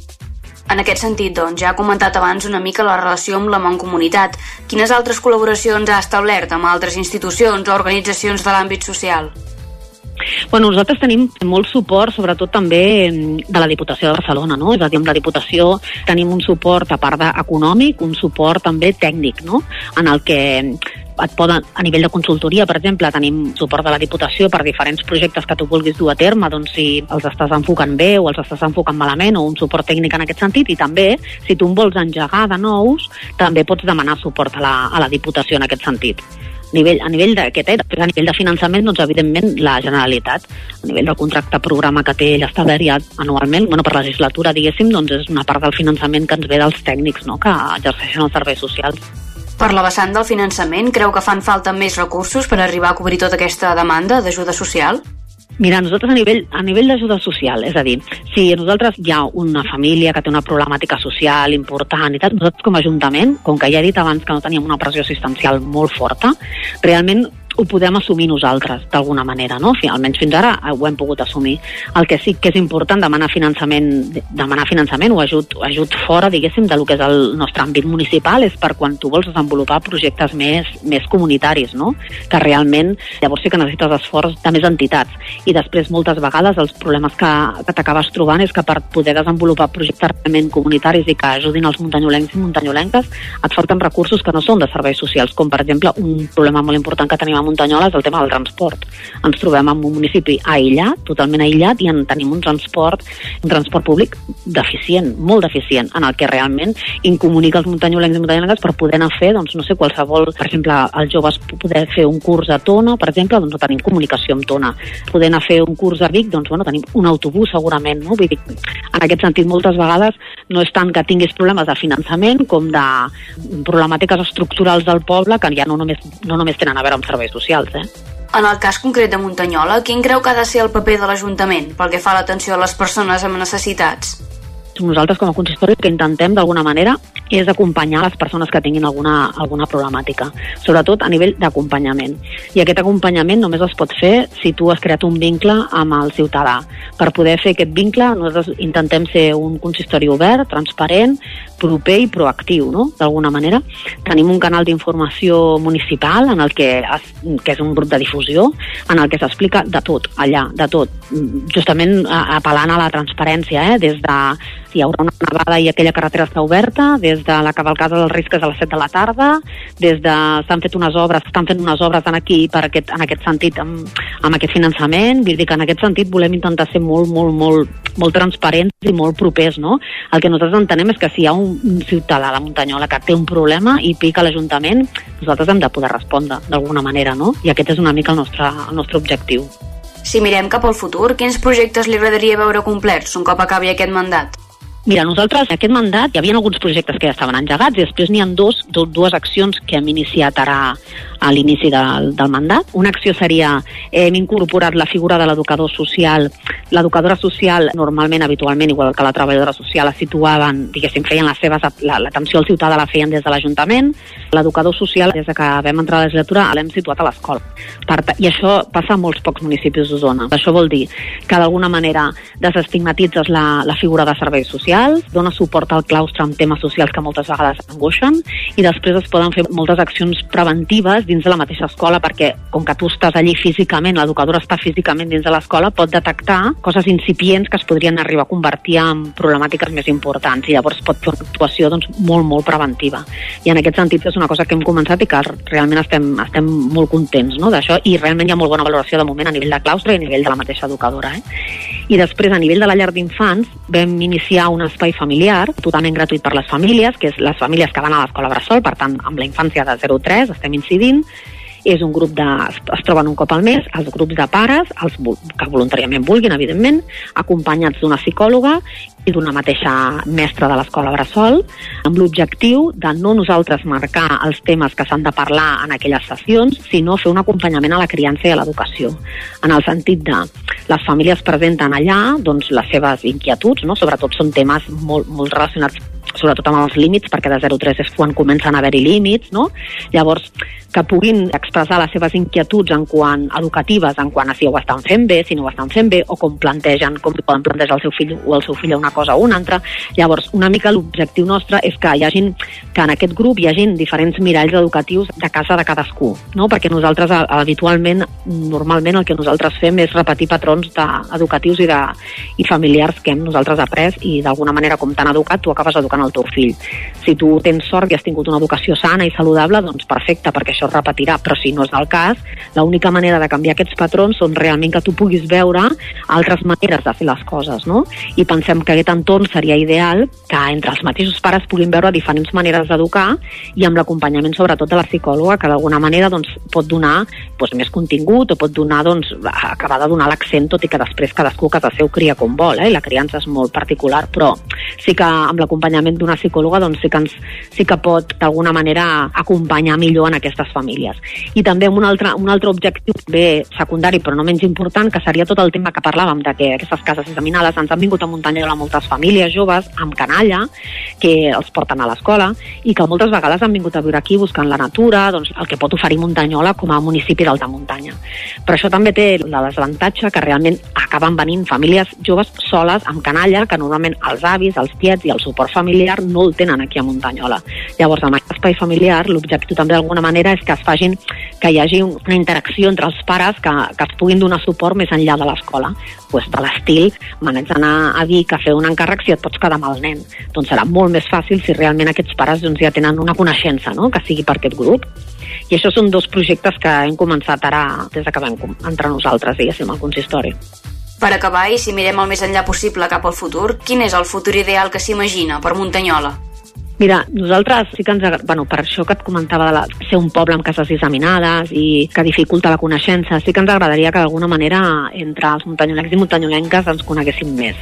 En aquest sentit, doncs, ja ha comentat abans una mica la relació amb la Mancomunitat. Quines altres col·laboracions ha establert amb altres institucions o organitzacions de l'àmbit social? Bueno, nosaltres tenim molt suport, sobretot també de la Diputació de Barcelona, no? És a dir, amb la Diputació tenim un suport, a part d'econòmic, un suport també tècnic, no? En el que et poden, a nivell de consultoria, per exemple, tenim suport de la Diputació per diferents projectes que tu vulguis dur a terme, doncs si els estàs enfocant bé o els estàs enfocant malament, o un suport tècnic en aquest sentit, i també, si tu en vols engegar de nous, també pots demanar suport a la, a la Diputació en aquest sentit nivell, a nivell d'aquest, eh? Després, a nivell de finançament, doncs, evidentment, la Generalitat, a nivell del contracte programa que té ell ja anualment, bueno, per legislatura, diguéssim, doncs és una part del finançament que ens ve dels tècnics, no?, que exerceixen els serveis socials. Per la vessant del finançament, creu que fan falta més recursos per arribar a cobrir tota aquesta demanda d'ajuda social? Mira, nosaltres a nivell, a nivell d'ajuda social, és a dir, si nosaltres hi ha una família que té una problemàtica social important i tal, nosaltres com a Ajuntament, com que ja he dit abans que no teníem una pressió assistencial molt forta, realment ho podem assumir nosaltres, d'alguna manera, no? Almenys fins ara ho hem pogut assumir. El que sí que és important demanar finançament, demanar finançament o ajut, ajut fora, diguéssim, de lo que és el nostre àmbit municipal és per quan tu vols desenvolupar projectes més, més comunitaris, no? Que realment llavors sí que necessites esforç de més entitats. I després moltes vegades els problemes que, que t'acabes trobant és que per poder desenvolupar projectes realment comunitaris i que ajudin els muntanyolencs i muntanyolenques et falten recursos que no són de serveis socials, com per exemple un problema molt important que tenim a Muntanyola és el tema del transport. Ens trobem en un municipi aïllat, totalment aïllat, i en tenim un transport, un transport públic deficient, molt deficient, en el que realment incomunica els muntanyolencs i muntanyolenques per poder anar a fer, doncs, no sé, qualsevol, per exemple, els joves poder fer un curs a Tona, per exemple, doncs no tenim comunicació amb Tona. Poder anar a fer un curs a Vic, doncs, bueno, tenim un autobús segurament, no? Vull dir, en aquest sentit, moltes vegades no és tant que tinguis problemes de finançament com de problemàtiques estructurals del poble que ja no només, no només tenen a veure amb serveis socials, eh? En el cas concret de Muntanyola, quin creu que ha de ser el paper de l'Ajuntament pel que fa a l'atenció a les persones amb necessitats? Nosaltres com a consistori que intentem d'alguna manera és acompanyar les persones que tinguin alguna, alguna problemàtica, sobretot a nivell d'acompanyament. I aquest acompanyament només es pot fer si tu has creat un vincle amb el ciutadà. Per poder fer aquest vincle, nosaltres intentem ser un consistori obert, transparent, proper i proactiu, no? d'alguna manera. Tenim un canal d'informació municipal en el que, es, que és un grup de difusió en el que s'explica de tot, allà, de tot. Justament apel·lant a la transparència, eh? des de hi haurà una nevada i aquella carretera està oberta, des de la cavalcada dels risques a les 7 de la tarda, des de s'han fet unes obres, estan fent unes obres en aquí per aquest, en aquest sentit, amb, amb aquest finançament, vull dir que en aquest sentit volem intentar ser molt, molt, molt, molt transparents i molt propers, no? El que nosaltres entenem és que si hi ha un, un ciutadà a la Muntanyola que té un problema i pica l'Ajuntament, nosaltres hem de poder respondre d'alguna manera, no? I aquest és una mica el nostre, el nostre objectiu. Si mirem cap al futur, quins projectes li agradaria veure complerts un cop acabi aquest mandat? Mira, nosaltres en aquest mandat hi havia alguns projectes que ja estaven engegats i després n'hi ha dos, dues accions que hem iniciat ara a l'inici del, del mandat. Una acció seria, hem incorporat la figura de l'educador social. L'educadora social, normalment, habitualment, igual que la treballadora social, la situaven, diguéssim, feien les seves, l'atenció al ciutadà la feien des de l'Ajuntament. L'educador social, des de que vam entrar a la legislatura, l'hem situat a l'escola. I això passa a molts pocs municipis d'Osona. Això vol dir que d'alguna manera desestigmatitzes la, la figura de serveis socials, dona suport al claustre amb temes socials que moltes vegades angoixen i després es poden fer moltes accions preventives dins de la mateixa escola perquè com que tu estàs allí físicament, l'educadora està físicament dins de l'escola, pot detectar coses incipients que es podrien arribar a convertir en problemàtiques més importants i llavors pot fer una actuació doncs, molt, molt preventiva. I en aquest sentit és una cosa que hem començat i que realment estem, estem molt contents no, d'això i realment hi ha molt bona valoració de moment a nivell de claustre i a nivell de la mateixa educadora. Eh? I després, a nivell de la llar d'infants, vam iniciar un espai familiar totalment gratuït per les famílies, que és les famílies que van a l'escola Bressol, per tant, amb la infància de 0-3 estem incidint, és un grup de... es troben un cop al mes, els grups de pares, els que voluntàriament vulguin, evidentment, acompanyats d'una psicòloga i d'una mateixa mestra de l'escola Bressol, amb l'objectiu de no nosaltres marcar els temes que s'han de parlar en aquelles sessions, sinó fer un acompanyament a la criança i a l'educació, en el sentit de les famílies presenten allà doncs, les seves inquietuds, no? sobretot són temes molt, molt relacionats sobretot amb els límits, perquè de 0-3 és quan comencen a haver-hi límits, no? Llavors, que puguin expressar les seves inquietuds en quant educatives, en quant a si ho estan fent bé, si no ho estan fent bé, o com plantegen, com poden plantejar el seu fill o el seu fill una cosa o una altra. Llavors, una mica l'objectiu nostre és que hi hagin, que en aquest grup hi hagin diferents miralls educatius de casa de cadascú, no? Perquè nosaltres habitualment, normalment el que nosaltres fem és repetir patrons de, educatius i, de, i familiars que hem nosaltres après i d'alguna manera com t'han educat tu acabes educant el teu fill. Si tu tens sort i has tingut una educació sana i saludable, doncs perfecte, perquè això es repetirà, però si no és el cas, l'única manera de canviar aquests patrons són realment que tu puguis veure altres maneres de fer les coses, no? I pensem que aquest entorn seria ideal que entre els mateixos pares puguin veure diferents maneres d'educar i amb l'acompanyament sobretot de la psicòloga, que d'alguna manera doncs, pot donar doncs, més contingut o pot donar, doncs, acabar de donar l'accent, tot i que després cadascú a seu cria com vol, eh? la criança és molt particular, però sí que amb l'acompanyament d'una psicòloga doncs sí que, ens, sí que pot d'alguna manera acompanyar millor en aquestes famílies. I també un altre, un altre objectiu bé secundari però no menys important que seria tot el tema que parlàvem de que aquestes cases examinades ens han vingut a Muntanyola moltes famílies joves amb canalla que els porten a l'escola i que moltes vegades han vingut a viure aquí buscant la natura, doncs el que pot oferir Muntanyola com a municipi d'alta muntanya. Però això també té la desavantatge que realment acaben venint famílies joves soles amb canalla, que normalment els avis, els tiets i el suport familiar no el tenen aquí a Muntanyola. Llavors, amb aquest espai familiar, l'objectiu també d'alguna manera és que es facin, que hi hagi una interacció entre els pares que, que es puguin donar suport més enllà de l'escola. Pues de l'estil, me n'haig d'anar a Vic a fer un encàrrec si et pots quedar amb el nen. Doncs serà molt més fàcil si realment aquests pares doncs, ja tenen una coneixença no? que sigui per aquest grup. I això són dos projectes que hem començat ara des de que vam entrar nosaltres, diguéssim, al consistori. Per acabar, i si mirem el més enllà possible cap al futur, quin és el futur ideal que s'imagina per Muntanyola? Mira, nosaltres sí que ens agrada, bueno, per això que et comentava de la, ser un poble amb cases disseminades i que dificulta la coneixença, sí que ens agradaria que d'alguna manera entre els muntanyolencs i muntanyolenques ens coneguéssim més.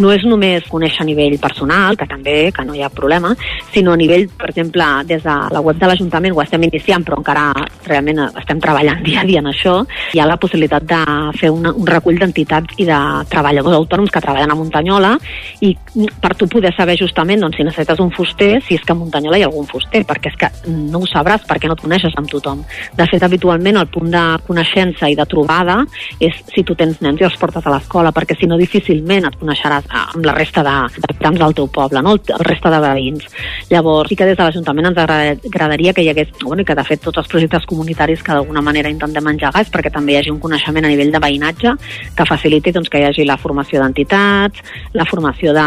No és només conèixer a nivell personal, que també, que no hi ha problema, sinó a nivell, per exemple, des de la web de l'Ajuntament ho estem iniciant, però encara realment estem treballant dia a dia en això, hi ha la possibilitat de fer una, un recull d'entitats i de treballadors autònoms que treballen a Muntanyola i per tu poder saber justament doncs, si necessites un fuster si és que a Muntanyola hi ha algun fuster, perquè és que no ho sabràs perquè no et coneixes amb tothom. De fet, habitualment el punt de coneixença i de trobada és si tu tens nens i els portes a l'escola, perquè si no difícilment et coneixeràs amb la resta de, de trams del teu poble, no? el, el resta de veïns. Llavors, sí que des de l'Ajuntament ens agradaria que hi hagués, bueno, i que de fet tots els projectes comunitaris que d'alguna manera intentem engegar és perquè també hi hagi un coneixement a nivell de veïnatge que faciliti doncs, que hi hagi la formació d'entitats, la formació de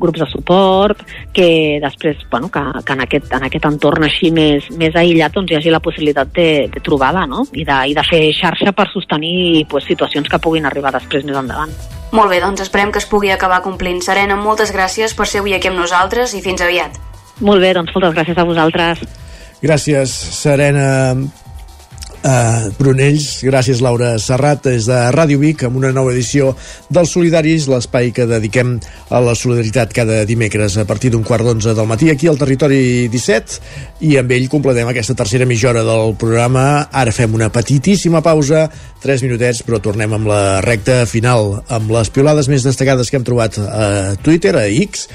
grups de suport, que després és bueno, que, que en, aquest, en aquest entorn així més, més aïllat doncs, hi hagi la possibilitat de, de trobada no? I, de, i de fer xarxa per sostenir pues, situacions que puguin arribar després més endavant. Molt bé, doncs esperem que es pugui acabar complint. Serena, moltes gràcies per ser avui aquí amb nosaltres i fins aviat. Molt bé, doncs moltes gràcies a vosaltres. Gràcies, Serena uh, Brunells. Gràcies, Laura Serrat, des de Ràdio Vic, amb una nova edició dels Solidaris, l'espai que dediquem a la solidaritat cada dimecres a partir d'un quart d'onze del matí aquí al Territori 17 i amb ell completem aquesta tercera mitja hora del programa. Ara fem una petitíssima pausa, 3 minutets, però tornem amb la recta final, amb les piolades més destacades que hem trobat a Twitter, a X,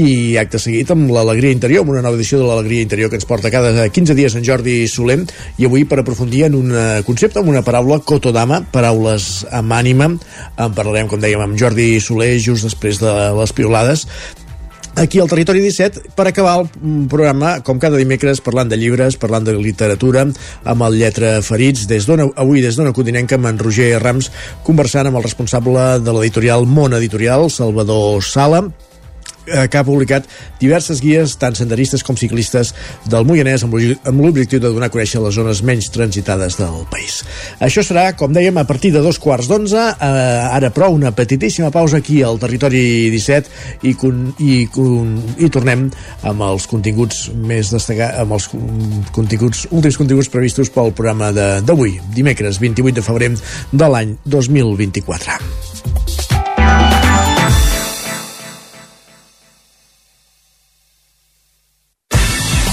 i acte seguit amb l'Alegria Interior, amb una nova edició de l'Alegria Interior que ens porta cada 15 dies en Jordi Solem, i avui per aprofundir en un concepte, amb una paraula, Kotodama, paraules amb ànima, en parlarem, com dèiem, amb Jordi Soler just després de les piolades, aquí al Territori 17 per acabar el programa, com cada dimecres, parlant de llibres, parlant de literatura, amb el Lletra Ferits, des avui des d'Ona Codinenca, amb en Roger Rams, conversant amb el responsable de l'editorial Món Editorial, Salvador Sala, eh, que ha publicat diverses guies, tant senderistes com ciclistes del Moianès, amb l'objectiu de donar a conèixer les zones menys transitades del país. Això serà, com dèiem, a partir de dos quarts d'onze, eh, ara però una petitíssima pausa aquí al Territori 17 i, con, i, con, i tornem amb els continguts més destacats, amb els continguts, últims continguts previstos pel programa d'avui, dimecres 28 de febrer de l'any 2024.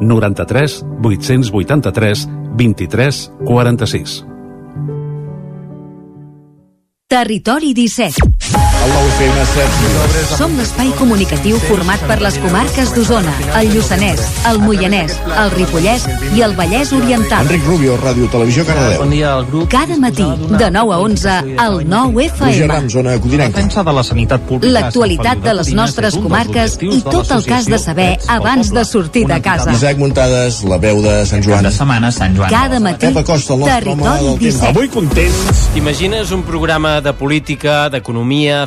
93 883 23 46. Territori 17. El nou FM, Sergi. Som l'espai comunicatiu format per les comarques d'Osona, el Lluçanès, el Moianès, el Ripollès i el Vallès Oriental. Enric Rubio, Ràdio Televisió, Cardedeu. Bon dia al grup. Cada matí, de 9 a 11, al 9 Roger FM. Codinenca. Defensa de la sanitat pública. L'actualitat de les nostres comarques i tot el has de saber abans de sortir de casa. Isaac Muntades, la veu de Sant Joan. de setmana, Sant Joan. Cada matí, Pep Acosta, el nostre home Territori del temps. 17. Avui contents. T'imagines un programa de política, d'economia,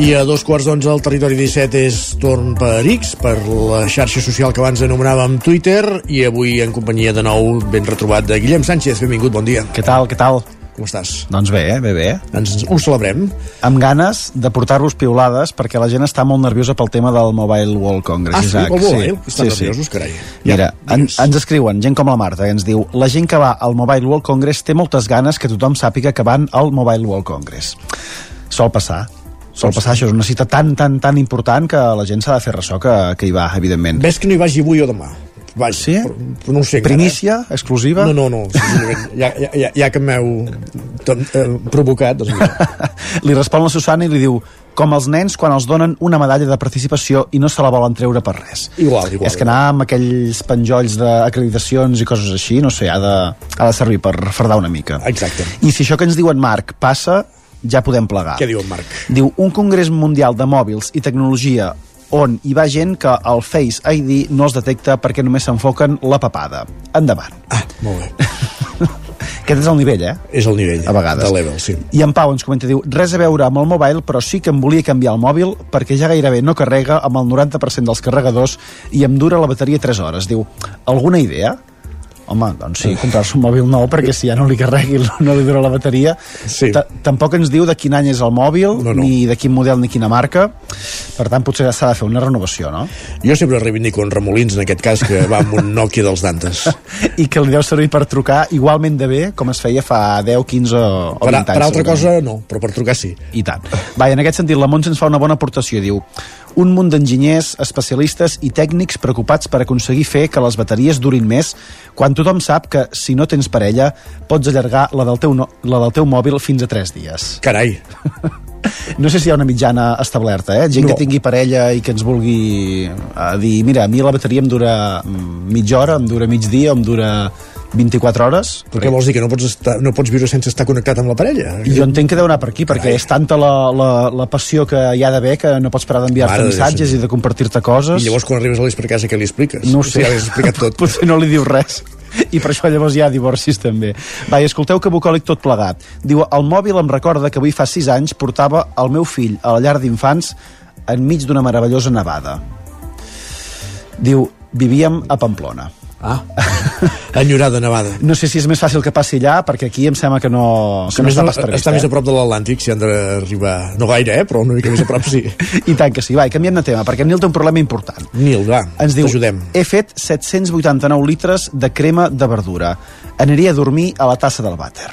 I a dos quarts d'onze al territori 17 és torn per X, per la xarxa social que abans anomenàvem Twitter, i avui en companyia de nou ben retrobat de Guillem Sánchez. Benvingut, bon dia. Què tal, què tal? Com estàs? Doncs bé, eh? bé, bé. Ens ho celebrem. Amb ganes de portar-vos piulades perquè la gent està molt nerviosa pel tema del Mobile World Congress, Ah, sí? Isaac. Mobile? Estan nerviosos, carai. Ja, Mira, en, ens escriuen, gent com la Marta, que ens diu la gent que va al Mobile World Congress té moltes ganes que tothom sàpiga que van al Mobile World Congress. Sol passar. Sol passar, això és una cita tan, tan, tan important que la gent s'ha de fer ressò que, que hi va, evidentment. Ves que no hi vagi avui o demà. Vaig, sí? però, no ho sé encara. Primícia, exclusiva? No, no, no. Ja, ja, ja, ja que m'heu eh, provocat, doncs mira. li respon la Susana i li diu com els nens quan els donen una medalla de participació i no se la volen treure per res. Igual, igual. És que anar amb aquells penjolls d'acreditacions i coses així, no sé, ha de, ha de servir per fardar una mica. Exacte. I si això que ens diu en Marc passa, ja podem plegar. Què diu en Marc? Diu, un congrés mundial de mòbils i tecnologia on hi va gent que el Face ID no els detecta perquè només s'enfoquen la papada. Endavant. Ah, molt bé. Aquest és el nivell, eh? És el nivell. A vegades. De level, sí. I en Pau ens comenta, diu, res a veure amb el mobile, però sí que em volia canviar el mòbil perquè ja gairebé no carrega amb el 90% dels carregadors i em dura la bateria 3 hores. Diu, alguna idea? Home, doncs sí, comprar-se un mòbil nou perquè si ja no li carregui, no li dura la bateria. Sí. Ta- Tampoc ens diu de quin any és el mòbil, No, no. ni de quin model ni quina marca. Per tant, potser s'ha de fer una renovació, no? Jo sempre reivindico en Remolins, en aquest cas, que va amb un Nokia dels Dantes. I que li deu servir per trucar igualment de bé com es feia fa 10, 15 o, o 20 Per, anys. per altra cosa, no, però per trucar sí. I tant. Va, en aquest sentit, la Montse ens fa una bona aportació. Diu, un munt d'enginyers, especialistes i tècnics preocupats per aconseguir fer que les bateries durin més quan tothom sap que, si no tens parella, pots allargar la del teu, no, la del teu mòbil fins a 3 dies. Carai. No sé si hi ha una mitjana establerta, eh? Gent No. que tingui parella i que ens vulgui eh, dir, mira, a mi la bateria em dura mm, mitja hora, em dura mig dia, em dura 24 hores. Però què vols dir, que no pots, estar, no pots viure sense estar connectat amb la parella? Jo entenc que deu anar per aquí, perquè és tanta la, la, la passió que hi ha d'haver que no pots parar d'enviar-te missatges Déu, i de compartir-te coses. I llavors quan arribes a l'Esper Casa què li expliques? No ho sé. Ja li has explicat tot. Potser no li diu res. I per això llavors hi ha divorcis també. Va, i escolteu que bucòlic tot plegat. Diu, el mòbil em recorda que avui fa 6 anys portava el meu fill a la llar d'infants enmig d'una meravellosa nevada. Diu, vivíem a Pamplona. Ah, enyorada nevada. No sé si és més fàcil que passi allà, perquè aquí em sembla que no, que Sí, no més està pas previst. està més eh? a prop de l'Atlàntic, si han d'arribar... No gaire, eh? però una mica més a prop sí. I tant que sí. Va, i canviem de tema, perquè en Nil té un problema important. Nil, va, Ens diu, he fet 789 litres de crema de verdura. Aniria a dormir a la tassa del vàter.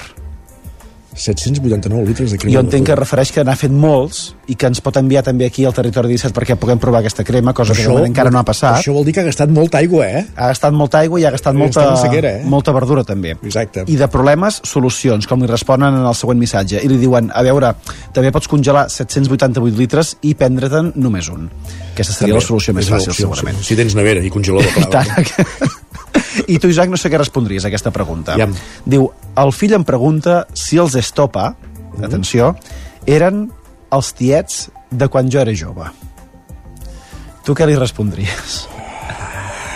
789 litres de crema. Jo entenc que refereix que n'ha fet molts i que ens pot enviar també aquí al territori 17 perquè puguem provar aquesta crema, cosa que de moment encara no ha passat. Això vol dir que ha gastat molta aigua, eh? Ha gastat molta aigua i ha gastat Ha molta, sequera, eh? molta verdura també. Exacte. I de problemes, solucions, com li responen en el següent missatge. I li diuen, a veure, també pots congelar 788 litres i prendre-te'n només un. Aquesta seria També, la solució més fàcil, opció, segurament. Si tens nevera i congelador, clar. Tant, I tu, Isaac, no sé què respondries a aquesta pregunta. Iam. Diu, el fill em pregunta si els Estopa, Mhm. atenció, eren els tiets de quan jo era jove. Tu què li respondries?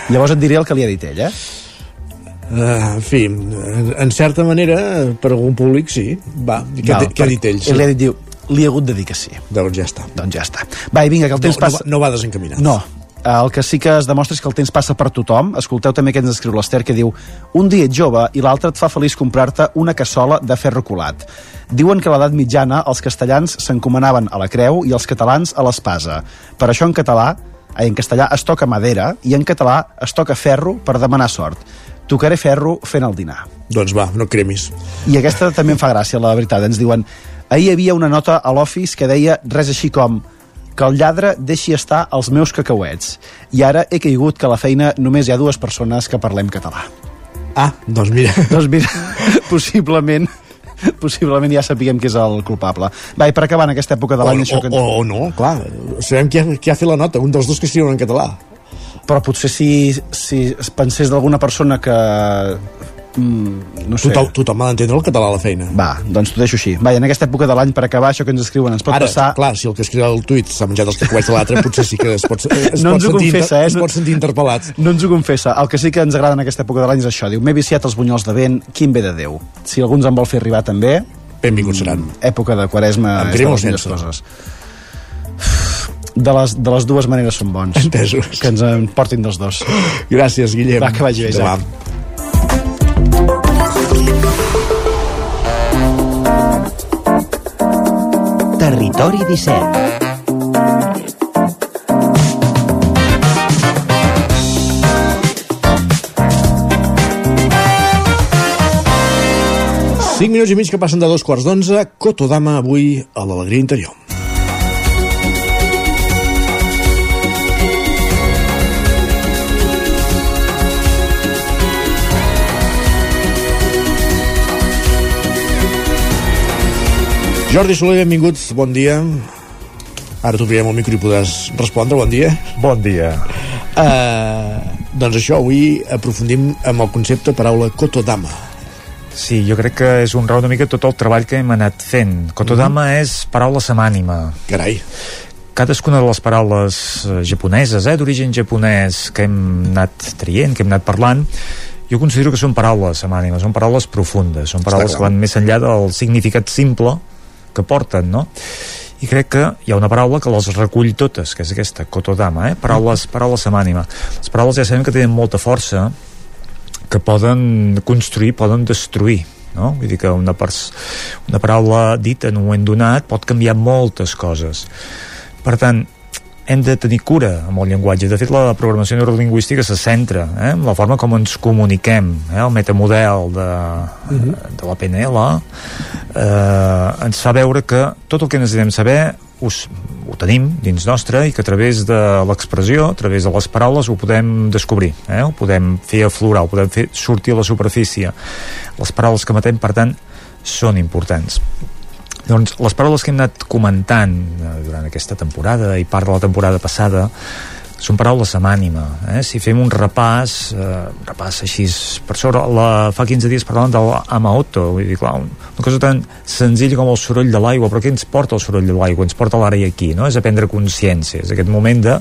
Llavors et diré el que li ha dit ell, eh? Uh, en fi, en, certa manera, per algun públic, sí. Va, què, Val, què ha dit ell? Ell li ha dit, diu, li ha hagut de dir que sí. Doncs ja està. Doncs ja està. Va, i vinga, que el temps no, passa... No, va, no va desencaminat. No, el que sí que es demostra és que el temps passa per tothom. Escolteu també què ens escriu l'Ester, que diu un dia ets jove i l'altre et fa feliç comprar-te una cassola de ferro colat. Diuen que a l'edat mitjana els castellans s'encomanaven a la creu i els catalans a l'espasa. Per això en català, en castellà es toca madera i en català es toca ferro per demanar sort. Tocaré ferro fent el dinar. Doncs va, no cremis. I aquesta també em fa gràcia, la veritat. Ens diuen, ahir hi havia una nota a l'Office que deia res així com que el lladre deixi estar els meus cacauets. I ara he caigut que a la feina només hi ha dues persones que parlem català. Ah, doncs mira. doncs mira, possiblement possiblement ja sapiguem qui és el culpable. Va, i per acabar en aquesta època de O, l'any... o, o, o no, clar. Sabem qui ha, qui ha fet la nota, un dels dos que escriuen en català. Però potser si, si es pensés d'alguna persona que... Mm, no sé. Tothom, tothom ha d'entendre el català a la feina. Va, doncs t'ho deixo així. Va, en aquesta època de l'any, per acabar, això que ens escriuen, ens pot Ara, passar... clar, si el que escriu el tuit s'ha menjat els cacauets de l'altre, potser sí que es pot, es No pot, ens ho sentir, confessa, eh? es pot sentir interpel·lat. No ens ho confessa. El que sí que ens agrada en aquesta època de l'any és això. Diu, m'he viciat els bunyols de vent, quin ve de Déu. Si algú ens en vol fer arribar també... Benvinguts seran. Època de quaresma o les sense? coses. De les, de les dues maneres són bons. Entesos. Que ens en portin dels dos. Gràcies, Guillem. Va, que vagi bé, Demà. Isaac. Territori 17 5 minuts i mig que passen de dos quarts d'onze. Cotodama avui a l'Alegria Interior. Jordi Soler, benvinguts, bon dia. Ara t'obrirem el micro i podràs respondre, bon dia. Bon dia. Uh, doncs això, avui aprofundim amb el concepte paraula Kotodama. Sí, jo crec que és un raó una mica tot el treball que hem anat fent. Kotodama mm -hmm. és paraula samànima. Carai. Cadascuna de les paraules eh, japoneses, eh, d'origen japonès, que hem anat traient, que hem anat parlant, jo considero que són paraules samànimes, són paraules profundes, són paraules que van més enllà del significat simple que porten, no? i crec que hi ha una paraula que les recull totes, que és aquesta, kotodama, eh? paraules, paraules samànima. Les paraules ja sabem que tenen molta força, que poden construir, poden destruir, no? Vull dir que una, pers una paraula dita en un moment donat pot canviar moltes coses. Per tant, hem de tenir cura amb el llenguatge. De fet, la programació neurolingüística se centra eh, en la forma com ens comuniquem. Eh, el metamodel de, de la PNL eh, ens fa veure que tot el que necessitem saber us, ho tenim dins nostre i que a través de l'expressió, a través de les paraules ho podem descobrir, eh? ho podem fer aflorar, ho podem fer sortir a la superfície. Les paraules que matem, per tant, són importants. Doncs les paraules que hem anat comentant eh, durant aquesta temporada i part de la temporada passada són paraules amb ànima. Eh? Si fem un repàs, eh, un repàs així per sobre, la, fa 15 dies parlàvem de l'Amaoto, vull dir, clar, una cosa tan senzilla com el soroll de l'aigua, però què ens porta el soroll de l'aigua? Ens porta l'ara i aquí, no? És aprendre consciència, és aquest moment de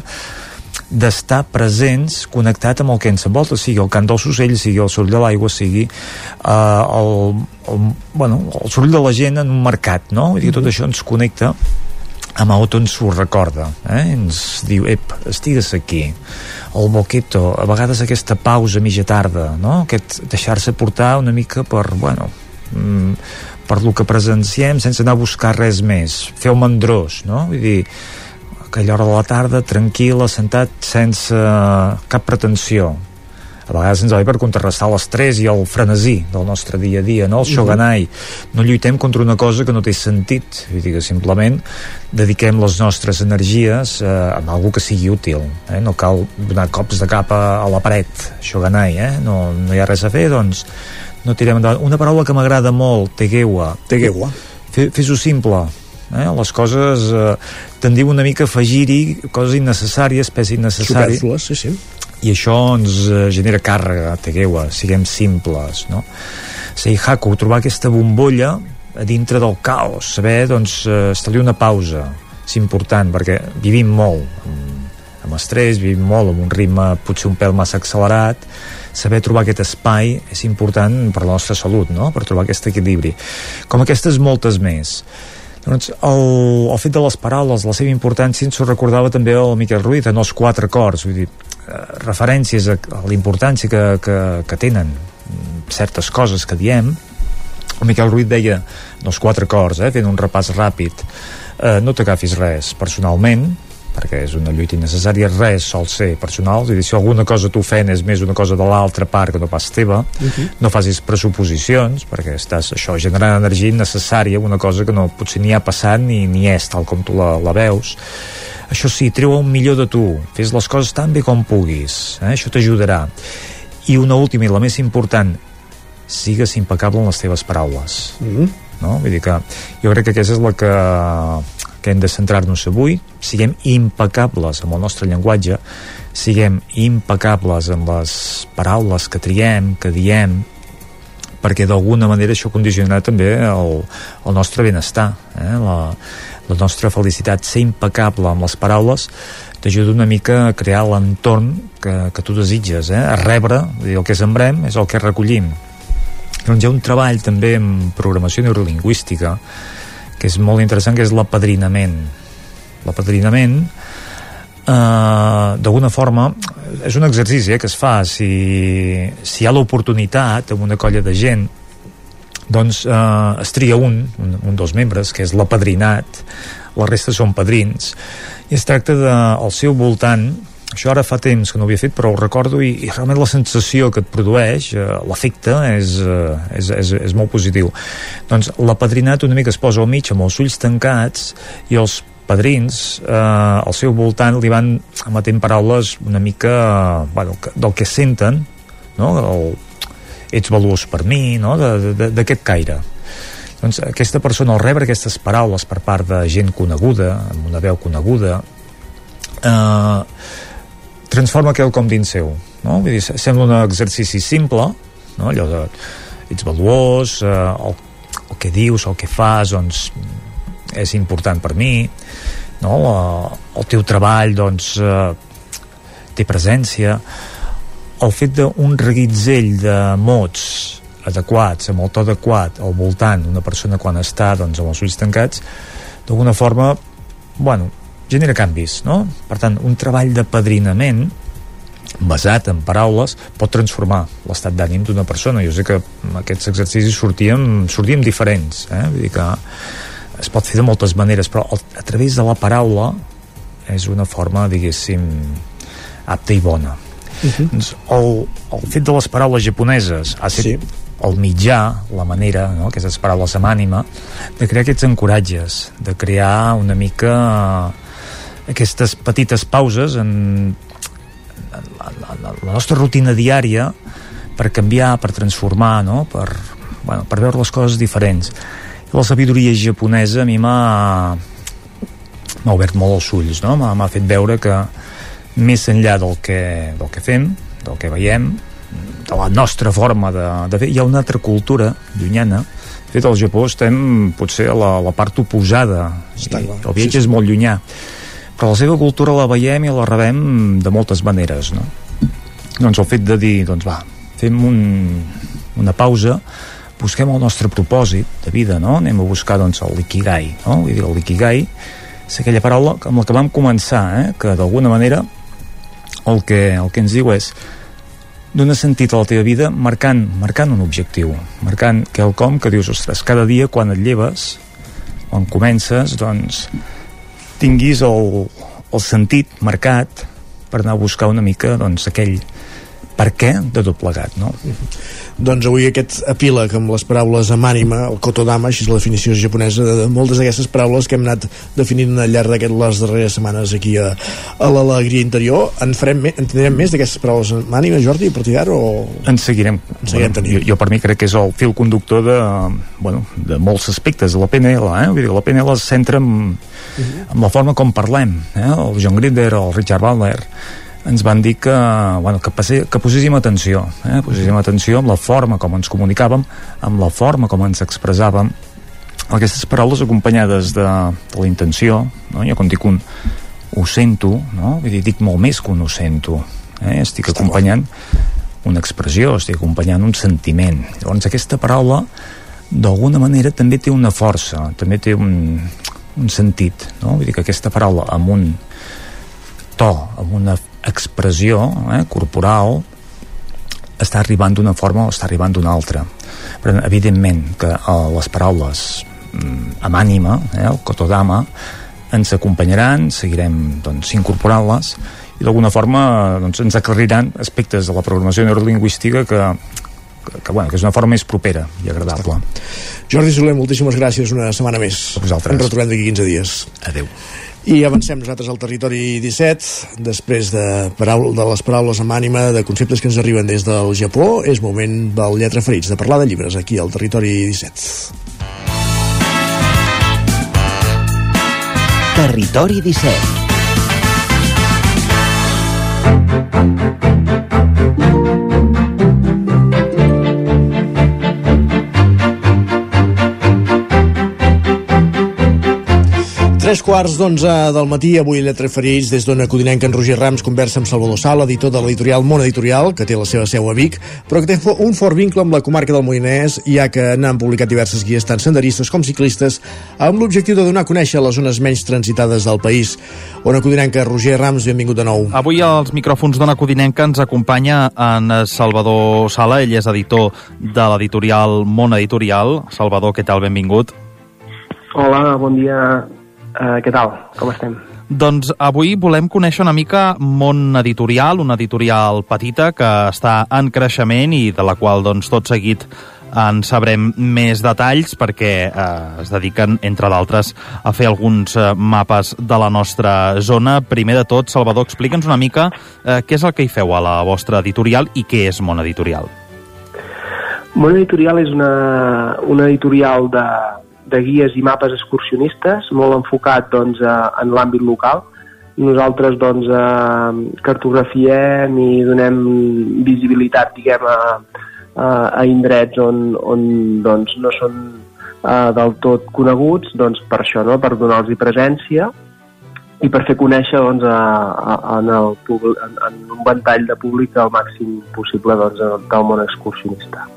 d'estar presents, connectat amb el que ens envolta, sigui el cant dels ocells, sigui el soroll de l'aigua, sigui eh, el, el, bueno, el soroll de la gent en un mercat, no? Vull dir, tot això ens connecta amb auto ens ho recorda eh? ens diu, ep, estigues aquí el boqueto, a vegades aquesta pausa mitja tarda, no? aquest deixar-se portar una mica per, bueno mm, per lo que presenciem sense anar a buscar res més el mandrós, no? vull dir aquella hora de la tarda, tranquil·la, sentat sense cap pretensió a vegades ens va bé per contrarrestar l'estrès i el frenesí del nostre dia a dia, no? El Mhm. shoganai. No lluitem contra una cosa que no té sentit, vull dir que simplement dediquem les nostres energies eh, a algú que sigui útil, eh? No cal donar cops de cap a, a la paret, shoganai, eh? No, no hi ha res a fer, doncs no tirem endavant. Una paraula que m'agrada molt, tegewa. Tegewa. Fes-ho simple, eh? les coses eh, tendim una mica a afegir-hi coses innecessàries, pes innecessari Supèrflues, sí, sí. I això ens eh, genera càrrega, tegewa, siguem simples, no? Seihaku, trobar aquesta bombolla a dintre del caos, saber, doncs, eh, establir una pausa, és important, perquè vivim molt amb, amb estrès, vivim molt amb un ritme potser un pèl massa accelerat, saber trobar aquest espai és important per la nostra salut, no? per trobar aquest equilibri. Com aquestes moltes més. Doncs el, el fet de les paraules, la seva importància, ens ho recordava també el Miquel Ruiz en els quatre cors, vull dir, referències a, a la importància que, que, que tenen certes coses que diem, el Miquel Ruiz deia els quatre cors, eh, fent un repàs ràpid, eh, no t'agafis res personalment, perquè és una lluita innecessària, res sol ser personal, és dir, si alguna cosa t'ofèn és més una cosa de l'altra part que no pas teva, Mhm. no facis pressuposicions, perquè estàs això generant energia innecessària, una cosa que no, potser ni ha passat ni, ni és tal com tu la, la veus. Això sí, treu un millor de tu, fes les coses tan bé com puguis, eh? això t'ajudarà. I una última i la més important, sigues impecable en les teves paraules. Mm. No? Vull dir que jo crec que aquesta és la que, que hem de centrar-nos avui, siguem impecables amb el nostre llenguatge, siguem impecables amb les paraules que triem, que diem, perquè d'alguna manera això condicionarà també el, el nostre benestar, eh? la, la nostra felicitat. Ser impecable amb les paraules t'ajuda una mica a crear l'entorn que, que tu desitges, eh? a rebre, dir, el que sembrem és el que recollim. Doncs hi ha un treball també en programació neurolingüística que és molt interessant, que és l'apadrinament. L'apadrinament eh, d'alguna forma és un exercici eh, que es fa. Si, si hi ha l'oportunitat amb una colla de gent doncs eh, es tria un, un, un dels membres que és l'apadrinat. La resta són padrins. I es tracta de, al seu voltant això ara fa temps que no ho havia fet però ho recordo i, i realment la sensació que et produeix eh, l'efecte és, eh, és, és, és molt positiu doncs l'apadrinat una mica es posa al mig amb els ulls tancats i els padrins eh, al seu voltant li van emetent paraules una mica eh, bueno, del que senten no? El, ets valuós per mi no? D'aquest caire doncs aquesta persona al rebre aquestes paraules per part de gent coneguda amb una veu coneguda eh, transforma quelcom dins seu no? Vull dir, se- sembla un exercici simple no? allò de ets valuós eh, el, el que dius, el que fas doncs és important per mi no? La, el teu treball doncs eh, té presència el fet d'un reguitzell de mots adequats, amb el to adequat al voltant d'una persona quan està doncs, amb els ulls tancats d'alguna forma bueno, genera canvis no? per tant, un treball de padrinament basat en paraules pot transformar l'estat d'ànim d'una persona jo sé que amb aquests exercicis sortíem, sortíem diferents eh? vull dir que es pot fer de moltes maneres però a través de la paraula és una forma, diguéssim apta i bona uh -huh. doncs el, el fet de les paraules japoneses ha set sí. el mitjà, la manera, no? aquestes paraules amb ànima, de crear aquests encoratges, de crear una mica aquestes petites pauses en, en, la, la, la nostra rutina diària per canviar, per transformar, no? per, bueno, per veure les coses diferents. I la sabidoria japonesa a mi m'ha m'ha obert molt els ulls, no? m'ha fet veure que més enllà del que, del que fem, del que veiem, de la nostra forma de, de fer, hi ha una altra cultura llunyana. De fet, al Japó estem potser a la, la part oposada. Està I clar, el viatge sí, sí. és molt llunyà. Però la seva cultura la veiem i la rebem de moltes maneres, no? Doncs el fet de dir, doncs va, fem un, una pausa, busquem el nostre propòsit de vida, no? Anem a buscar, doncs, l'ikigai, no? Vull dir, el l'ikigai és aquella paraula amb la que vam començar, eh? que d'alguna manera el que, el que ens diu és donar sentit a la teva vida marcant, marcant un objectiu, marcant quelcom que dius, ostres, cada dia quan et lleves, quan comences, doncs tinguis el, el sentit marcat per anar a buscar una mica doncs, aquell per què de tot plegat, no? Doncs avui aquest epíleg amb les paraules amb ànima, el kotodama, així és la definició japonesa de moltes d'aquestes paraules que hem anat definint al llarg d'aquest les darreres setmanes aquí a, a l'alegria interior. En, farem, en tindrem més d'aquestes paraules amb ànima, Jordi, a partir d'ara? O... En seguirem, En seguirem bueno, jo, jo per mi crec que és el fil conductor de, bueno, de molts aspectes de la PNL, eh? Vull dir, la PNL es centra en, en la forma com parlem, eh? El John Grinder o el Richard Bandler ens van dir que, bueno, que, passe, que poséssim atenció, eh? poséssim atenció amb la forma com ens comunicàvem, amb la forma com ens expressàvem, aquestes paraules acompanyades de, de la intenció, no? jo quan dic un ho sento, no? Vull dir, dic molt més que un ho sento, eh? estic acompanyant una expressió, estic acompanyant un sentiment. Llavors aquesta paraula d'alguna manera també té una força, també té un, un sentit, no? Vull dir que aquesta paraula amb un to, amb una expressió eh, corporal està arribant d'una forma o està arribant d'una altra. Però evidentment que eh, les paraules mm, amb ànima, eh, el kotodama, ens acompanyaran, seguirem doncs, incorporant-les i d'alguna forma doncs, ens aclariran aspectes de la programació neurolingüística que, que, que, bueno, que és una forma més propera i agradable. Jordi Soler, moltíssimes gràcies una setmana més. A vosaltres. Ens retrobem d'aquí 15 dies. Adéu. I avancem nosaltres al territori 17, després de, paraula, de les paraules amb ànima, de conceptes que ens arriben des del Japó, és moment del Lletra Ferits, de parlar de llibres aquí al territori 17. Territori 17 Tres quarts d'onze del matí, avui a Lletra Ferits, des d'on acudinem que en Roger Rams conversa amb Salvador Sala, editor de l'editorial Món Editorial, que té la seva seu a Vic, però que té un fort vincle amb la comarca del Moianès, ja que n'han publicat diverses guies tant senderistes com ciclistes, amb l'objectiu de donar a conèixer les zones menys transitades del país. On acudinem que Roger Rams, benvingut de nou. Avui als micròfons d'Ona Codinenca ens acompanya en Salvador Sala, ell és editor de l'editorial Món Editorial. Salvador, què tal? Benvingut. Hola, bon dia. Uh, què tal? Com estem? Doncs avui volem conèixer una mica Món Editorial, una editorial petita que està en creixement i de la qual doncs, tot seguit en sabrem més detalls perquè eh, es dediquen, entre d'altres, a fer alguns eh, mapes de la nostra zona. Primer de tot, Salvador, explica'ns una mica eh, què és el que hi feu a la vostra editorial i què és Món Editorial. Món Editorial és una, una editorial de, de guies i mapes excursionistes, molt enfocat doncs, a, en l'àmbit local. Nosaltres doncs, eh, cartografiem i donem visibilitat diguem, a, a, a indrets on, on doncs, no són eh, del tot coneguts, doncs, per això, no? per donar-los presència i per fer conèixer doncs, a, a, en, el, en, en un ventall de públic el màxim possible doncs, del món excursionista.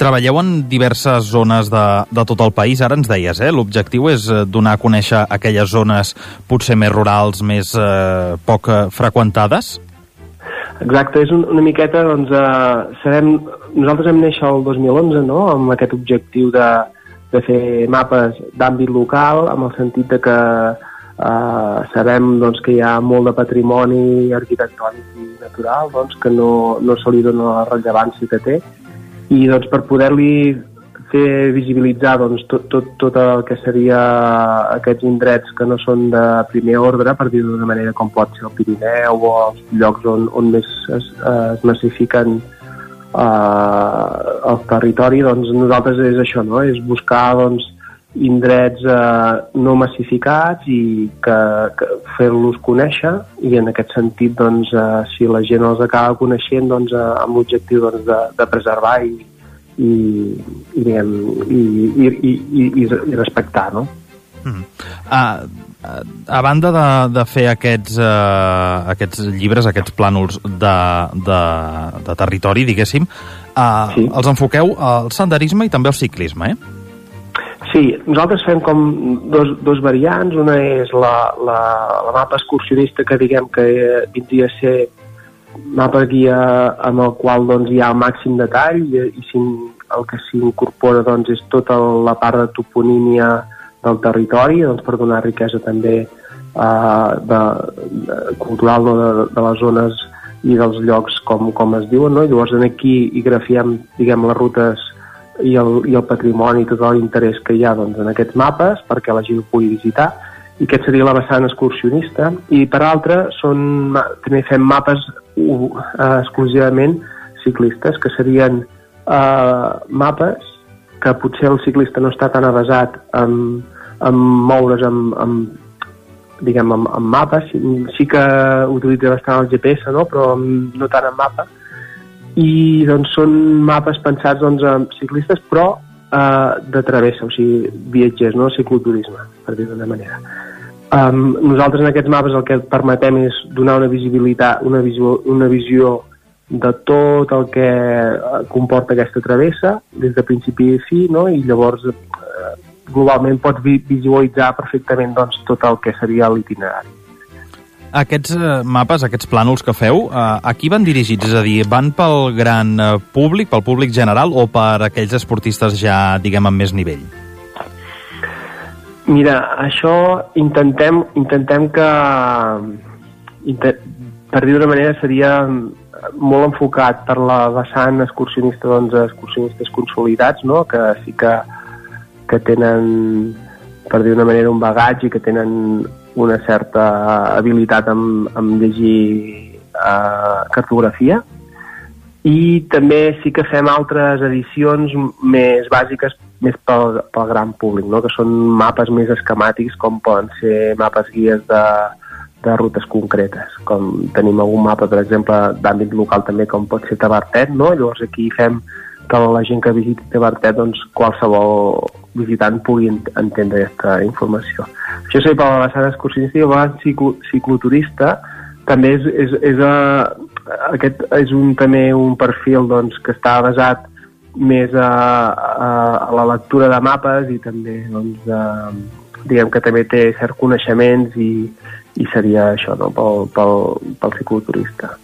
Treballeu en diverses zones de, de tot el país, ara ens deies, eh? L'objectiu és eh, donar a conèixer aquelles zones potser més rurals, més eh, poc eh, freqüentades? Exacte, és un, una miqueta, doncs, eh, serem, nosaltres hem néixer el 2011, no?, amb aquest objectiu de, de fer mapes d'àmbit local, amb el sentit de que eh, sabem doncs, que hi ha molt de patrimoni arquitectònic i natural, doncs, que no, no se li dona la rellevància que té, i doncs, per poder-li fer visibilitzar doncs, tot, tot, tot el que seria aquests indrets que no són de primer ordre, per dir-ho d'una manera com pot ser el Pirineu o els llocs on, on més es, es massifiquen eh, el territori, doncs nosaltres és això, no? és buscar doncs, indrets eh, no massificats i que, que fer-los conèixer i en aquest sentit doncs, eh, si la gent els acaba coneixent doncs, eh, amb l'objectiu doncs, de, de preservar i, i, i, diguem, i, i, i, i, i respectar, no? Mm. A, a, a banda de, de fer aquests, uh, aquests llibres, aquests plànols de, de, de territori, diguéssim, uh, sí. els enfoqueu al senderisme i també al ciclisme, eh? Sí, nosaltres fem com dos, dos variants. Una és la, la, la mapa excursionista que diguem que eh, vindria a ser mapa guia amb el qual doncs, hi ha el màxim detall i, i si, el que s'incorpora doncs, és tota la part de toponímia del territori doncs, per donar riquesa també uh, de, de, cultural de, de les zones i dels llocs com, com es diuen, no? Llavors aquí hi grafiem, diguem, les rutes i el, i el patrimoni i tot l'interès que hi ha doncs, en aquests mapes perquè la gent ho pugui visitar. I aquest seria la vessant excursionista. I per altra són, també fem mapes uh, exclusivament ciclistes que serien uh, mapes que potser el ciclista no està tan avasat en, en moure's amb, amb, diguem, amb, amb mapes, sí, sí que utilitza bastant el GPS, no? però no tant en mapa, i doncs són mapes pensats doncs, amb ciclistes, però eh, de travessa, o sigui, viatgers, no? cicloturisme, per dir d'una manera. Um, nosaltres en aquests mapes el que permetem és donar una visibilitat, una visió, una visió de tot el que eh, comporta aquesta travessa, des de principi a fi, no? i llavors eh, globalment pots visualitzar perfectament doncs, tot el que seria l'itinerari. Aquests eh, mapes, aquests plànols que feu, eh, a qui van dirigits? És a dir, van pel gran eh, públic, pel públic general, o per aquells esportistes ja, diguem, amb més nivell? Mira, això intentem, intentem que... Per dir d'una manera, seria molt enfocat per la vessant excursionista, doncs, excursionistes consolidats, no? que sí que, que tenen, per dir d'una manera, un bagatge i que tenen una certa habilitat en, en llegir eh, cartografia. I també sí que fem altres edicions més bàsiques més pel, pel gran públic, no? que són mapes més esquemàtics com poden ser mapes guies de, de rutes concretes, com tenim algun mapa, per exemple, d'àmbit local també, com pot ser Tabartet, no? Llavors aquí fem que la gent que visiti Tabartet, doncs qualsevol visitant pugui entendre aquesta informació. Això seria per la vessant excursionista i la ciclo, cicloturista també és, és, és, a, aquest és un, també un perfil doncs, que està basat més a, a, a la lectura de mapes i també doncs, a, diguem que també té cert coneixements i, i seria això no? pel, pel, pel cicloturista.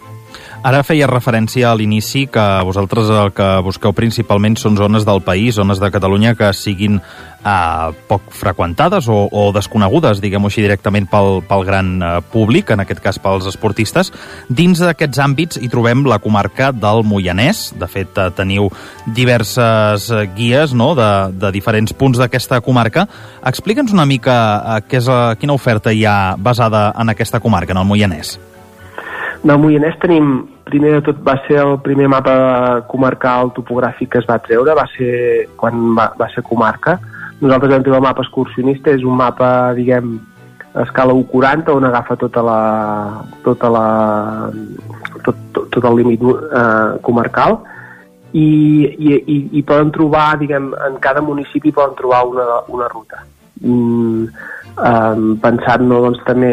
Ara feia referència a l'inici que vosaltres el que busqueu principalment són zones del país, zones de Catalunya que siguin eh, poc freqüentades o, o desconegudes, diguem-ho així, directament pel, pel gran eh, públic, en aquest cas pels esportistes. Dins d'aquests àmbits hi trobem la comarca del Moianès. De fet, eh, teniu diverses eh, guies no?, de, de diferents punts d'aquesta comarca. Explica'ns una mica eh, què és, eh, quina oferta hi ha basada en aquesta comarca, en el Moianès. Del Moianès tenim, primer de tot va ser el primer mapa comarcal topogràfic que es va treure, va ser quan va, va ser comarca. Nosaltres vam treure el mapa excursionista, és un mapa, diguem, a escala 1,40 on agafa tota la, tota la, tot, tot, tot el límit eh, comarcal i, i, i, i poden trobar, diguem, en cada municipi poden trobar una, una ruta. Um, pensat no, doncs, també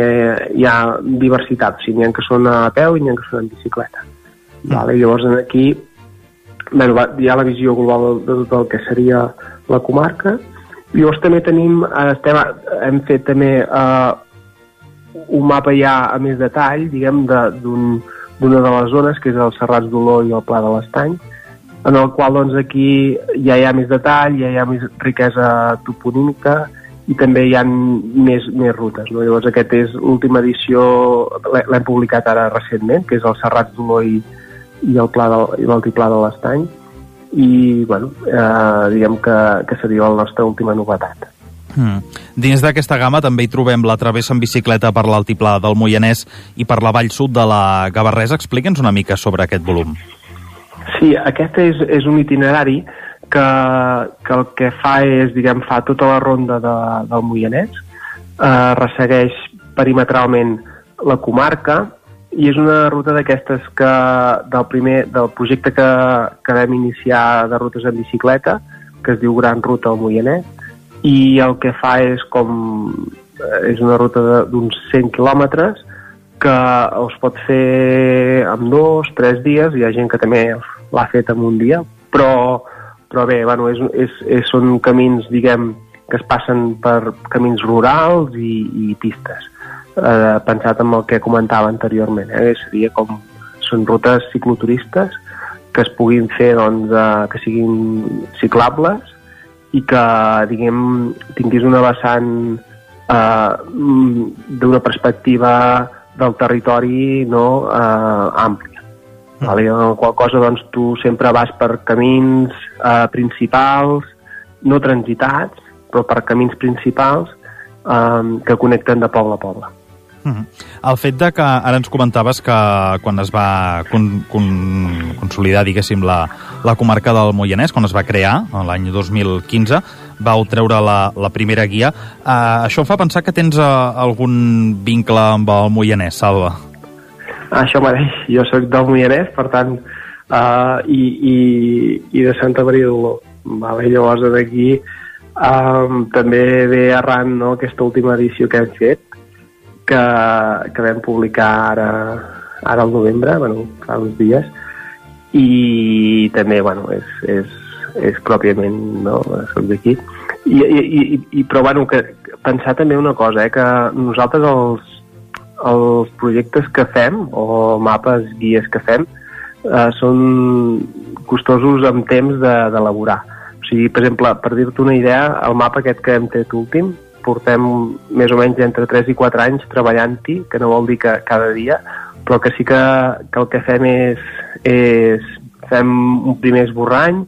hi ha diversitat, o sigui, n'hi ha que són a peu i n'hi ha que són en bicicleta. Mm. Vale? Llavors, aquí bueno, hi ha la visió global de tot el que seria la comarca. Llavors també tenim, eh, estem, hem fet també uh, un mapa ja a més detall, diguem, d'una de, de les zones, que és el Serrats d'Olor i el Pla de l'Estany, en el qual doncs, aquí ja hi ha més detall, ja hi ha més riquesa toponímica, i també hi ha més, més rutes. No? Llavors aquest és l'última edició, l'hem publicat ara recentment, que és el Serrat d'Olor i, i el pla del, i l'altiplà de l'Estany i bueno, eh, diguem que, que seria la nostra última novetat. Hmm. Dins d'aquesta gamma també hi trobem la travessa en bicicleta per l'altiplà del Moianès i per la vall sud de la Gavarresa. Explica'ns una mica sobre aquest volum. Sí, aquest és, és un itinerari que, que el que fa és, diguem, fa tota la ronda de, del Moianès, eh, ressegueix perimetralment la comarca i és una ruta d'aquestes que del primer del projecte que, que vam iniciar de rutes en bicicleta, que es diu Gran Ruta al Moianès, i el que fa és com eh, és una ruta d'uns 100 quilòmetres que es pot fer en dos, tres dies, hi ha gent que també l'ha fet en un dia, però però bé, bueno, és, és, és, són camins, diguem, que es passen per camins rurals i, i pistes, eh, pensat en el que comentava anteriorment, eh? seria com, són rutes cicloturistes que es puguin fer, doncs, eh, que siguin ciclables i que, diguem, tinguis una vessant eh, d'una perspectiva del territori no, eh, àmplia vale? en la qual cosa doncs, tu sempre vas per camins eh, principals, no transitats, però per camins principals eh, que connecten de poble a poble. Uh. El fet de que ara ens comentaves que quan es va con, con, consolidar, diguéssim, la, la comarca del Moianès, quan es va crear, l'any 2015, vau treure la, la primera guia. Uh, això em fa pensar que tens uh, algun vincle amb el Moianès, Salva. Això mateix, jo sóc del Moianès, per tant, uh, i, i, i de Santa Maria d'Oló. Vale? Llavors, d'aquí um, també ve arran no, aquesta última edició que hem fet, que, que vam publicar ara, ara al novembre, bueno, fa uns dies, i també, bueno, és, és, és pròpiament, no, soc d'aquí. I, i, i, però, bueno, que, pensar també una cosa, eh, que nosaltres els, els projectes que fem, o mapes, guies que fem, eh, són costosos en temps d'elaborar. O sigui, per exemple, per dir-te una idea, el mapa aquest que hem tret últim, portem més o menys entre 3 i 4 anys treballant-hi, que no vol dir que cada dia, però que sí que, que el que fem és, és fem un primer esborrany,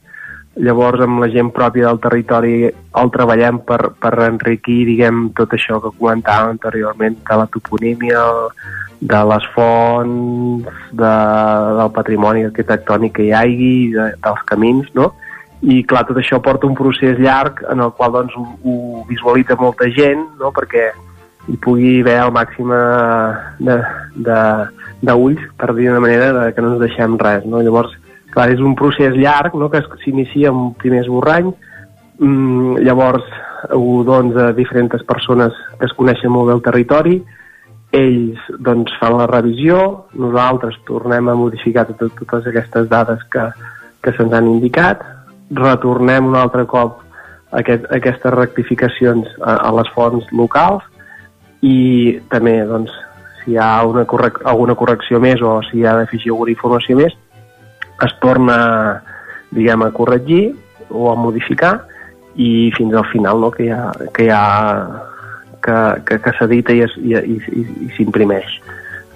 llavors amb la gent pròpia del territori el treballem per, per enriquir diguem, tot això que comentàvem anteriorment de la toponímia, de les fonts, de, del patrimoni arquitectònic que hi hagi, de, dels camins, no? i clar, tot això porta un procés llarg en el qual doncs, ho, ho visualitza molta gent no? perquè hi pugui haver el màxim d'ulls, per dir d'una manera, de que no ens deixem res. No? Llavors, clar, és un procés llarg no? que s'inicia amb un primer esborrany, mm, llavors ho doncs, a diferents persones que es coneixen molt bé el territori, ells doncs, fan la revisió, nosaltres tornem a modificar totes, totes aquestes dades que, que se'ns han indicat, retornem un altre cop aquest, aquestes rectificacions a, a les fonts locals. I també doncs, si hi ha una correc alguna correcció més o si hi ha d'afegir alguna informació més es torna diguem, a corregir o a modificar i fins al final no, que ha, que, ha, que, que, que s'edita i, es, i, i, i, i s'imprimeix.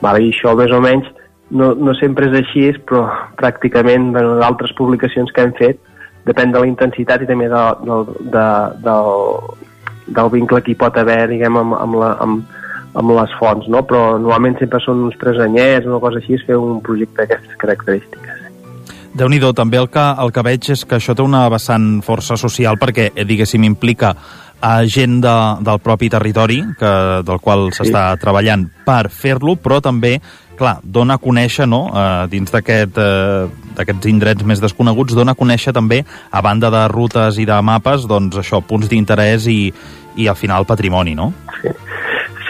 Vale? I això més o menys no, no sempre és així, però pràcticament bueno, d'altres publicacions que hem fet depèn de la intensitat i també de, de, de, del, del vincle que hi pot haver diguem, amb, amb, la, amb, amb les fonts, no? però normalment sempre són uns tres anyers una cosa així, és fer un projecte d'aquestes característiques. Déu nhi també el que, el que veig és que això té una vessant força social perquè, eh, diguéssim, implica a gent de, del propi territori que, del qual s'està sí. treballant per fer-lo, però també clar, dona a conèixer, no?, eh, dins eh, d'aquests indrets més desconeguts, dona a conèixer també, a banda de rutes i de mapes, doncs això, punts d'interès i, i al final patrimoni, no? Sí,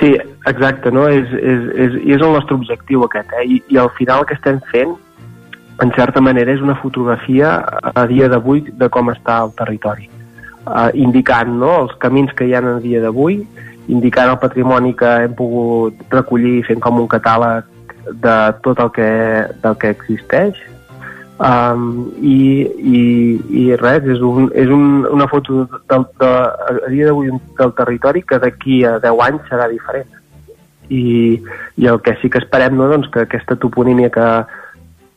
sí exacte, no? És, és, és, és el nostre objectiu aquest, eh? I, I al final el que estem fent, en certa manera, és una fotografia a dia d'avui de com està el territori, uh, indicant no, els camins que hi ha a dia d'avui, indicant el patrimoni que hem pogut recollir fent com un catàleg de tot el que, del que existeix. Um, i, i, i res, és, un, és un, una foto del, de, a dia d'avui del territori que d'aquí a 10 anys serà diferent. I, i el que sí que esperem no, doncs, que aquesta toponímia que,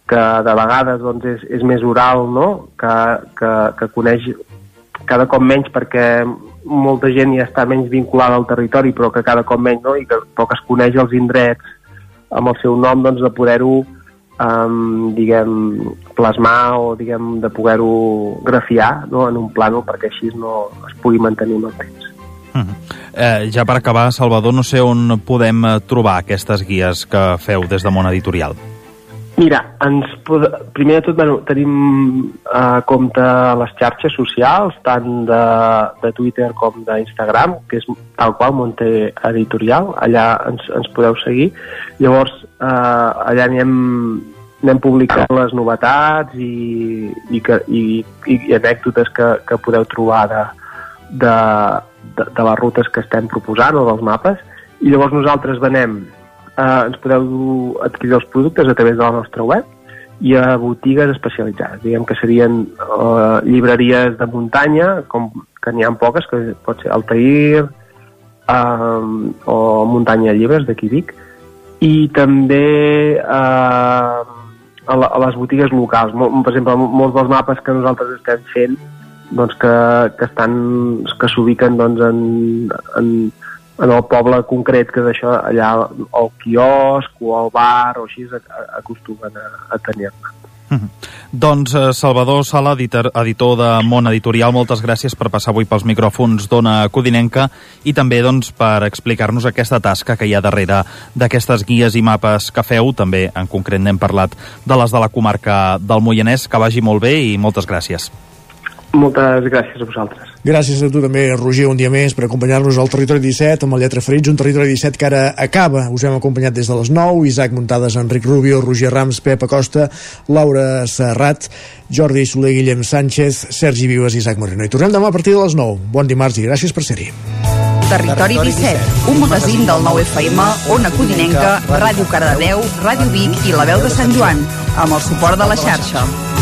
que de vegades doncs, és, és més oral, no? que, que, que coneix cada cop menys perquè molta gent ja està menys vinculada al territori però que cada cop menys no? i que, que es coneix els indrets amb el seu nom doncs, de poder-ho um, diguem, plasmar o diguem, de poder-ho grafiar no? en un plano perquè així no es pugui mantenir amb el temps. Uh -huh. eh, ja per acabar, Salvador, no sé on podem eh, trobar aquestes guies que feu des de Món Editorial. Mira, ens pod... primer de tot bueno, tenim a uh, compte les xarxes socials, tant de, de Twitter com d'Instagram, que és tal qual Monte Editorial, allà ens, ens podeu seguir. Llavors, uh, allà anem, anem publicant les novetats i, i, que, i, i, i anècdotes que, que podeu trobar de, de, de, de les rutes que estem proposant o dels mapes. I llavors nosaltres venem eh, ens podeu adquirir els productes a través de la nostra web i a botigues especialitzades, diguem que serien eh, llibreries de muntanya, com que n'hi ha poques, que pot ser Altair eh, o Muntanya Llibres d'aquí Vic, i també eh, a, la, a les botigues locals. Per exemple, molts dels mapes que nosaltres estem fent doncs que, que estan que s'ubiquen doncs, en, en, en el poble concret que d'això allà al quiosc o al bar o així acostumen a, a tenir-ne. Mm -hmm. Doncs eh, Salvador Sala, editor, editor de Món Editorial, moltes gràcies per passar avui pels micròfons d'Ona Codinenca i també doncs, per explicar-nos aquesta tasca que hi ha darrere d'aquestes guies i mapes que feu. També, en concret, n'hem parlat de les de la comarca del Moianès. Que vagi molt bé i moltes gràcies. Moltes gràcies a vosaltres. Gràcies a tu també, Roger, un dia més per acompanyar-nos al Territori 17 amb el Lletra Ferits, un Territori 17 que ara acaba. Us hem acompanyat des de les 9, Isaac Muntades, Enric Rubio, Roger Rams, Pep Acosta, Laura Serrat, Jordi Soler, Guillem Sánchez, Sergi Vives i Isaac Moreno. I tornem demà a partir de les 9. Bon dimarts i gràcies per ser-hi. Territori 17, un magazín del nou FM, Ona Codinenca, Ràdio Cardedeu, Ràdio Vic i La Veu de Sant Joan, amb el suport de la xarxa.